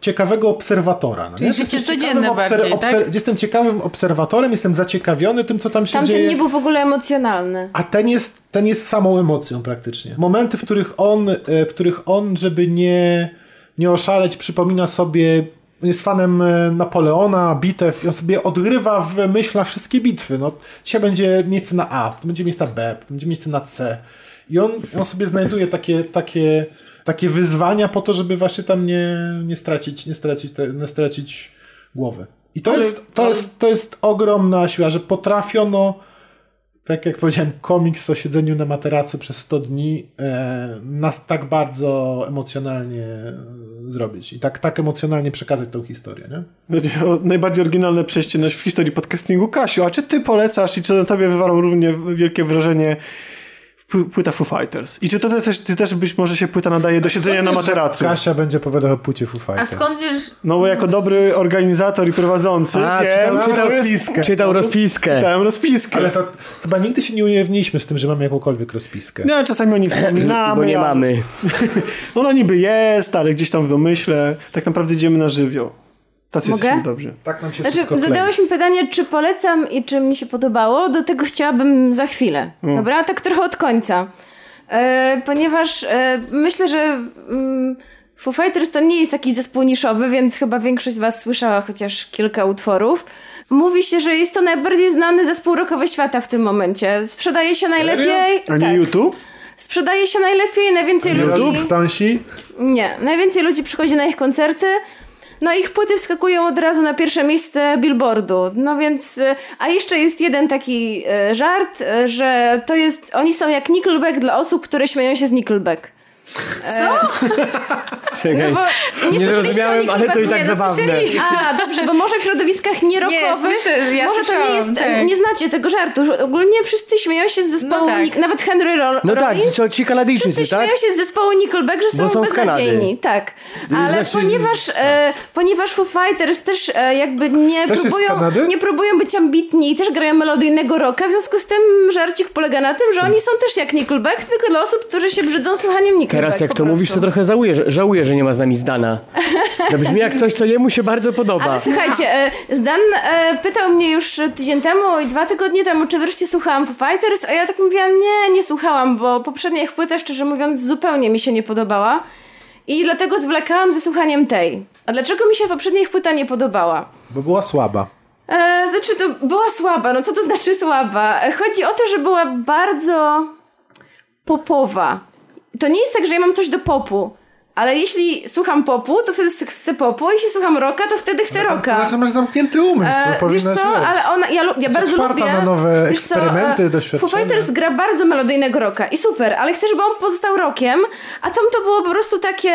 ciekawego obserwatora. No, Czyli życie Jestem codzienne ciekawym bardziej, tak? Jestem ciekawym obserwatorem, jestem zaciekawiony tym, co tam się Tamten dzieje. nie był w ogóle emocjonalny. A ten jest, ten jest samą emocją praktycznie. Momenty, w których on, e, w których on żeby nie, nie oszaleć, przypomina sobie, jest fanem e, Napoleona, bitew i on sobie odgrywa w myślach wszystkie bitwy. No, dzisiaj będzie miejsce na A, to będzie miejsce na B, to będzie miejsce na C. I on, on sobie znajduje takie, takie, takie wyzwania po to, żeby właśnie tam nie, nie stracić, nie stracić, te, nie stracić głowy. I to, Ale- jest, to, ale- jest, to jest ogromna siła, że potrafiono tak jak powiedziałem, komiks o siedzeniu na materacu przez 100 dni e, nas tak bardzo emocjonalnie zrobić i tak, tak emocjonalnie przekazać tą historię, nie? Będzie o najbardziej oryginalne przejście w historii podcastingu. Kasiu, a czy ty polecasz i czy na tobie wywarło równie wielkie wrażenie płyta Foo Fighters? I czy to też, ty też być może się płyta nadaje do siedzenia na materacu? Kasia będzie opowiadała o płcie Foo A Fighters. skąd wiesz... No bo jako dobry organizator i prowadzący A, wiem, rozpiskę. Czytał rozpiskę. Czytałem rozpiskę. Ale to chyba nigdy się nie ujawniliśmy z tym, że mamy jakąkolwiek rozpiskę. Nie, czasami o nich wspominamy. Bo nie mamy. Ona niby jest, ale gdzieś tam w domyśle. Tak naprawdę idziemy na żywioł. Tacy Mogę? jesteśmy dobrzy. Tak nam się Znaczy, wszystko klei. zadałeś mi pytanie, czy polecam i czy mi się podobało. Do tego chciałabym za chwilę. Dobra? Tak trochę od końca. E, ponieważ e, myślę, że mm, Foo Fighters to nie jest taki zespół niszowy, więc chyba większość z was słyszała chociaż kilka utworów. Mówi się, że jest to najbardziej znany zespół rockowy świata w tym momencie. Sprzedaje się najlepiej. A nie tak. YouTube? Sprzedaje się najlepiej, najwięcej ludzi. YouTube, Stansi? Nie, najwięcej ludzi przychodzi na ich koncerty. No ich płyty wskakują od razu na pierwsze miejsce Billboardu. No więc, y, a jeszcze jest jeden taki y, żart, y, że to jest, oni są jak Nickelback dla osób, które śmieją się z Nickelback. Co? Czekaj. No bo nie, Nie słyszeliście o zrozumiałem, ale to i tak Nie, no zabawne. A, dobrze, bo może w środowiskach nierockowych, słyszę, ja może to nie jest, tak. nie znacie tego żartu. że Ogólnie wszyscy śmieją się z zespołu, No tak. Nawet Henry Ro- No tak, Rollins. to ci Kanadyjczycy, Wszyscy tak? śmieją się z zespołu Nickelback, że są, są beznadziejni. Tak. Ale znaczy- ponieważ, e, ponieważ Foo Fighters też e, jakby nie Też próbują, nie próbują być ambitni i też grają melodyjnego rocka, w związku z tym żarcik polega na tym, że oni są też jak Nickelback, tylko dla osób, którzy się brzydzą słuchaniem Nickelback. Teraz jak po to prostu. mówisz, to trochę żałuję, że, żałuję, że nie ma z nami Zdana. To brzmi jak coś, co jemu się bardzo podoba. Ale słuchajcie, e, Zdan e, pytał mnie już tydzień temu i dwa tygodnie temu, czy wreszcie słuchałam Foo Fighters, a ja tak mówiłam, nie, nie słuchałam, bo poprzednia ich płyta, szczerze mówiąc, zupełnie mi się nie podobała i dlatego zwlekałam ze słuchaniem tej. A dlaczego mi się poprzednia ich płyta nie podobała? Bo była słaba. E, znaczy, to była słaba. No co to znaczy słaba? E, Chodzi o to, że była bardzo popowa. To nie jest tak, że ja mam coś do popu. Ale jeśli słucham popu, to wtedy chcę popu. Jeśli słucham rocka, to wtedy chcę To, to rocka. znaczy masz zamknięty umysł. E, wiesz co, wiesz. ale ona, ja, ja bardzo lubię... na nowe wiesz co, eksperymenty, e, doświadczenia. Foo Fighters gra bardzo melodyjnego rocka i super, ale chcę, żeby on pozostał rockiem, a tam to było po prostu takie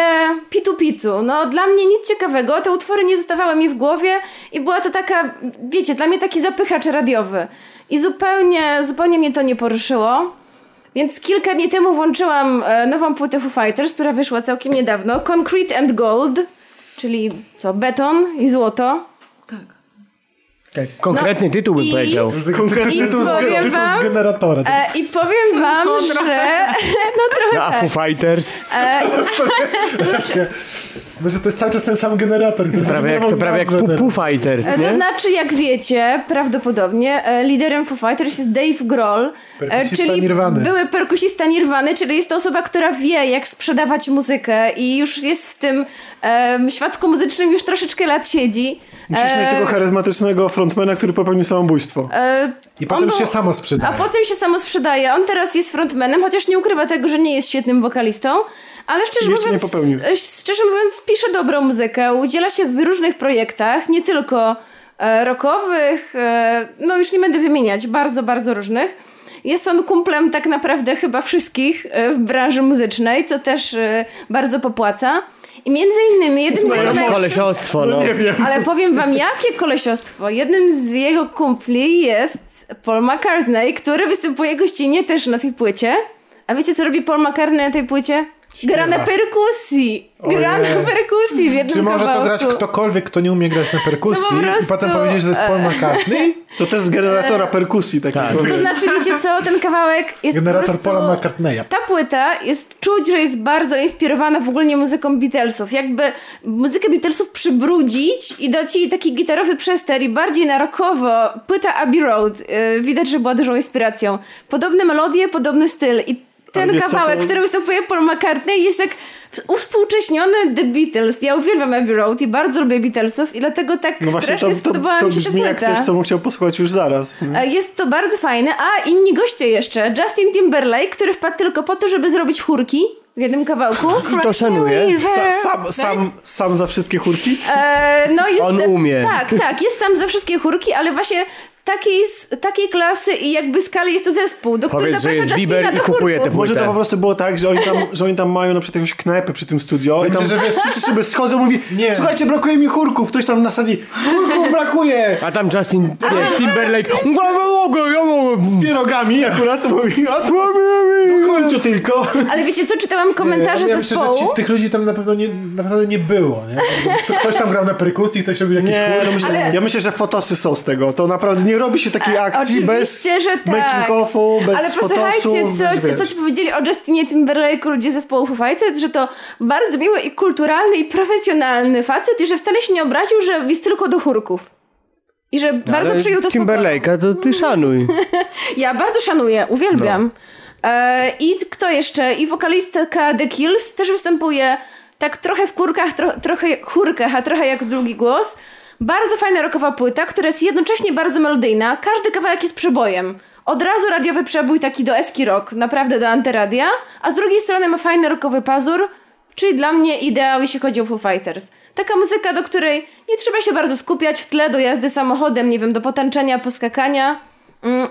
pitu-pitu. No dla mnie nic ciekawego, te utwory nie zostawały mi w głowie i była to taka, wiecie, dla mnie taki zapychacz radiowy. I zupełnie, zupełnie mnie to nie poruszyło. Więc kilka dni temu włączyłam e, nową płytę Foo Fighters, która wyszła całkiem niedawno. Concrete and Gold, czyli co, beton i złoto. Konkretny No, tytuł bym i- powiedział. Konkretny tytuł z, wam- z generatora. E, I powiem wam, No, że... trochę No trochę A tak. Foo Fighters? Racja. Myślę, to jest cały czas ten sam generator, który Prawie jak, to prawie jak Foo, Fighters, E, nie? To znaczy, jak wiecie, prawdopodobnie e, liderem Foo Fighters jest Dave Grohl, e, czyli Nirwany. były perkusista Nirwany, czyli jest to osoba, która wie, jak sprzedawać muzykę i już jest w tym em, świadku muzycznym już troszeczkę lat siedzi. Musisz E, mieć tego charyzmatycznego frontmana, który popełnił samobójstwo. e, I potem był- się samo sprzedaje. A potem się samo sprzedaje. On teraz jest frontmanem, chociaż nie ukrywa tego, że nie jest świetnym wokalistą. Ale szczerze mówiąc, e, szczerze mówiąc, pisze dobrą muzykę, udziela się w różnych projektach, nie tylko e, rockowych, e, no już nie będę wymieniać, bardzo, bardzo różnych. Jest on kumplem tak naprawdę chyba wszystkich e, w branży muzycznej, co też e, bardzo popłaca. I między innymi jednym z jego Jakieś naj... kolesiostwo, no. Nie wiem. Ale powiem wam, jakie kolesiostwo. Jednym z jego kumpli jest Paul McCartney, który występuje gościnnie też na tej płycie. A wiecie, co robi Paul McCartney na tej płycie? Gra na perkusji. Gra na perkusji w jednym Czy może to kawałku. grać ktokolwiek, kto nie umie grać na perkusji No po prostu, i potem powiedzieć, że to jest Paul McCartney? To też z generatora perkusji taki. Tak. To znaczy, wiecie co, ten kawałek jest po Generator prostu... Paula McCartneya. Ta płyta jest czuć, że jest bardzo inspirowana w ogóle muzyką Beatlesów. Jakby muzykę Beatlesów przybrudzić i dać jej taki gitarowy przester i bardziej na rockowo. Płyta Abbey Road. Yy, widać, że była dużą inspiracją. Podobne melodie, podobny styl. I ten co, kawałek, to- w którym występuje Paul McCartney jest jak uwspółcześniony The Beatles. Ja uwielbiam Abbey Road i bardzo lubię Beatlesów i dlatego tak No właśnie, strasznie to, to, spodobała to mi się ta jak coś, co bym chciał posłuchać już zaraz. nie? E, Jest to bardzo fajne, a inni goście jeszcze. Justin Timberlake, który wpadł tylko po to, żeby zrobić chórki w jednym kawałku. I to szanuję. Sa, sam, sam, sam za wszystkie chórki? E, no jest, On umie. Tak, tak, jest sam za wszystkie chórki, ale właśnie takiej, takiej klasy i jakby skali jest to zespół, do którego Powiedz, że zaprasza jest Justina Bieber i kupuje te Może to po prostu było tak, że oni tam, że oni tam mają na przykład jakąś knajpę przy tym studio i tam że wiesz- wszyscy sobie schodzą mówi Nie. słuchajcie, brakuje mi chórków. Ktoś tam na sali, chórków brakuje! A tam Justin, wiesz, Timberlake. Ja mogę, ja mogę. Z pierogami akurat mówi, a tu kończę tylko. Ale wiecie co, czytałam komentarze ja myślę, że zespołu. ci, tych ludzi tam na pewno nie, naprawdę nie było. Nie? To Ktoś tam grał na perkusji, ktoś robił jakieś Nie, chóry. no myślę, Ale- ja myślę, że fotosy są z tego. To naprawdę nie robi się takiej akcji bez tak. making-offu, bez Ale posłuchajcie, bez, co, co ci powiedzieli o Justinie Timberlake'u ludzie zespołu Foo Fighters, że to bardzo miły i kulturalny i profesjonalny facet i że wcale się nie obraził, że jest tylko do chórków. I że bardzo Ale przyjął to. Timberlake'a to ty szanuj. Ja bardzo szanuję, uwielbiam. No. E, I kto jeszcze? I wokalistka The Kills też występuje tak trochę w kurkach, tro, trochę chórkach, a trochę jak drugi głos. Bardzo fajna rockowa płyta, która jest jednocześnie bardzo melodyjna. Każdy kawałek jest przebojem. Od razu radiowy przebój taki do eski rock, naprawdę do antyradia, a z drugiej strony ma fajny rockowy pazur, czyli dla mnie ideał, jeśli chodzi o Foo Fighters. Taka muzyka, do której nie trzeba się bardzo skupiać w tle do jazdy samochodem, nie wiem, do potańczenia, poskakania. Mm.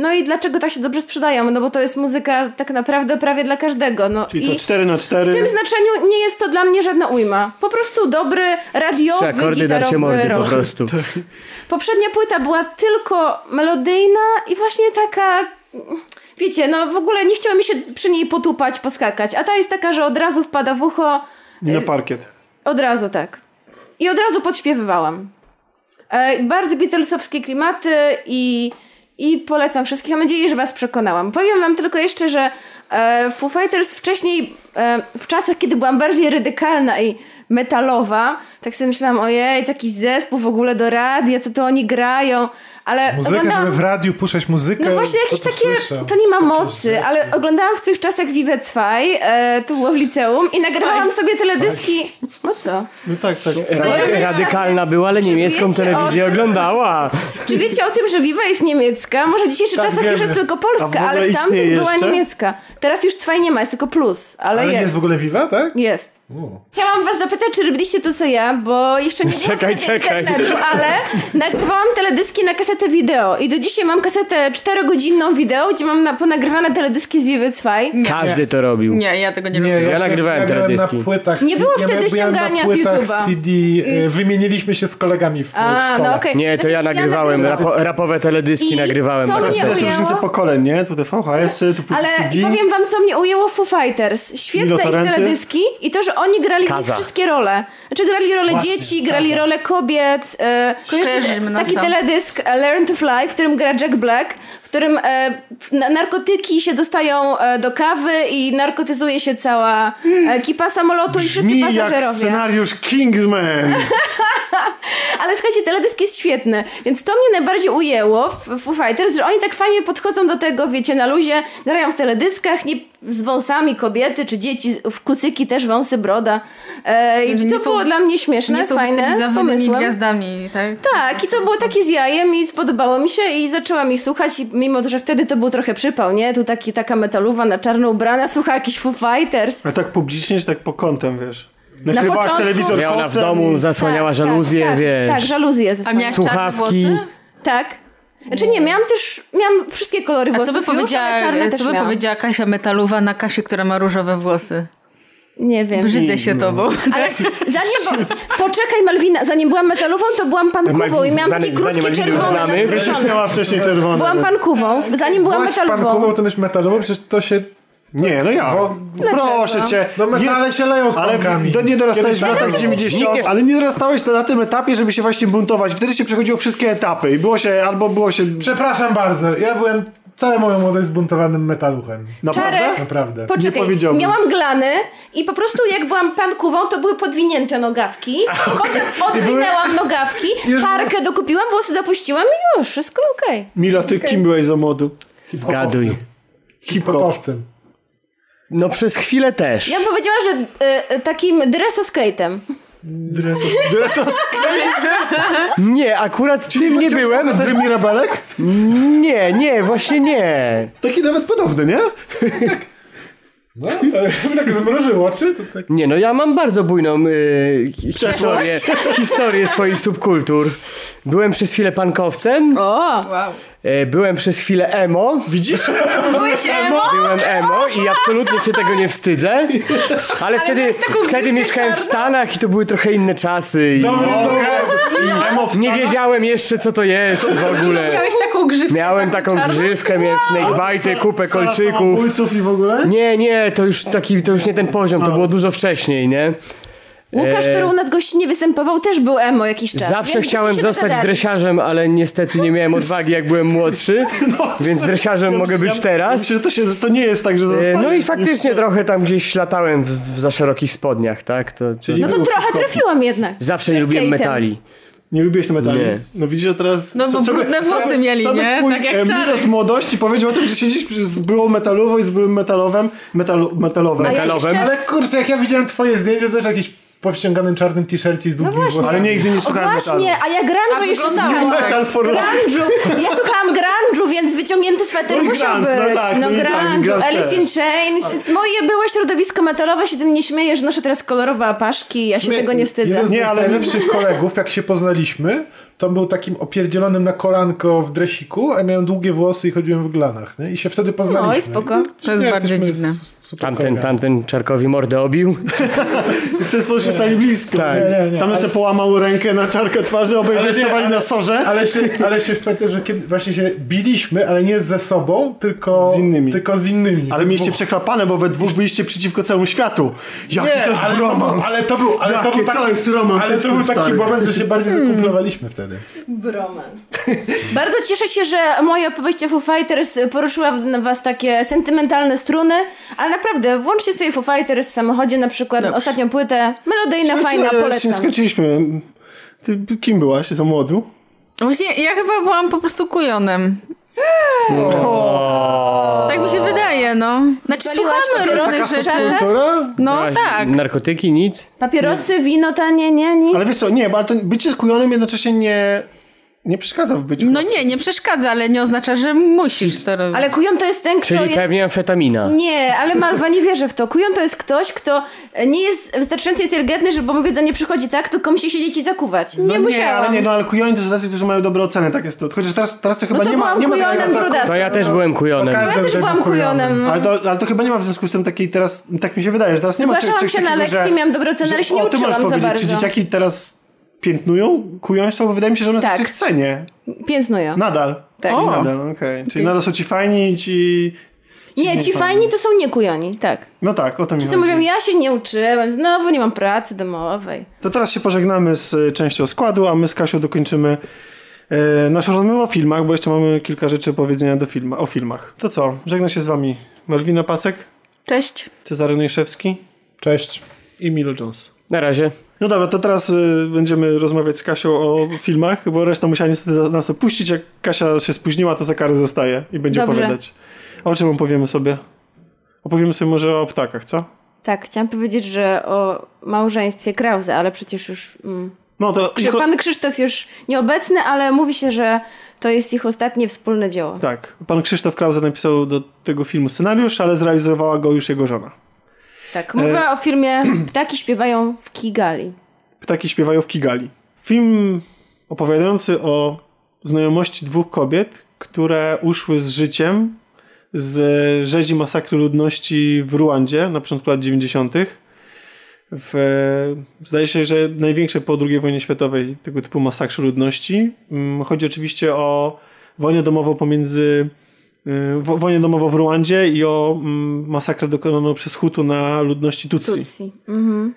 No i dlaczego tak się dobrze sprzedają? No bo to jest muzyka tak naprawdę prawie dla każdego. No Czyli i co, 4 na 4 w tym znaczeniu nie jest to dla mnie żadna ujma. Po prostu dobry, Trzy radiowy, akordy darcie gitarowy mordy po rock. prostu. Poprzednia płyta była tylko melodyjna i właśnie taka... Wiecie, no w ogóle nie chciało mi się przy niej potupać, poskakać. A ta jest taka, że od razu wpada w ucho. nie na parkiet. Od razu tak. I od razu podśpiewywałam. E, bardzo Beatlesowskie klimaty i, i polecam wszystkich. Mam nadzieję, że was przekonałam. Powiem wam tylko jeszcze, że e, Foo Fighters wcześniej, e, w czasach, kiedy byłam bardziej radykalna i metalowa, tak sobie myślałam, ojej, taki zespół w ogóle do radia, co to oni grają, ale Muzykę, oglądałam... żeby w radiu puszczać muzykę. No właśnie jakieś to takie, słyszę. to nie ma Takie mocy, rzeczy. ale oglądałam w tych czasach Vive 2, e, to było w liceum i nagrywałam sobie teledyski. No co? No tak, tak. Ra- radykalna była, ale niemiecką telewizję o- oglądała. Czy wiecie o tym, że Viva jest niemiecka? Może w dzisiejszych Tak, czasach wiemy. już jest tylko w polska, ale w tamtych była jeszcze? niemiecka. Teraz już Zwei nie ma, jest tylko plus, ale, Ale nie jest. jest w ogóle Viva, tak? Jest. U. Chciałam was zapytać, czy robiliście to co ja, bo jeszcze nie Czekaj, czekaj. internetu, ale nagrywałam teledyski na kasetach kasetę wideo i do dzisiaj mam kasetę 4-godzinną wideo, gdzie mam na, ponagrywane teledyski z Vivid Spy. Każdy to robił. Nie, ja tego nie Nie, lubię. Ja nagrywałem ja grałem na teledyski. płytach. Nie było ja wtedy byłem ściągania z YouTube'a. CD, e, wymieniliśmy się z kolegami w, w A, szkole. no okej. Nie, to No ja nagrywałem, rapo, rapowe teledyski I nagrywałem. co mnie To jest ujęło? różnica pokoleń, nie? Tu te VHS-y, tu płyty Ale CD. powiem wam, co mnie ujęło w Foo Fighters. Świetne ich teledyski i to, że oni grali wszystkie role. Znaczy grali rolę Właśnie, dzieci, grali rolę kobiet. No taki teledysk Learn to Fly, w którym gra Jack Black, którym e, na- narkotyki się dostają e, do kawy i narkotyzuje się cała ekipa samolotu i wszystkie Brzmi jak pasażerowie. scenariusz Kingsman. Ale słuchajcie, teledysk jest świetny, więc to mnie najbardziej ujęło w Foo Fighters, że oni tak fajnie podchodzą do tego, wiecie, na luzie, grają w teledyskach, nie z wąsami kobiety czy dzieci, w kucyki też wąsy, broda. E, I to są- było dla mnie śmieszne, Nie są fajne, z pomysłem. gwiazdami, tak? Tak, i to było takie z jajem i spodobało mi się i zaczęłam ich słuchać, i mimo że wtedy to był trochę przypał, nie? Tu taki, taka metaluwa na czarno ubrana, słucha jakiś Foo Fighters. A tak publicznie, czy tak po kątem, wiesz? Nakrywałaś początku- telewizor Ja ona w domu zasłaniała tak, żaluzję, tak, wiesz. Tak, tak żaluzję A zasłaniała. czarne Słuchawki. włosy? Tak. Znaczy nie, miałam też, miałam wszystkie kolory A włosów co by powiedziała, co by powiedziała Kasia Metaluwa na Kasie, która ma różowe włosy? Nie wiem. Brzydzę się tobą. Ale zanim, bo, poczekaj Malwina, zanim byłam metalową, to byłam pankową i miałam takie krótkie czerwone. zastrzyżone. miała wcześniej czerwone. Byłam pankową, zanim byłam Byłaś metalową. pankową, to byś metalową, przecież to się... Nie, no ja. Bo- Proszę cię. No metale się leją z Ale pankami. do, nie dorastałeś w Kiedyś latach tak 90. Nikt nie- Ale nie dorastałeś na tym etapie, żeby się właśnie buntować. Wtedy się przechodziło wszystkie etapy i było się, albo było się... Przepraszam bardzo, ja byłem całe moją młodość zbuntowanym metaluchem. Naprawdę? Czarek. Naprawdę. Nie Poczekaj, powiedziałbym. miałam glany i po prostu jak byłam pankową, to były podwinięte nogawki. Potem odwinęłam nogawki, Już- parkę dokupiłam, włosy zapuściłam i już, wszystko okej. Mila, ty kim byłeś za młodu? Zgaduj. Hip-hop. Popowcem. No przez chwilę też. Ja bym powiedziała, że e, e, takim dresoskate'em. Nie, akurat tym nie byłem. Bohater Mirabelek? Nie, nie, właśnie nie. Taki nawet podobny, nie? No, to tak zmrużył oczy, to tak... Nie, no ja mam bardzo bujną y, hi- historię, historię swoich subkultur. Byłem przez chwilę pankowcem, O! Wow. E, byłem przez chwilę emo. Widzisz? Byłeś emo? Byłem emo i absolutnie się tego nie wstydzę. Ale, wtedy, taką wtedy grzywkę mieszkałem w czarną? Stanach i to były trochę inne czasy. I Emo w nie Stanach? wiedziałem jeszcze, co to jest w ogóle. Miałeś taką grzywkę Miałem taką czarną? grzywkę, miałem snakebite, kupę Sala kolczyków. i w ogóle? Nie, nie, to już taki, to już nie ten poziom, to było dużo wcześniej, nie? Łukasz, który u nas gości nie występował, też był emo jakiś czas. Zawsze Więc chciałem zostać dogadali. dresiarzem, ale niestety nie miałem odwagi, jak byłem młodszy, więc dresiarzem mogę być Ja teraz. myślę, że to, się, to nie jest tak, że E, zostaniesz. No i faktycznie trochę tam gdzieś latałem w, w za szerokich spodniach, tak? To, to Czyli- No to trochę trafiłam jednak. zawsze nie lubiłem metali. Nie lubiłeś te metali? Nie. No widzisz, że teraz... No bo brudne włosy mieli, co by nie? Twój, Tak jak e, Czarek. Miros młodości powiedział o tym, że siedzisz z byłą metalową i z byłym metalowym, metalu, metalowym. A ja Metalowym. jeszcze... Ale kurde, jak ja widziałem twoje zdjęcie, to też jakiś powściąganym czarnym t-shircie z długim No włosem. Ale nigdy nie O słuchałem właśnie, metalu. a ja grunge'u jeszcze słuchałam. jak Metal for. Grunge'u. Ja słuchałam grunge'u, więc wyciągnięty sweter No musiał grunge, być. no tak, no no tak, grunge'u, Alice in. Chains. Więc moje były środowisko metalowe, się tym nie śmieję, że noszę teraz kolorowe apaszki, ja się tego nie wstydzę. Nie, ale- najlepszych kolegów, jak się poznaliśmy, to był takim opierdzielonym na kolanko w dresiku, a miałem długie włosy i chodziłem w glanach. Nie? I się wtedy poznaliśmy. No i spoko. I To jest nie, bardzo dziwne. Tamten, tamten Czarkowi mordę obił. I w ten sposób się stali blisko. Tak. Nie, nie, nie, Tam ale- jeszcze połamał rękę na czarkę twarzy, obaj Ale wystawali ale- na sorze. Ale się, ale się wtedy, że kiedy właśnie się biliśmy, ale nie ze sobą, tylko Z innymi. Tylko z innymi. Ale mieliście Dwóch. przechlapane, bo we dwóch byliście przeciwko całemu światu. Jaki Nie, to jest ale to, był, bromans. ale to był, ale to był taki, to jest romantyczne, ale to był taki moment, że się bardziej zakumplowaliśmy wtedy. Bromans. Bardzo cieszę się, że moje opowieści o Foo Fighters poruszyła w was takie sentymentalne struny, ale naprawdę, włączcie sobie Foo Fighters w samochodzie, na przykład ostatnią płytę, melodyjna, fajna, Ale polecam. Nie skończyliśmy. Ty kim byłaś za młodu? Właśnie ja chyba byłam po prostu kujonem. Tak mi się wydaje, no. Znaczy Paliłaś słuchamy różnych rzeczy. Kultura? No Miałaś tak. Narkotyki, nic? Papierosy, wino tanie, nie, nic. Ale wiesz co, nie, bo ale to bycie kujonym jednocześnie nie, nie przeszkadza w byciu No nie, nie przeszkadza, ale nie oznacza, że musisz to robić. Ale kujon to jest ten, kto Czyli jest... pewnie amfetamina. Nie, ale Malwa, nie wierzę w to. Kujon to jest ktoś, kto nie jest wystarczająco inteligentny, żeby mu wiedza nie przychodzi tak, tylko musi siedzieć i zakuwać. Nie no nie, musiałam. ale nie, no ale kujoni to są tacy, którzy mają dobre oceny, tak jest to. Chociaż teraz, teraz to chyba to nie ma, nie ma kujonem takiego. To ja też byłem kujonem. Ja też byłam był kujonem. Ale to, ale to chyba nie ma w związku z tym takiej teraz, tak mi się wydaje, że teraz nie ma czegoś, Zgłaszałam czegoś się na lekcji, że, miałam dobre oceny, że- ale się nie uczyłam za powiedzieć, Czy bardzo. dzieciaki teraz piętnują kujoństwo? Bo wydaje mi się, że one Tak. tak. w cenie. Piętnują. Nadal. Tak. O. nadal, okej. Czyli nadal są ci fajni i ci... Nie, ci fajni to są nie kujoni, tak. No tak, o to mi Wszyscy chodzi. mówią, ja się nie uczyłem, znowu nie mam pracy domowej. To teraz się pożegnamy z y, częścią składu, a my z Kasią dokończymy e, naszą rozmowę o filmach, bo jeszcze mamy kilka rzeczy powiedzenia do filma, o filmach. To co? Żegna się z wami Malwina Pacek, Cześć. Cezary Nejszewski Cześć. i Milo Jones. Na razie. No dobra, to teraz y, będziemy rozmawiać z Kasią o filmach, bo reszta musiała niestety nas opuścić. Jak Kasia się spóźniła, to za karę zostaje i będzie Dobrze. opowiadać. A o czym opowiemy sobie? Opowiemy sobie może o ptakach, co? Tak, chciałam powiedzieć, że o małżeństwie Krause, ale przecież już... Mm, No to... Krzysztof, pan Krzysztof już nieobecny, ale mówi się, że to jest ich ostatnie wspólne dzieło. Tak, pan Krzysztof Krause napisał do tego filmu scenariusz, ale zrealizowała go już jego żona. Tak, mowa o filmie Ptaki śpiewają w Kigali. Ptaki śpiewają w Kigali. Film opowiadający o znajomości dwóch kobiet, które uszły z życiem z rzezi masakry ludności w Ruandzie na początku lat 90. W, zdaje się, że największe po II wojnie światowej tego typu masakrze ludności. Mm, Chodzi oczywiście o wojnę domową pomiędzy wo- wojnę domową w Ruandzie i o mm, masakrę dokonaną przez Hutu na ludności Tutsi. Tutsi. Mhm.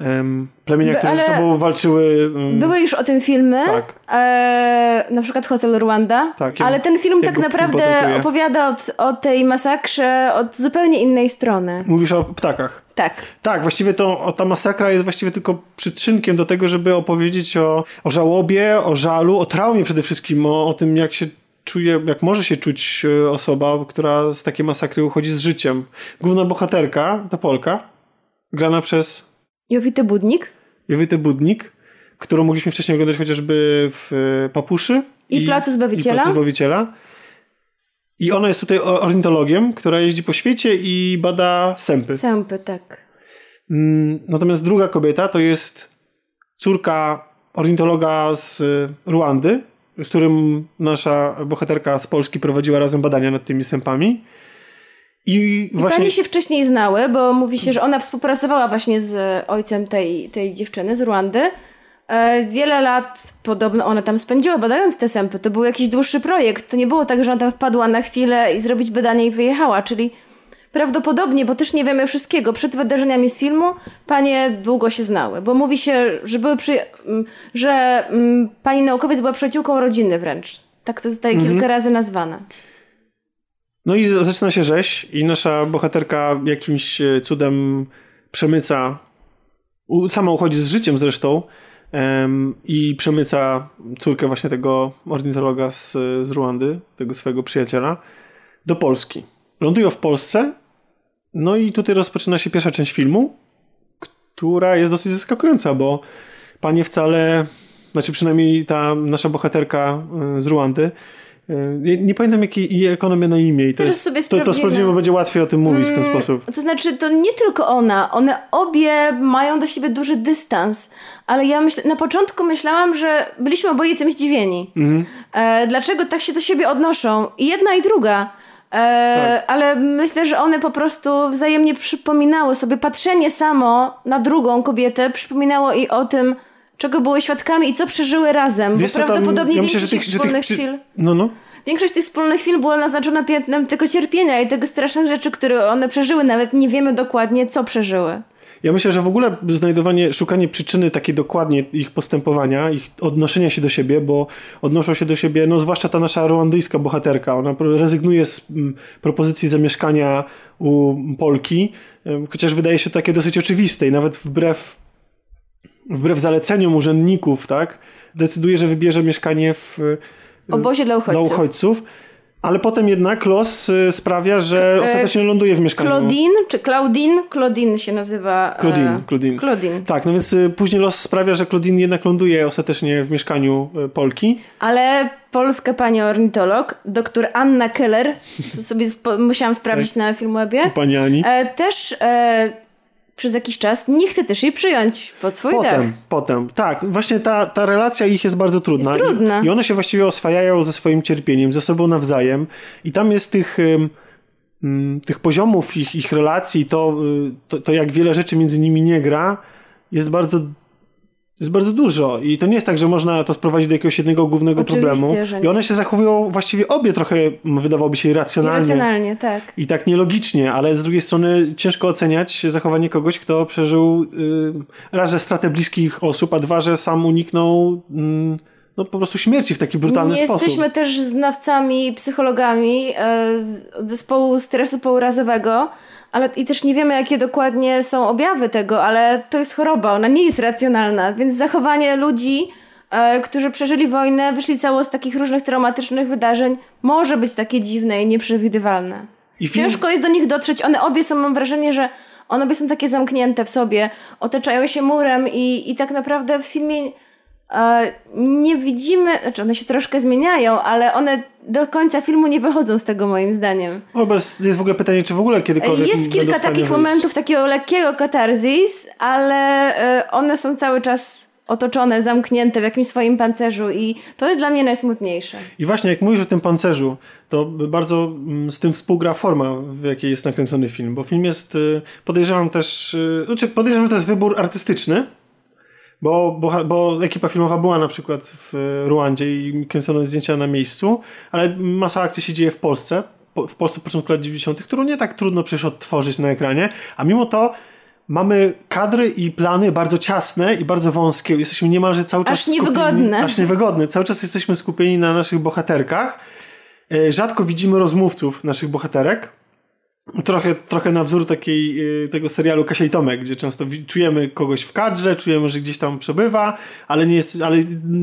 Em, plemienia, By- które ze sobą walczyły. em, Były już o tym filmy, Tak. e, na przykład Hotel Rwanda, Tak, ja- ale ten film tak naprawdę opowiada od, o tej masakrze od zupełnie innej strony. Mówisz o ptakach. Tak. Tak, właściwie to o, ta masakra jest właściwie tylko przytrzynkiem do tego, żeby opowiedzieć o, o żałobie, o żalu, o traumie przede wszystkim, o, o tym, jak się czuje, jak może się czuć e, osoba, która z takiej masakry uchodzi z życiem. Główna bohaterka to Polka, grana przez Jowity Budnik Jowitę Budnik, którą mogliśmy wcześniej oglądać chociażby w e, Papuszy. I Placu Zbawiciela. I Placu Zbawiciela. I ona jest tutaj ornitologiem, która jeździ po świecie i bada sępy. Sępy, tak. Mm, Natomiast druga kobieta to jest córka ornitologa z Ruandy, z którym nasza bohaterka z Polski prowadziła razem badania nad tymi sępami. I I właśnie Panie się wcześniej znały, bo mówi się, że ona współpracowała właśnie z ojcem tej, tej dziewczyny z Ruandy. E, Wiele lat podobno ona tam spędziła badając te sępy. To był jakiś dłuższy projekt. To nie było tak, że ona tam wpadła na chwilę i zrobić badanie i wyjechała. Czyli prawdopodobnie, bo też nie wiemy wszystkiego, przed wydarzeniami z filmu panie długo się znały. Bo mówi się, że, były przy... m, że mm, pani naukowiec była przyjaciółką rodziny wręcz. Tak to zostaje kilka razy nazwane. No i zaczyna się rzeź i nasza bohaterka jakimś e, cudem przemyca, sama uchodzi z życiem zresztą em, i przemyca córkę właśnie tego ornitologa z, z Ruandy, tego swojego przyjaciela, do Polski. Lądują w Polsce, no i tutaj rozpoczyna się pierwsza część filmu, która jest dosyć zaskakująca, bo panie wcale, znaczy przynajmniej ta nasza bohaterka e, z Ruandy, e, nie, pamiętam jaki, jak ona miała na imię i to, jest, sobie to, to sprawdzimy. będzie łatwiej o tym mówić w ten sposób. To znaczy, to nie tylko ona, one obie mają do siebie duży dystans, ale ja myśl, na początku myślałam, że byliśmy oboje tym zdziwieni. E, dlaczego tak się do siebie odnoszą? I jedna i druga. E, Ale myślę, że one po prostu wzajemnie przypominały sobie, patrzenie samo na drugą kobietę przypominało i o tym, czego były świadkami i co przeżyły razem. Wiesz, bo co tam- prawdopodobnie ja myślę, większość tych, tych wspólnych przy... chwil... No, no. Większość tych wspólnych chwil była naznaczona piętnem tego cierpienia i tego strasznych rzeczy, które one przeżyły. Nawet nie wiemy dokładnie, co przeżyły. Ja myślę, że w ogóle znajdowanie, szukanie przyczyny takiej dokładnie ich postępowania, ich odnoszenia się do siebie, bo odnoszą się do siebie, no zwłaszcza ta nasza ruandyjska bohaterka, ona rezygnuje z mm, propozycji zamieszkania u Polki, chociaż wydaje się takie dosyć oczywiste i nawet wbrew, wbrew zaleceniom urzędników, tak, decyduje, że wybierze mieszkanie w Obozie dla uchodźców. dla uchodźców. Ale potem jednak los y, sprawia, że ostatecznie ląduje w mieszkaniu. Claudine, czy Claudine? Claudine się nazywa. e, Claudine, Claudine. Claudine. Tak, no więc y, później los sprawia, że Claudine jednak ląduje ostatecznie w mieszkaniu y, Polki. Ale polska pani ornitolog, doktor Anna Keller, to sobie spo- musiałam sprawdzić na Filmwebie, Pani Ani. e, też e, przez jakiś czas nie chce też jej przyjąć pod swój dach. Potem, potem. Tak, właśnie ta, ta relacja ich jest bardzo trudna. Jest trudna. I, I one się właściwie oswajają ze swoim cierpieniem, ze sobą nawzajem. I tam jest tych, ym, ym, tych poziomów ich, ich relacji, to, y, to, to jak wiele rzeczy między nimi nie gra, jest bardzo jest bardzo dużo i to nie jest tak, że można to sprowadzić do jakiegoś jednego głównego Oczywiście, problemu. I one się zachowują właściwie obie trochę, wydawałoby się, irracjonalnie. Irracjonalnie, tak. I tak nielogicznie, ale z drugiej strony ciężko oceniać zachowanie kogoś, kto przeżył y, raz, że stratę bliskich osób, a dwa, że sam uniknął mm, no, po prostu śmierci w taki brutalny Nie sposób. jesteśmy też znawcami, psychologami z od zespołu stresu pourazowego, ale i też nie wiemy, jakie dokładnie są objawy tego, ale to jest choroba, ona nie jest racjonalna, więc zachowanie ludzi, e, którzy przeżyli wojnę, wyszli cało z takich różnych traumatycznych wydarzeń, może być takie dziwne i nieprzewidywalne. I film- Ciężko jest do nich dotrzeć. One obie są, mam wrażenie, że one obie są takie zamknięte w sobie, otaczają się murem i, i tak naprawdę w filmie nie widzimy, znaczy one się troszkę zmieniają, ale one do końca filmu nie wychodzą z tego moim zdaniem. O, bez, jest w ogóle pytanie, czy w ogóle kiedykolwiek Jest kilka takich wyjść. momentów takiego lekkiego katarzis, ale e, one są cały czas otoczone, zamknięte w jakimś swoim pancerzu i to jest dla mnie najsmutniejsze. I właśnie jak mówisz o tym pancerzu, to bardzo mm, z tym współgra forma, w jakiej jest nakręcony film, bo film jest, y, podejrzewam też, y, znaczy podejrzewam, że to jest wybór artystyczny, bo, bo, bo ekipa filmowa była na przykład w Ruandzie i kręcono zdjęcia na miejscu, ale masa akcji się dzieje w Polsce, po- w Polsce początku lat 90., którą nie tak trudno przecież odtworzyć na ekranie, a mimo to mamy kadry i plany bardzo ciasne i bardzo wąskie. Jesteśmy niemalże cały czas Aż niewygodne. Aż niewygodne. Cały czas jesteśmy skupieni na naszych bohaterkach. E, Rzadko widzimy rozmówców naszych bohaterek. Trochę, trochę na wzór takiej, e, tego serialu Kasia i Tomek, gdzie często czujemy kogoś w kadrze, czujemy, że gdzieś tam przebywa, ale nie jest, ale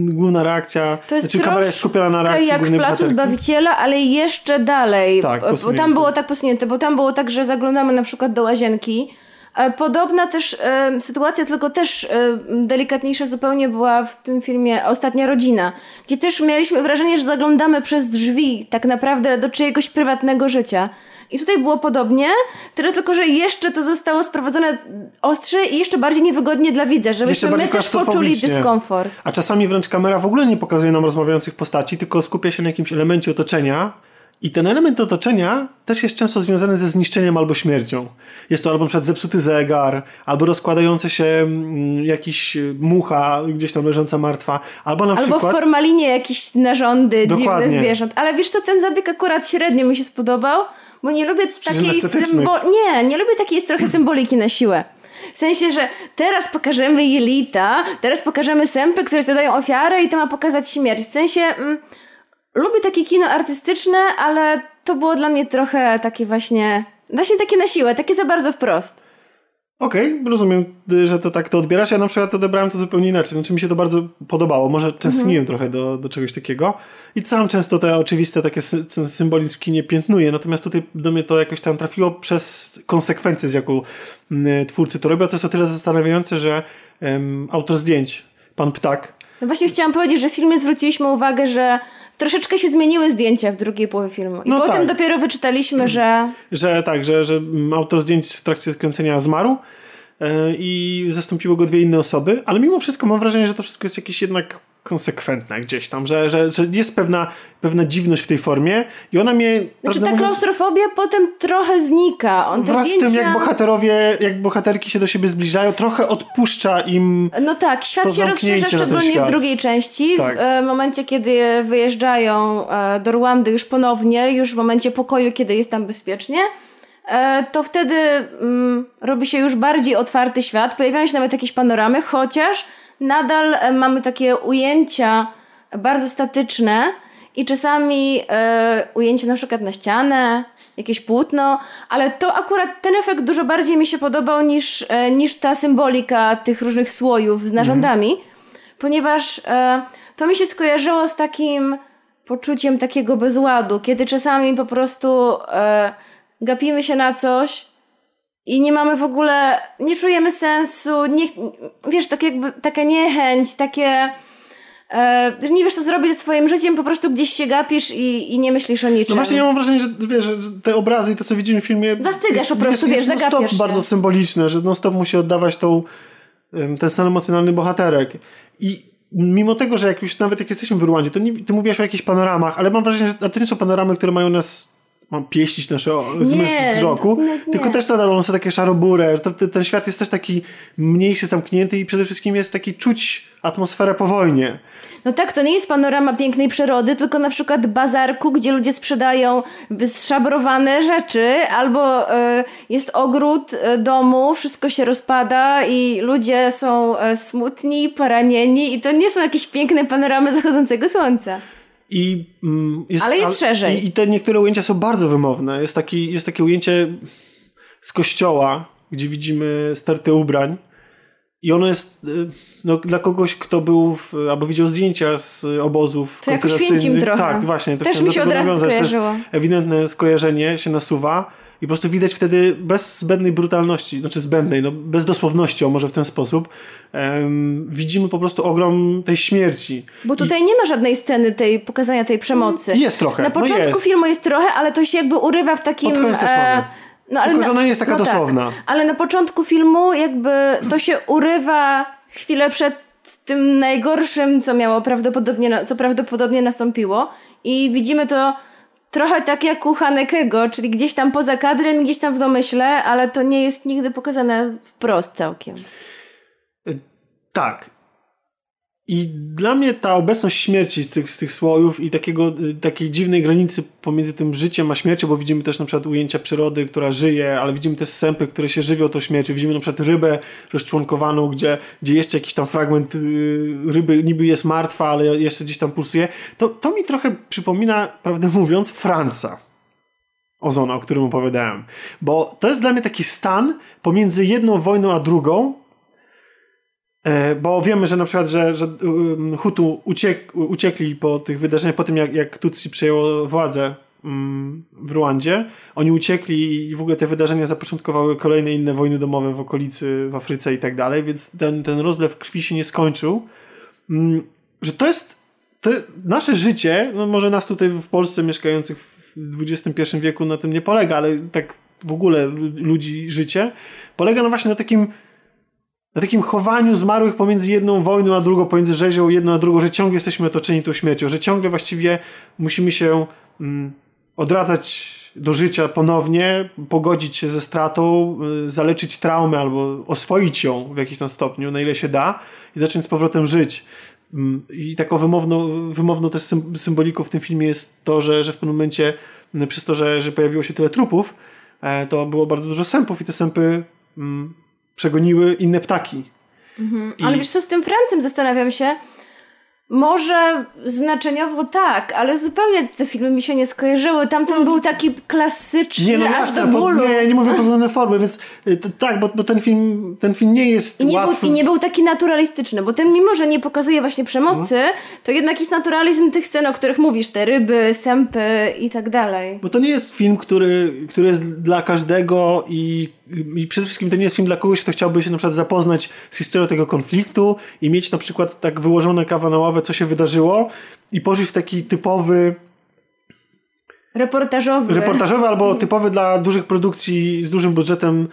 główna reakcja, To jest znaczy kamera jest skupiona na reakcji jak w Placu. Zbawiciela, ale jeszcze dalej. Tak, bo tam było tak posunięte, bo tam było tak, że zaglądamy na przykład do łazienki. E, Podobna też e, sytuacja, tylko też e, delikatniejsza zupełnie była w tym filmie Ostatnia Rodzina, gdzie też mieliśmy wrażenie, że zaglądamy przez drzwi tak naprawdę do czyjegoś prywatnego życia. I tutaj było podobnie, tyle tylko, że jeszcze to zostało sprowadzone ostrzej i jeszcze bardziej niewygodnie dla widza, żebyśmy my też poczuli dyskomfort. A czasami wręcz kamera w ogóle nie pokazuje nam rozmawiających postaci, tylko skupia się na jakimś elemencie otoczenia. I ten element otoczenia też jest często związany ze zniszczeniem albo śmiercią. Jest to albo na przykład zepsuty zegar, albo rozkładające się mm, jakiś y, mucha gdzieś tam leżąca martwa, albo na Albo w przykład... formalinie jakieś narządy, Dokładnie. dziwne zwierząt. Ale wiesz co, ten zabieg akurat średnio mi się spodobał, bo nie lubię takiej estetycznych. symbol... Nie, nie lubię takiej trochę symboliki na siłę. W sensie, że teraz pokażemy jelita, teraz pokażemy sępy, które zadają ofiarę i to ma pokazać śmierć. W sensie, mm, lubię takie kino artystyczne, ale to było dla mnie trochę takie właśnie, właśnie takie na siłę, takie za bardzo wprost. Okej, rozumiem, y, że to tak to odbierasz. Ja na przykład odebrałem to zupełnie inaczej. Znaczy mi się to bardzo podobało. Może tęskniłem trochę do, do czegoś takiego. I sam często te oczywiste takie sy- sy- symbolizm w kinie piętnuję. Natomiast tutaj do mnie to jakoś tam trafiło przez konsekwencje, z jaką mm, twórcy to robią. To jest o tyle zastanawiające, że autor zdjęć, pan Ptak, No właśnie chciałam powiedzieć, że w filmie zwróciliśmy uwagę, że troszeczkę się zmieniły zdjęcia w drugiej połowie filmu. I No potem tak. dopiero wyczytaliśmy, że że tak, że, że mm, autor zdjęć w trakcie skręcenia zmarł e, i zastąpiło go dwie inne osoby, ale mimo wszystko mam wrażenie, że to wszystko jest jakieś jednak konsekwentne gdzieś tam, że, że, że jest pewna, pewna dziwność w tej formie i ona mnie... znaczy ta mówiąc, klaustrofobia potem trochę znika. On Wraz z zdjęcia... tym, jak bohaterowie, jak bohaterki się do siebie zbliżają, trochę odpuszcza im... No tak, świat się rozszerza szczególnie w drugiej części. Tak. W e, momencie, kiedy wyjeżdżają e, do Rwandy już ponownie, już w momencie pokoju, kiedy jest tam bezpiecznie, e, to wtedy mm, robi się już bardziej otwarty świat. Pojawiają się nawet jakieś panoramy, chociaż nadal e, mamy takie ujęcia bardzo statyczne i czasami e, ujęcie na przykład na ścianę, jakieś płótno, ale to akurat ten efekt dużo bardziej mi się podobał niż, e, niż ta symbolika tych różnych słojów z narządami, ponieważ e, to mi się skojarzyło z takim poczuciem takiego bezładu, kiedy czasami po prostu gapimy się na coś i nie mamy w ogóle, nie czujemy sensu, nie, wiesz, tak jakby taka niechęć, takie że nie wiesz co zrobić ze swoim życiem, po prostu gdzieś się gapisz i, i nie myślisz o niczym. No właśnie ja mam wrażenie, że wiesz, że te obrazy i to, co widzimy w filmie... Zastygasz jest, po prostu, jest, wiesz, jest zagapiasz się. bardzo symboliczne, że non-stop musi oddawać tą, ten stan emocjonalny bohaterek. I mimo tego, że jak już nawet jak jesteśmy w Rwandzie, to nie, ty mówiłaś o jakichś panoramach, ale mam wrażenie, że to nie są panoramy, które mają nas mam pieścić nasze zmysł wzroku, nie. tylko też nadal one są takie szarobure, że to, ten świat jest też taki mniejszy, zamknięty i przede wszystkim jest taki czuć atmosferę po wojnie. No tak, to nie jest panorama pięknej przyrody, tylko na przykład bazarku, gdzie ludzie sprzedają zszabrowane rzeczy, albo e, jest ogród e, domu, wszystko się rozpada i ludzie są e, smutni, poranieni i to nie są jakieś piękne panoramy zachodzącego słońca. I, mm, jest, Ale jest szerzej. I, I te niektóre ujęcia są bardzo wymowne. Jest, taki, jest takie ujęcie z kościoła, gdzie widzimy sterty ubrań. I ono jest y, no, dla kogoś, kto był w, albo widział zdjęcia z obozów To koncentracyjnych. Tak, właśnie. To Też mi się od razu skojarzyło. ewidentne skojarzenie się nasuwa. I po prostu widać wtedy bez zbędnej brutalności, znaczy zbędnej, no bez dosłowności, o może w ten sposób, em, widzimy po prostu ogrom tej śmierci. Bo tutaj nie ma żadnej sceny tej pokazania tej przemocy. Jest trochę, Na no początku jest. filmu jest trochę, ale to się jakby urywa w takim. Pod koniec też mamy. no, ale Tylko, na- że ona nie jest taka no dosłowna. Tak, ale na początku filmu jakby to się urywa chwilę przed tym najgorszym, co miało prawdopodobnie, co prawdopodobnie nastąpiło i widzimy to trochę tak jak u Hanekego, czyli gdzieś tam poza kadrem, gdzieś tam w domyśle, ale to nie jest nigdy pokazane wprost całkiem. Tak. I dla mnie ta obecność śmierci z tych, z tych słojów i takiego, y, takiej dziwnej granicy pomiędzy tym życiem a śmiercią, bo widzimy też na przykład ujęcia przyrody, która żyje, ale widzimy też sępy, które się żywią tą śmiercią. Widzimy na przykład rybę rozczłonkowaną, gdzie, gdzie jeszcze jakiś tam fragment y, ryby niby jest martwa, ale jeszcze gdzieś tam pulsuje. To, to mi trochę przypomina, prawdę mówiąc, Franca. Ozona, o którym opowiadałem. Bo to jest dla mnie taki stan pomiędzy jedną wojną a drugą, Bo wiemy, że na przykład, że, że um, Hutu uciek, uciekli po tych wydarzeniach, po tym jak, jak Tutsi przejęło władzę mm, w Ruandzie. Oni uciekli i w ogóle te wydarzenia zapoczątkowały kolejne inne wojny domowe w okolicy, w Afryce i tak dalej, więc ten, ten rozlew krwi się nie skończył. Mm, Że to jest, to jest nasze życie, no może nas tutaj w Polsce mieszkających w XXI wieku na tym nie polega, ale tak w ogóle lu- ludzi życie, polega no właśnie na takim na takim chowaniu zmarłych pomiędzy jedną wojną a drugą, pomiędzy rzezią jedną a drugą, że ciągle jesteśmy otoczeni tą śmiercią, że ciągle właściwie musimy się mm, odradzać do życia ponownie, pogodzić się ze stratą, y, zaleczyć traumę albo oswoić ją w jakimś tam stopniu, na ile się da i zacząć z powrotem żyć. Mm, I taką wymowną, wymowną też sym- symboliką w tym filmie jest to, że, że w pewnym momencie mm, przez to, że, że pojawiło się tyle trupów, e, to było bardzo dużo sępów i te sępy mm, przegoniły inne ptaki. Ale I- wiesz co, z tym Francem zastanawiam się. Może znaczeniowo tak, ale zupełnie te filmy mi się nie skojarzyły. Tamten był taki klasyczny, Nie, no aż jasne, do po, bólu. nie, nie mówię poznane formy, więc y, to, tak, bo, bo ten film ten film nie jest I nie, łatwy. był, I nie był taki naturalistyczny, bo ten mimo, że nie pokazuje właśnie przemocy, No. to jednak jest naturalizm tych scen, o których mówisz, te ryby, sępy i tak dalej. Bo to nie jest film, który, który jest dla każdego i, i przede wszystkim to nie jest film dla kogoś, kto chciałby się na przykład zapoznać z historią tego konfliktu i mieć na przykład tak wyłożone kawa na ławę, co się wydarzyło i pożyć w taki typowy Reportażowy. reportażowy albo typowy dla dużych produkcji z dużym budżetem em,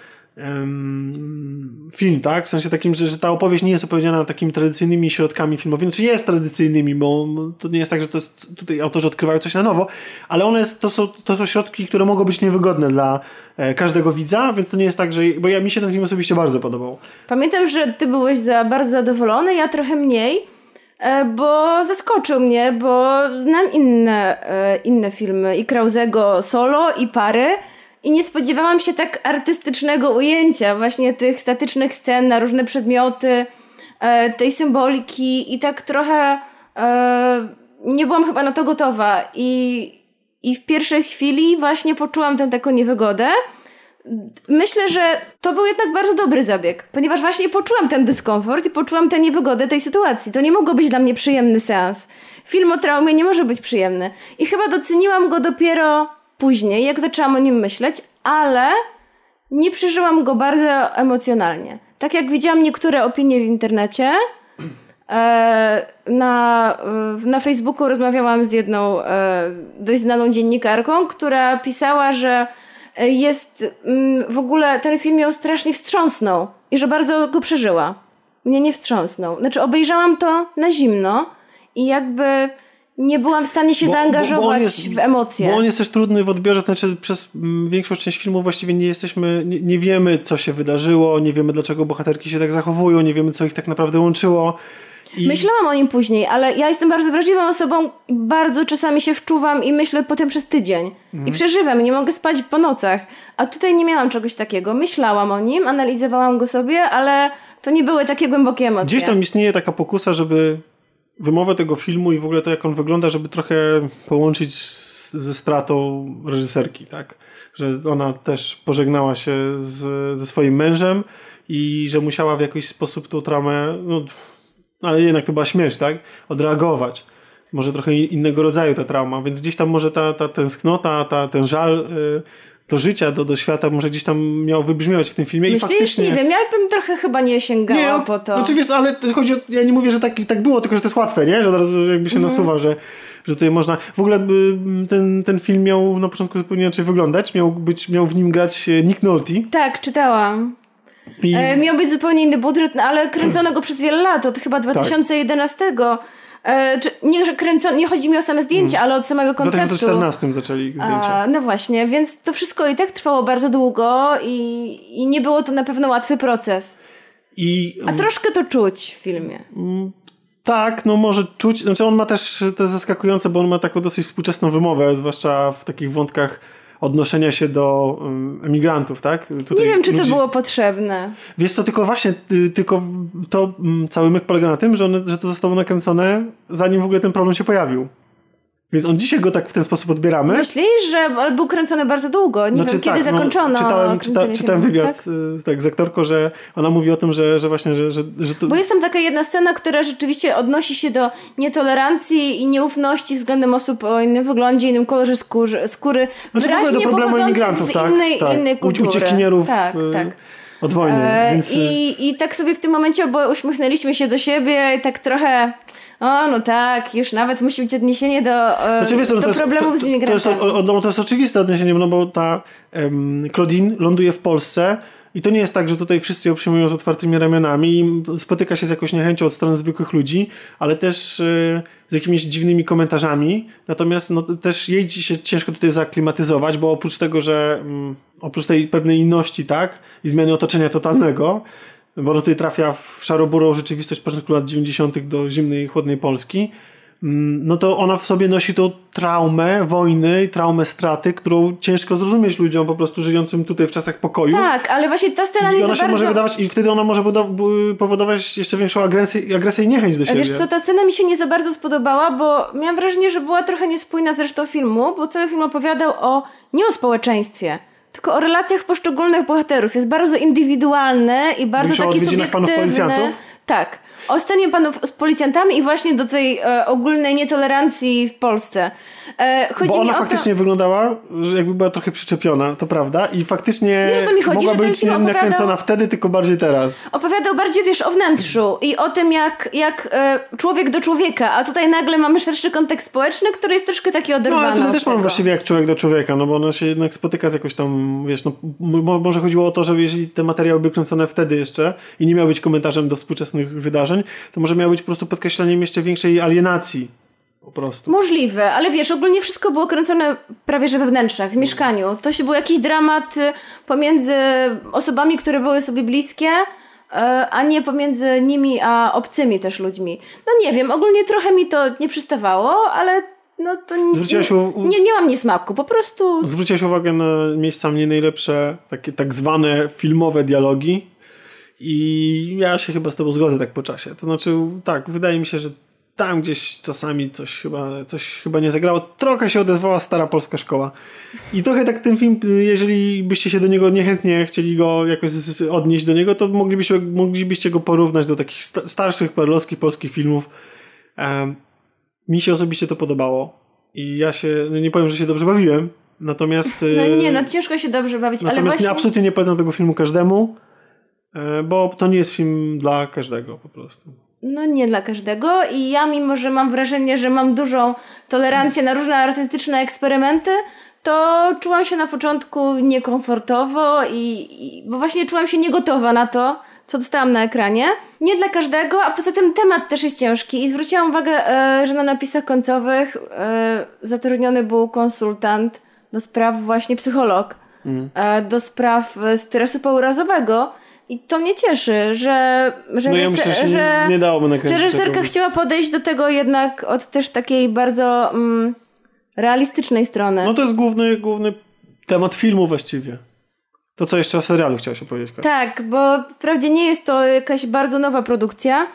film, tak? W sensie takim, że, że ta opowieść nie jest opowiedziana takimi tradycyjnymi środkami filmowymi, czy jest tradycyjnymi, bo to nie jest tak, że to jest, tutaj autorzy odkrywają coś na nowo, ale one jest, to, są, to są środki, które mogą być niewygodne dla e, każdego widza, więc to nie jest tak, że... Bo ja, mi się ten film osobiście bardzo podobał. Pamiętam, że ty byłeś za bardzo zadowolony, ja trochę mniej, e, bo zaskoczył mnie, bo znam inne, e, inne filmy i Krauzego solo i pary i nie spodziewałam się tak artystycznego ujęcia właśnie tych statycznych scen na różne przedmioty, e, tej symboliki i tak trochę e, nie byłam chyba na to gotowa i, i w pierwszej chwili właśnie poczułam tę taką niewygodę, myślę, że to był jednak bardzo dobry zabieg, ponieważ właśnie poczułam ten dyskomfort i poczułam tę niewygodę tej sytuacji. To nie mogło być dla mnie przyjemny seans. Film o traumie nie może być przyjemny. I chyba doceniłam go dopiero później, jak zaczęłam o nim myśleć, ale nie przeżyłam go bardzo emocjonalnie. Tak jak widziałam niektóre opinie w internecie, e, na, na Facebooku rozmawiałam z jedną e, dość znaną dziennikarką, która pisała, że jest mm, w ogóle ten film ją strasznie wstrząsnął i że bardzo go przeżyła. Mnie nie wstrząsnął. Znaczy obejrzałam to na zimno i jakby nie byłam w stanie się Bo- bo- bo zaangażować jest- w emocje. Bo on jest też trudny w odbiorze, to znaczy przez większość część filmu właściwie nie jesteśmy, nie, nie wiemy co się wydarzyło, nie wiemy dlaczego bohaterki się tak zachowują, nie wiemy co ich tak naprawdę łączyło. I Myślałam o nim później, ale ja jestem bardzo wrażliwą osobą bardzo czasami się wczuwam i myślę potem przez tydzień. Mhm. I przeżywam, i nie mogę spać po nocach. A tutaj nie miałam czegoś takiego. Myślałam o nim, analizowałam go sobie, ale to nie były takie głębokie emocje. Gdzieś tam istnieje taka pokusa, żeby wymowę tego filmu i w ogóle to jak on wygląda, żeby trochę połączyć z, ze stratą reżyserki, tak? Że ona też pożegnała się z, ze swoim mężem i że musiała w jakiś sposób tą traumę, no, ale jednak to była śmierć, tak? Odreagować. Może trochę innego rodzaju ta trauma, więc gdzieś tam może ta, ta tęsknota, ta, ten żal y, do życia, do, do świata może gdzieś tam miał wybrzmiewać w tym filmie i Myślisz? faktycznie... Nie wiem, ja bym trochę chyba nie sięgała Nie, po to. Znaczy wiesz, ale chodzi o, ja nie mówię, że tak, tak było, tylko że to jest łatwe, nie? Że od razu jakby się Mhm. nasuwa, że, że tutaj można... W ogóle by, ten, ten film miał na początku zupełnie inaczej wyglądać. Miał, być, miał w nim grać e, Nick Nolte. Tak, czytałam. I E, miał być zupełnie inny budżet, no, ale kręcono go przez wiele lat, od chyba 2011. E, czy, nie, że nie chodzi mi o same zdjęcia, ale od samego w konceptu. 2014 zaczęli zdjęcia. A, no właśnie, więc to wszystko i tak trwało bardzo długo i, i nie było to na pewno łatwy proces. I A troszkę to czuć w filmie. tak, no może czuć... Znaczy on ma też, to jest zaskakujące, bo on ma taką dosyć współczesną wymowę, zwłaszcza w takich wątkach odnoszenia się do emigrantów, tak? Tutaj Nie wiem, czy to ludzi- było potrzebne. Wiesz co, tylko właśnie, y, tylko to mm, cały myk polega na tym, że, one, że to zostało nakręcone zanim w ogóle ten problem się pojawił. Więc on dzisiaj go tak w ten sposób odbieramy. Myślisz, że był kręcony bardzo długo? Nie Znaczy wiem, kiedy tak, no, zakończono czytałem, czyta, czytałem wywiad tak? y, tak, z aktorką, że ona mówi o tym, że, że właśnie, że, że, że to... Bo jest tam taka jedna scena, która rzeczywiście odnosi się do nietolerancji i nieufności względem osób o innym wyglądzie, innym kolorze skóry, skóry Znaczy w ogóle do wyraźnie problemu imigrantów, z tak? innej, tak. innej kultury. Uciekinierów tak, y, tak. od wojny. E, więc, y, i, I tak sobie w tym momencie oboje uśmiechnęliśmy się do siebie i tak trochę o, no tak, już nawet musi być odniesienie do, e, Znaczy, wiesz, no do to jest- problemów to, z to, to, jest, o- no, to jest oczywiste odniesienie, no bo ta um, Claudine ląduje w Polsce i to nie jest tak, że tutaj wszyscy ją przyjmują z otwartymi ramionami i spotyka się z jakąś niechęcią od strony zwykłych ludzi, ale też e, z jakimiś dziwnymi komentarzami. Natomiast no, też jej się ciężko tutaj zaklimatyzować, bo oprócz tego, że mm, oprócz tej pewnej inności, tak, i zmiany otoczenia totalnego, bo tutaj trafia w szaroburą rzeczywistość początku lat 90. do zimnej, chłodnej Polski, mm, no to ona w sobie nosi tą traumę wojny, traumę straty, którą ciężko zrozumieć ludziom po prostu żyjącym tutaj w czasach pokoju. Tak, ale właśnie ta scena I się bardzo... może wydawać, i wtedy ona może powodować jeszcze większą agresję, agresję i niechęć do siebie. Wiesz co, ta scena mi się nie za bardzo spodobała, bo miałam wrażenie, że była trochę niespójna z resztą filmu, bo cały film opowiadał o nie o społeczeństwie, tylko o relacjach poszczególnych bohaterów. Jest bardzo indywidualny i bardzo Mówisz o taki panów subiektywny. policjantów? Tak. O stanie panów z policjantami i właśnie do tej e, ogólnej nietolerancji w Polsce. E, chodzi Bo mi ona o faktycznie wyglądała, że jakby była trochę przyczepiona, to prawda, i faktycznie Wiesz, mi chodzi, mogła być nie opowiadał- nakręcona wtedy, tylko bardziej teraz. to opowiadał bardziej, wiesz, o wnętrzu i o tym, jak, jak e, człowiek do człowieka, a tutaj nagle mamy szerszy kontekst społeczny, który jest troszkę taki No, oderwany ale tutaj też mam właściwie jak człowiek do człowieka, no bo ona się jednak spotyka z jakoś tam, wiesz, no mo- może chodziło o to, że jeżeli te materiały były kręcone wtedy jeszcze i nie miały być komentarzem do współczesnych wydarzeń, to może miało być po prostu podkreśleniem jeszcze większej alienacji. Po prostu. Możliwe, ale wiesz, ogólnie wszystko było kręcone prawie że we wnętrzach, w mieszkaniu. To się był jakiś dramat y, pomiędzy osobami, które były sobie bliskie, y, a nie pomiędzy nimi a obcymi też ludźmi. No nie wiem, ogólnie trochę mi to nie przystawało, ale no to nic, Zwróciłaś nie, u- nie, nie mam niesmaku, po prostu Zwróciłeś uwagę na miejsca nie najlepsze, takie tak zwane filmowe dialogi i ja się chyba z tobą zgodzę tak po czasie. To znaczy, tak, wydaje mi się, że tam gdzieś czasami coś chyba, coś chyba nie zagrało. Trochę się odezwała stara polska szkoła. I trochę tak ten film, jeżeli byście się do niego niechętnie chcieli go jakoś odnieść do niego, to moglibyście, moglibyście go porównać do takich sta- starszych perlowskich polskich filmów. Em, mi się osobiście to podobało. I ja się, no nie powiem, że się dobrze bawiłem, natomiast... No nie, no ciężko się dobrze bawić, ale Natomiast właśnie... nie, absolutnie nie polecam tego filmu każdemu, bo to nie jest film dla każdego po prostu. No nie dla każdego i ja mimo, że mam wrażenie, że mam dużą tolerancję na różne artystyczne eksperymenty, to czułam się na początku niekomfortowo i, i bo właśnie czułam się niegotowa na to, co dostałam na ekranie. Nie dla każdego, a poza tym temat też jest ciężki i zwróciłam uwagę, e, że na napisach końcowych e, zatrudniony był konsultant do spraw właśnie psycholog, e, do spraw e, stresu pourazowego i to mnie cieszy, że, że, No ja myślę, że, że, nie, nie dałoby że reżyserka chciała podejść do tego jednak od też takiej bardzo mm, realistycznej strony. No to jest główny, główny temat filmu właściwie. To co jeszcze o serialu chciałeś opowiedzieć? Kasia? Tak, bo wprawdzie nie jest to jakaś bardzo nowa produkcja,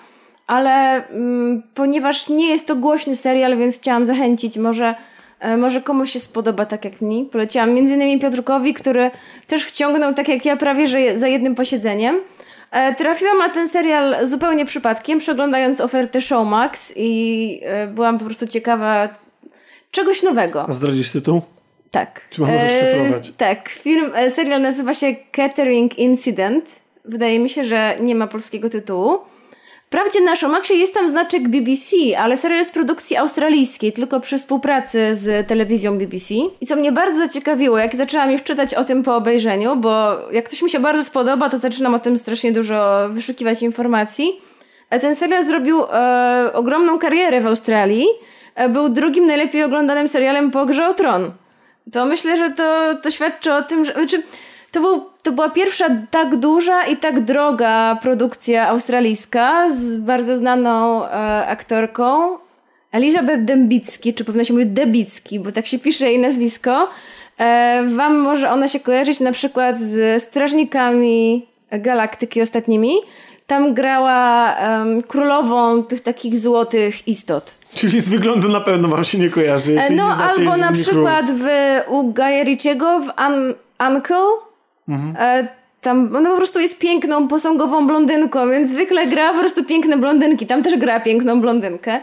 ale mm, ponieważ nie jest to głośny serial, więc chciałam zachęcić, może, może komuś się spodoba tak jak mi. Poleciłam między innymi Piotrkowi, który też wciągnął tak jak ja prawie że za jednym posiedzeniem. E, Trafiłam na ten serial zupełnie przypadkiem, przeglądając ofertę Showmax i e, byłam po prostu ciekawa czegoś nowego. A zdradzisz tytuł? Tak. Czy mam rozszyfrować? tak. Film, e, serial nazywa się Catering Incident. Wydaje mi się, że nie ma polskiego tytułu. Wprawdzie na Showmaxie jest tam znaczek BBC, ale serial jest produkcji australijskiej, tylko przy współpracy z telewizją BBC. I co mnie bardzo zaciekawiło, jak zaczęłam już czytać o tym po obejrzeniu, bo jak coś mi się bardzo spodoba, to zaczynam o tym strasznie dużo wyszukiwać informacji. E, Ten serial zrobił e, ogromną karierę w Australii. E, był drugim najlepiej oglądanym serialem po Grze o Tron. To myślę, że to, to świadczy o tym, że... Znaczy, to, był, to była pierwsza tak duża i tak droga produkcja australijska z bardzo znaną e, aktorką Elizabeth Dembicki, czy powinno się mówić Debicki, bo tak się pisze jej nazwisko. E, wam może ona się kojarzyć na przykład z Strażnikami Galaktyki ostatnimi. Tam grała em, królową tych takich złotych istot. Czyli z wyglądu na pewno wam się nie kojarzy. E, No nie znacie albo na przykład w, u Gaja Ritchiego w Un Uncle. E, tam ona po prostu jest piękną, posągową blondynką, więc zwykle gra po prostu piękne blondynki. Tam też gra piękną blondynkę.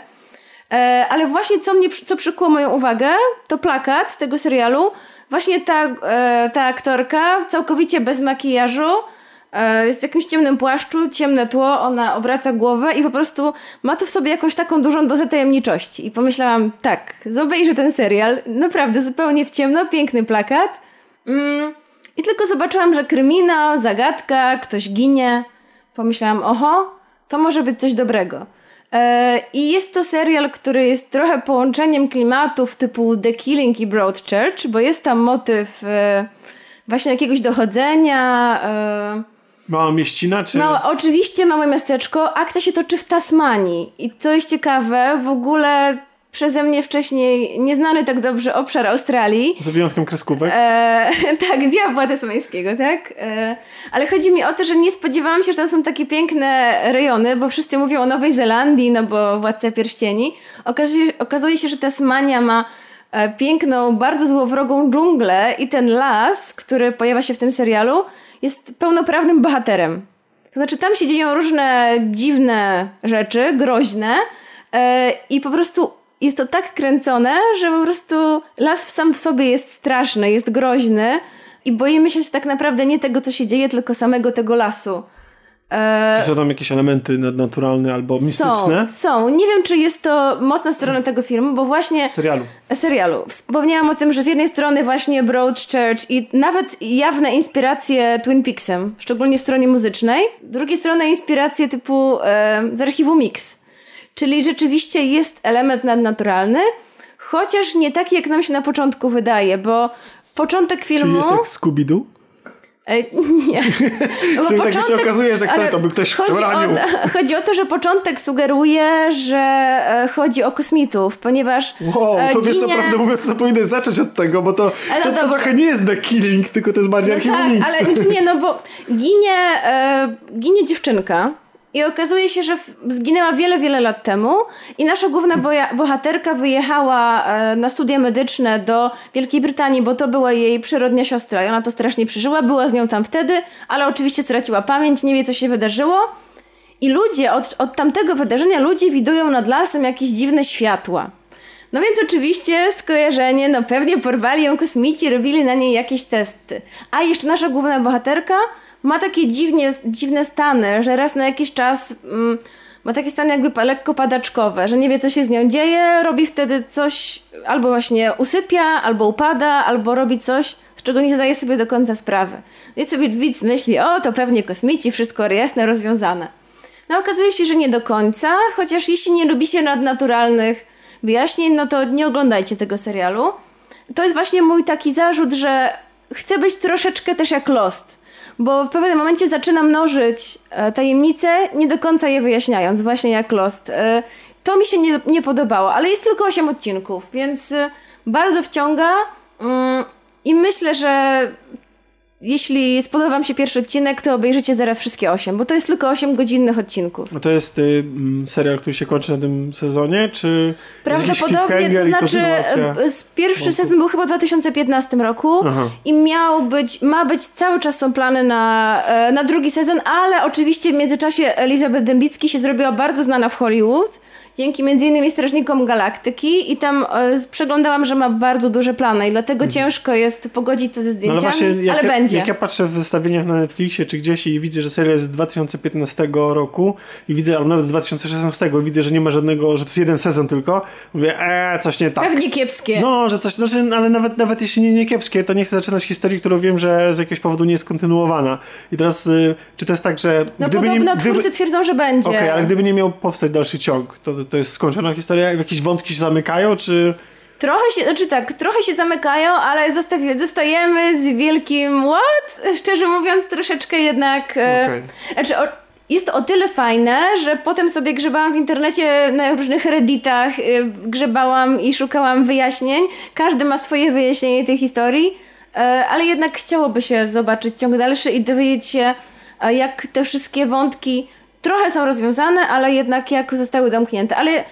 E, ale właśnie co mnie, co przykuło moją uwagę, to plakat tego serialu. Właśnie ta, e, ta aktorka, całkowicie bez makijażu, jest w jakimś ciemnym płaszczu, ciemne tło, ona obraca głowę i po prostu ma to w sobie jakąś taką dużą dozę tajemniczości. I pomyślałam, tak, zobejrzę ten serial, naprawdę zupełnie w ciemno, piękny plakat. Mm, I tylko zobaczyłam, że kryminał, zagadka, ktoś ginie. Pomyślałam, oho, to może być coś dobrego. E, I jest to serial, który jest trochę połączeniem klimatów typu The Killing i Broadchurch, bo jest tam motyw e, właśnie jakiegoś dochodzenia. E, Mała mieścina, czy... Oczywiście małe miasteczko. Akcja się toczy w Tasmanii. I co jest ciekawe, w ogóle przeze mnie wcześniej nieznany tak dobrze obszar Australii. Z wyjątkiem kreskówek. E, tak, diabła tasmańskiego, tak? E, ale chodzi mi o to, że nie spodziewałam się, że tam są takie piękne rejony, bo wszyscy mówią o Nowej Zelandii, no bo Władca Pierścieni. Okazuje, okazuje się, że Tasmania ma e, piękną, bardzo złowrogą dżunglę i ten las, który pojawia się w tym serialu, jest pełnoprawnym bohaterem. To znaczy, tam się dzieją różne dziwne rzeczy, groźne e, i po prostu jest to tak kręcone, że po prostu las sam w sobie jest straszny, jest groźny i boimy się tak naprawdę nie tego, co się dzieje, tylko samego tego lasu. Czy są tam jakieś elementy nadnaturalne albo mistyczne? są, są. Nie wiem, czy jest to mocna strona tego filmu, bo właśnie Serialu. serialu. Wspomniałam o tym, że z jednej strony właśnie Broadchurch i nawet jawne inspiracje Twin Peaksem, szczególnie w stronie muzycznej. Z drugiej strony inspiracje typu e, z archiwum Mix. Czyli rzeczywiście jest element nadnaturalny, chociaż nie taki, jak nam się na początku wydaje, bo początek Czy filmu... jest jak Scooby-Doo? E, nie. Bo Czyli tak się okazuje, że ktoś to by ktoś chodzi o, to- chodzi o to, że początek sugeruje, że e, chodzi o kosmitów, ponieważ Wow, e, to wiesz co, ginie- prawdę mówiąc, to powinien zacząć od tego, bo to, to, to dobrze. trochę nie jest The Killing, tylko to jest bardziej No tak, ale nie, no bo ginie, ginie dziewczynka i okazuje się, że zginęła wiele, wiele lat temu i nasza główna bohaterka wyjechała e, na studia medyczne do Wielkiej Brytanii, bo to była jej przyrodnia siostra i ona to strasznie przeżyła, była z nią tam wtedy, ale oczywiście straciła pamięć, nie wie co się wydarzyło. I ludzie od, od tamtego wydarzenia ludzie widują nad lasem jakieś dziwne światła. No więc oczywiście skojarzenie, no pewnie porwali ją kosmici, robili na niej jakieś testy. A jeszcze nasza główna bohaterka ma takie dziwnie, dziwne stany, że raz na jakiś czas mm, ma takie stany jakby lekko padaczkowe, że nie wie co się z nią dzieje, robi wtedy coś, albo właśnie usypia, albo upada, albo robi coś, z czego nie zadaje sobie do końca sprawy. Więc sobie widz myśli, o to pewnie kosmici, wszystko jasne, rozwiązane. No okazuje się, że nie do końca, chociaż jeśli nie lubicie nadnaturalnych wyjaśnień, no to nie oglądajcie tego serialu. To jest właśnie mój taki zarzut, że chcę być troszeczkę też jak Lost, bo w pewnym momencie zaczyna mnożyć e, tajemnice, nie do końca je wyjaśniając, właśnie jak Lost. E, to mi się nie, nie podobało, ale jest tylko 8 odcinków, więc e, bardzo wciąga mm, i myślę, że jeśli spodoba Wam się pierwszy odcinek, to obejrzycie zaraz wszystkie 8, bo to jest tylko 8 godzinnych odcinków. No to jest y, mm, serial, który się kończy na tym sezonie, czy Prawdopodobnie, to znaczy z pierwszy sezon był chyba w 2015 roku Aha. i miał być, ma być, cały czas są plany na, e, na drugi sezon, ale oczywiście w międzyczasie Elizabeth Dębicki się zrobiła bardzo znana w Hollywood, dzięki między innymi Strażnikom Galaktyki i tam e, przeglądałam, że ma bardzo duże plany i dlatego ciężko jest pogodzić to ze Mhm. No ale zdjęciami, właśnie, jak, ale ja, będzie. jak ja patrzę w zestawieniach na Netflixie czy gdzieś i widzę, że serial jest z 2015 roku i widzę, albo nawet z 2016 i widzę, że nie ma żadnego, że to jest jeden sezon tylko, mówię, eee, coś nie tak. Pewnie kiepskie. No, że coś, znaczy, ale nawet, nawet jeśli nie, nie kiepskie, to nie chcę zaczynać historii, którą wiem, że z jakiegoś powodu nie jest kontynuowana. I teraz, y, czy to jest tak, że no gdyby podobno nie... Gdyby, twórcy twierdzą, że będzie. Okej, ale gdyby nie miał powstać dalszy ciąg, to, to jest skończona historia? Jakieś wątki się zamykają, czy... Trochę się, znaczy tak, trochę się zamykają, ale zostawi, zostajemy z wielkim what? Szczerze mówiąc, troszeczkę jednak. e, Okej. Znaczy, o, jest to o tyle fajne, że potem sobie grzebałam w internecie na różnych redditach, y, grzebałam i szukałam wyjaśnień. Każdy ma swoje wyjaśnienie tej historii, e, ale jednak chciałoby się zobaczyć ciąg dalszy i dowiedzieć się, e, jak te wszystkie wątki trochę są rozwiązane, ale jednak jak zostały domknięte. Ale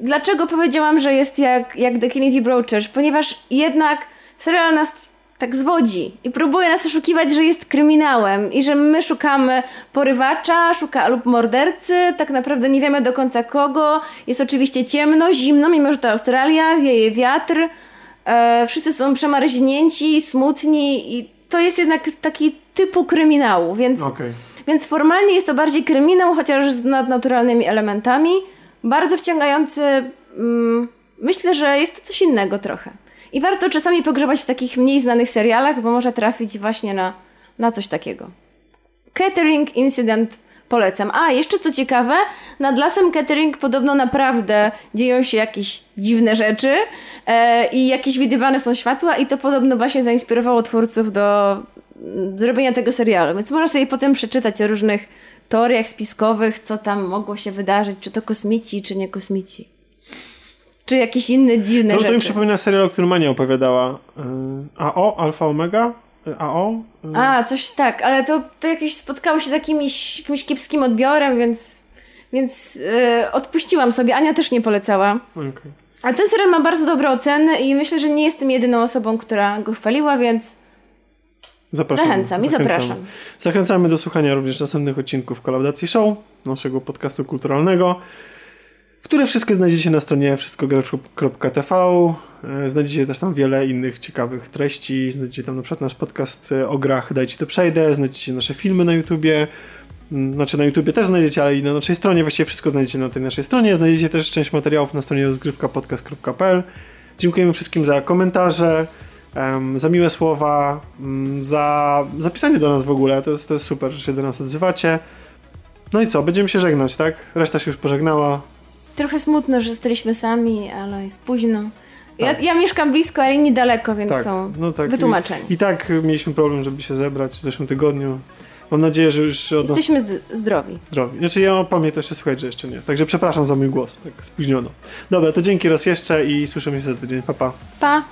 Dlaczego powiedziałam, że jest jak, jak The Kennedy Brochurch? Ponieważ jednak serial nas tak zwodzi i próbuje nas oszukiwać, że jest kryminałem i że my szukamy porywacza szuka, lub mordercy, tak naprawdę nie wiemy do końca kogo. Jest oczywiście ciemno, zimno, mimo że to Australia, wieje wiatr, e, wszyscy są przemarznięci, smutni i to jest jednak taki typu kryminału, więc... Okej. Więc formalnie jest to bardziej kryminał, chociaż z nadnaturalnymi elementami. Bardzo wciągający. Mm, myślę, że jest to coś innego trochę. I warto czasami pogrzebać w takich mniej znanych serialach, bo może trafić właśnie na, na coś takiego. Catering Incident polecam. A, jeszcze co ciekawe, nad lasem Catering podobno naprawdę dzieją się jakieś dziwne rzeczy e, i jakieś widywane są światła i to podobno właśnie zainspirowało twórców do zrobienia tego serialu. Więc można sobie potem przeczytać o różnych teoriach spiskowych, co tam mogło się wydarzyć, czy to kosmici, czy nie kosmici. Czy jakieś inne dziwne To, to mi rzeczy. przypomina serial, o którym Mania opowiadała. Y, AO, Alfa Omega? Y, AO? Y, A, coś tak, ale to, to jakieś spotkało się z jakimś, jakimś kiepskim odbiorem, więc, więc yy, odpuściłam sobie. Ania też nie polecała. okej. A ten serial ma bardzo dobre oceny i myślę, że nie jestem jedyną osobą, która go chwaliła, więc Zapraszamy. Zachęcam i Zachęcamy. zapraszam. Zachęcamy do słuchania również następnych odcinków Kolaudacji Show, naszego podcastu kulturalnego, które wszystkie znajdziecie na stronie wszystkogracz.tv. E, Znajdziecie też tam wiele innych ciekawych treści. Znajdziecie tam na przykład nasz podcast e, o grach Dajcie to przejdę. Znajdziecie nasze filmy na YouTubie. Mm, Znaczy na YouTubie też znajdziecie, ale i na naszej stronie. Właściwie wszystko znajdziecie na tej naszej stronie. Znajdziecie też część materiałów na stronie rozgrywkapodcast.pl. Dziękujemy wszystkim za komentarze, za miłe słowa, mm, za zapisanie do nas w ogóle. To jest, to jest super, że się do nas odzywacie. No i co? Będziemy się żegnać, tak? Reszta się już pożegnała. trochę smutno, że jesteśmy sami, ale jest późno. Ja, Tak. ja mieszkam blisko, ale inni daleko, więc Tak, są no tak. wytłumaczeni. I, I tak mieliśmy problem, żeby się zebrać w zeszłym tygodniu. Mam nadzieję, że już od nas Jesteśmy zd- zdrowi. zdrowi. Znaczy ja pamiętam jeszcze słuchać, że jeszcze nie. Także przepraszam za mój głos, tak spóźniono. Dobra, to dzięki raz jeszcze i słyszymy się za tydzień. Pa, pa. Pa!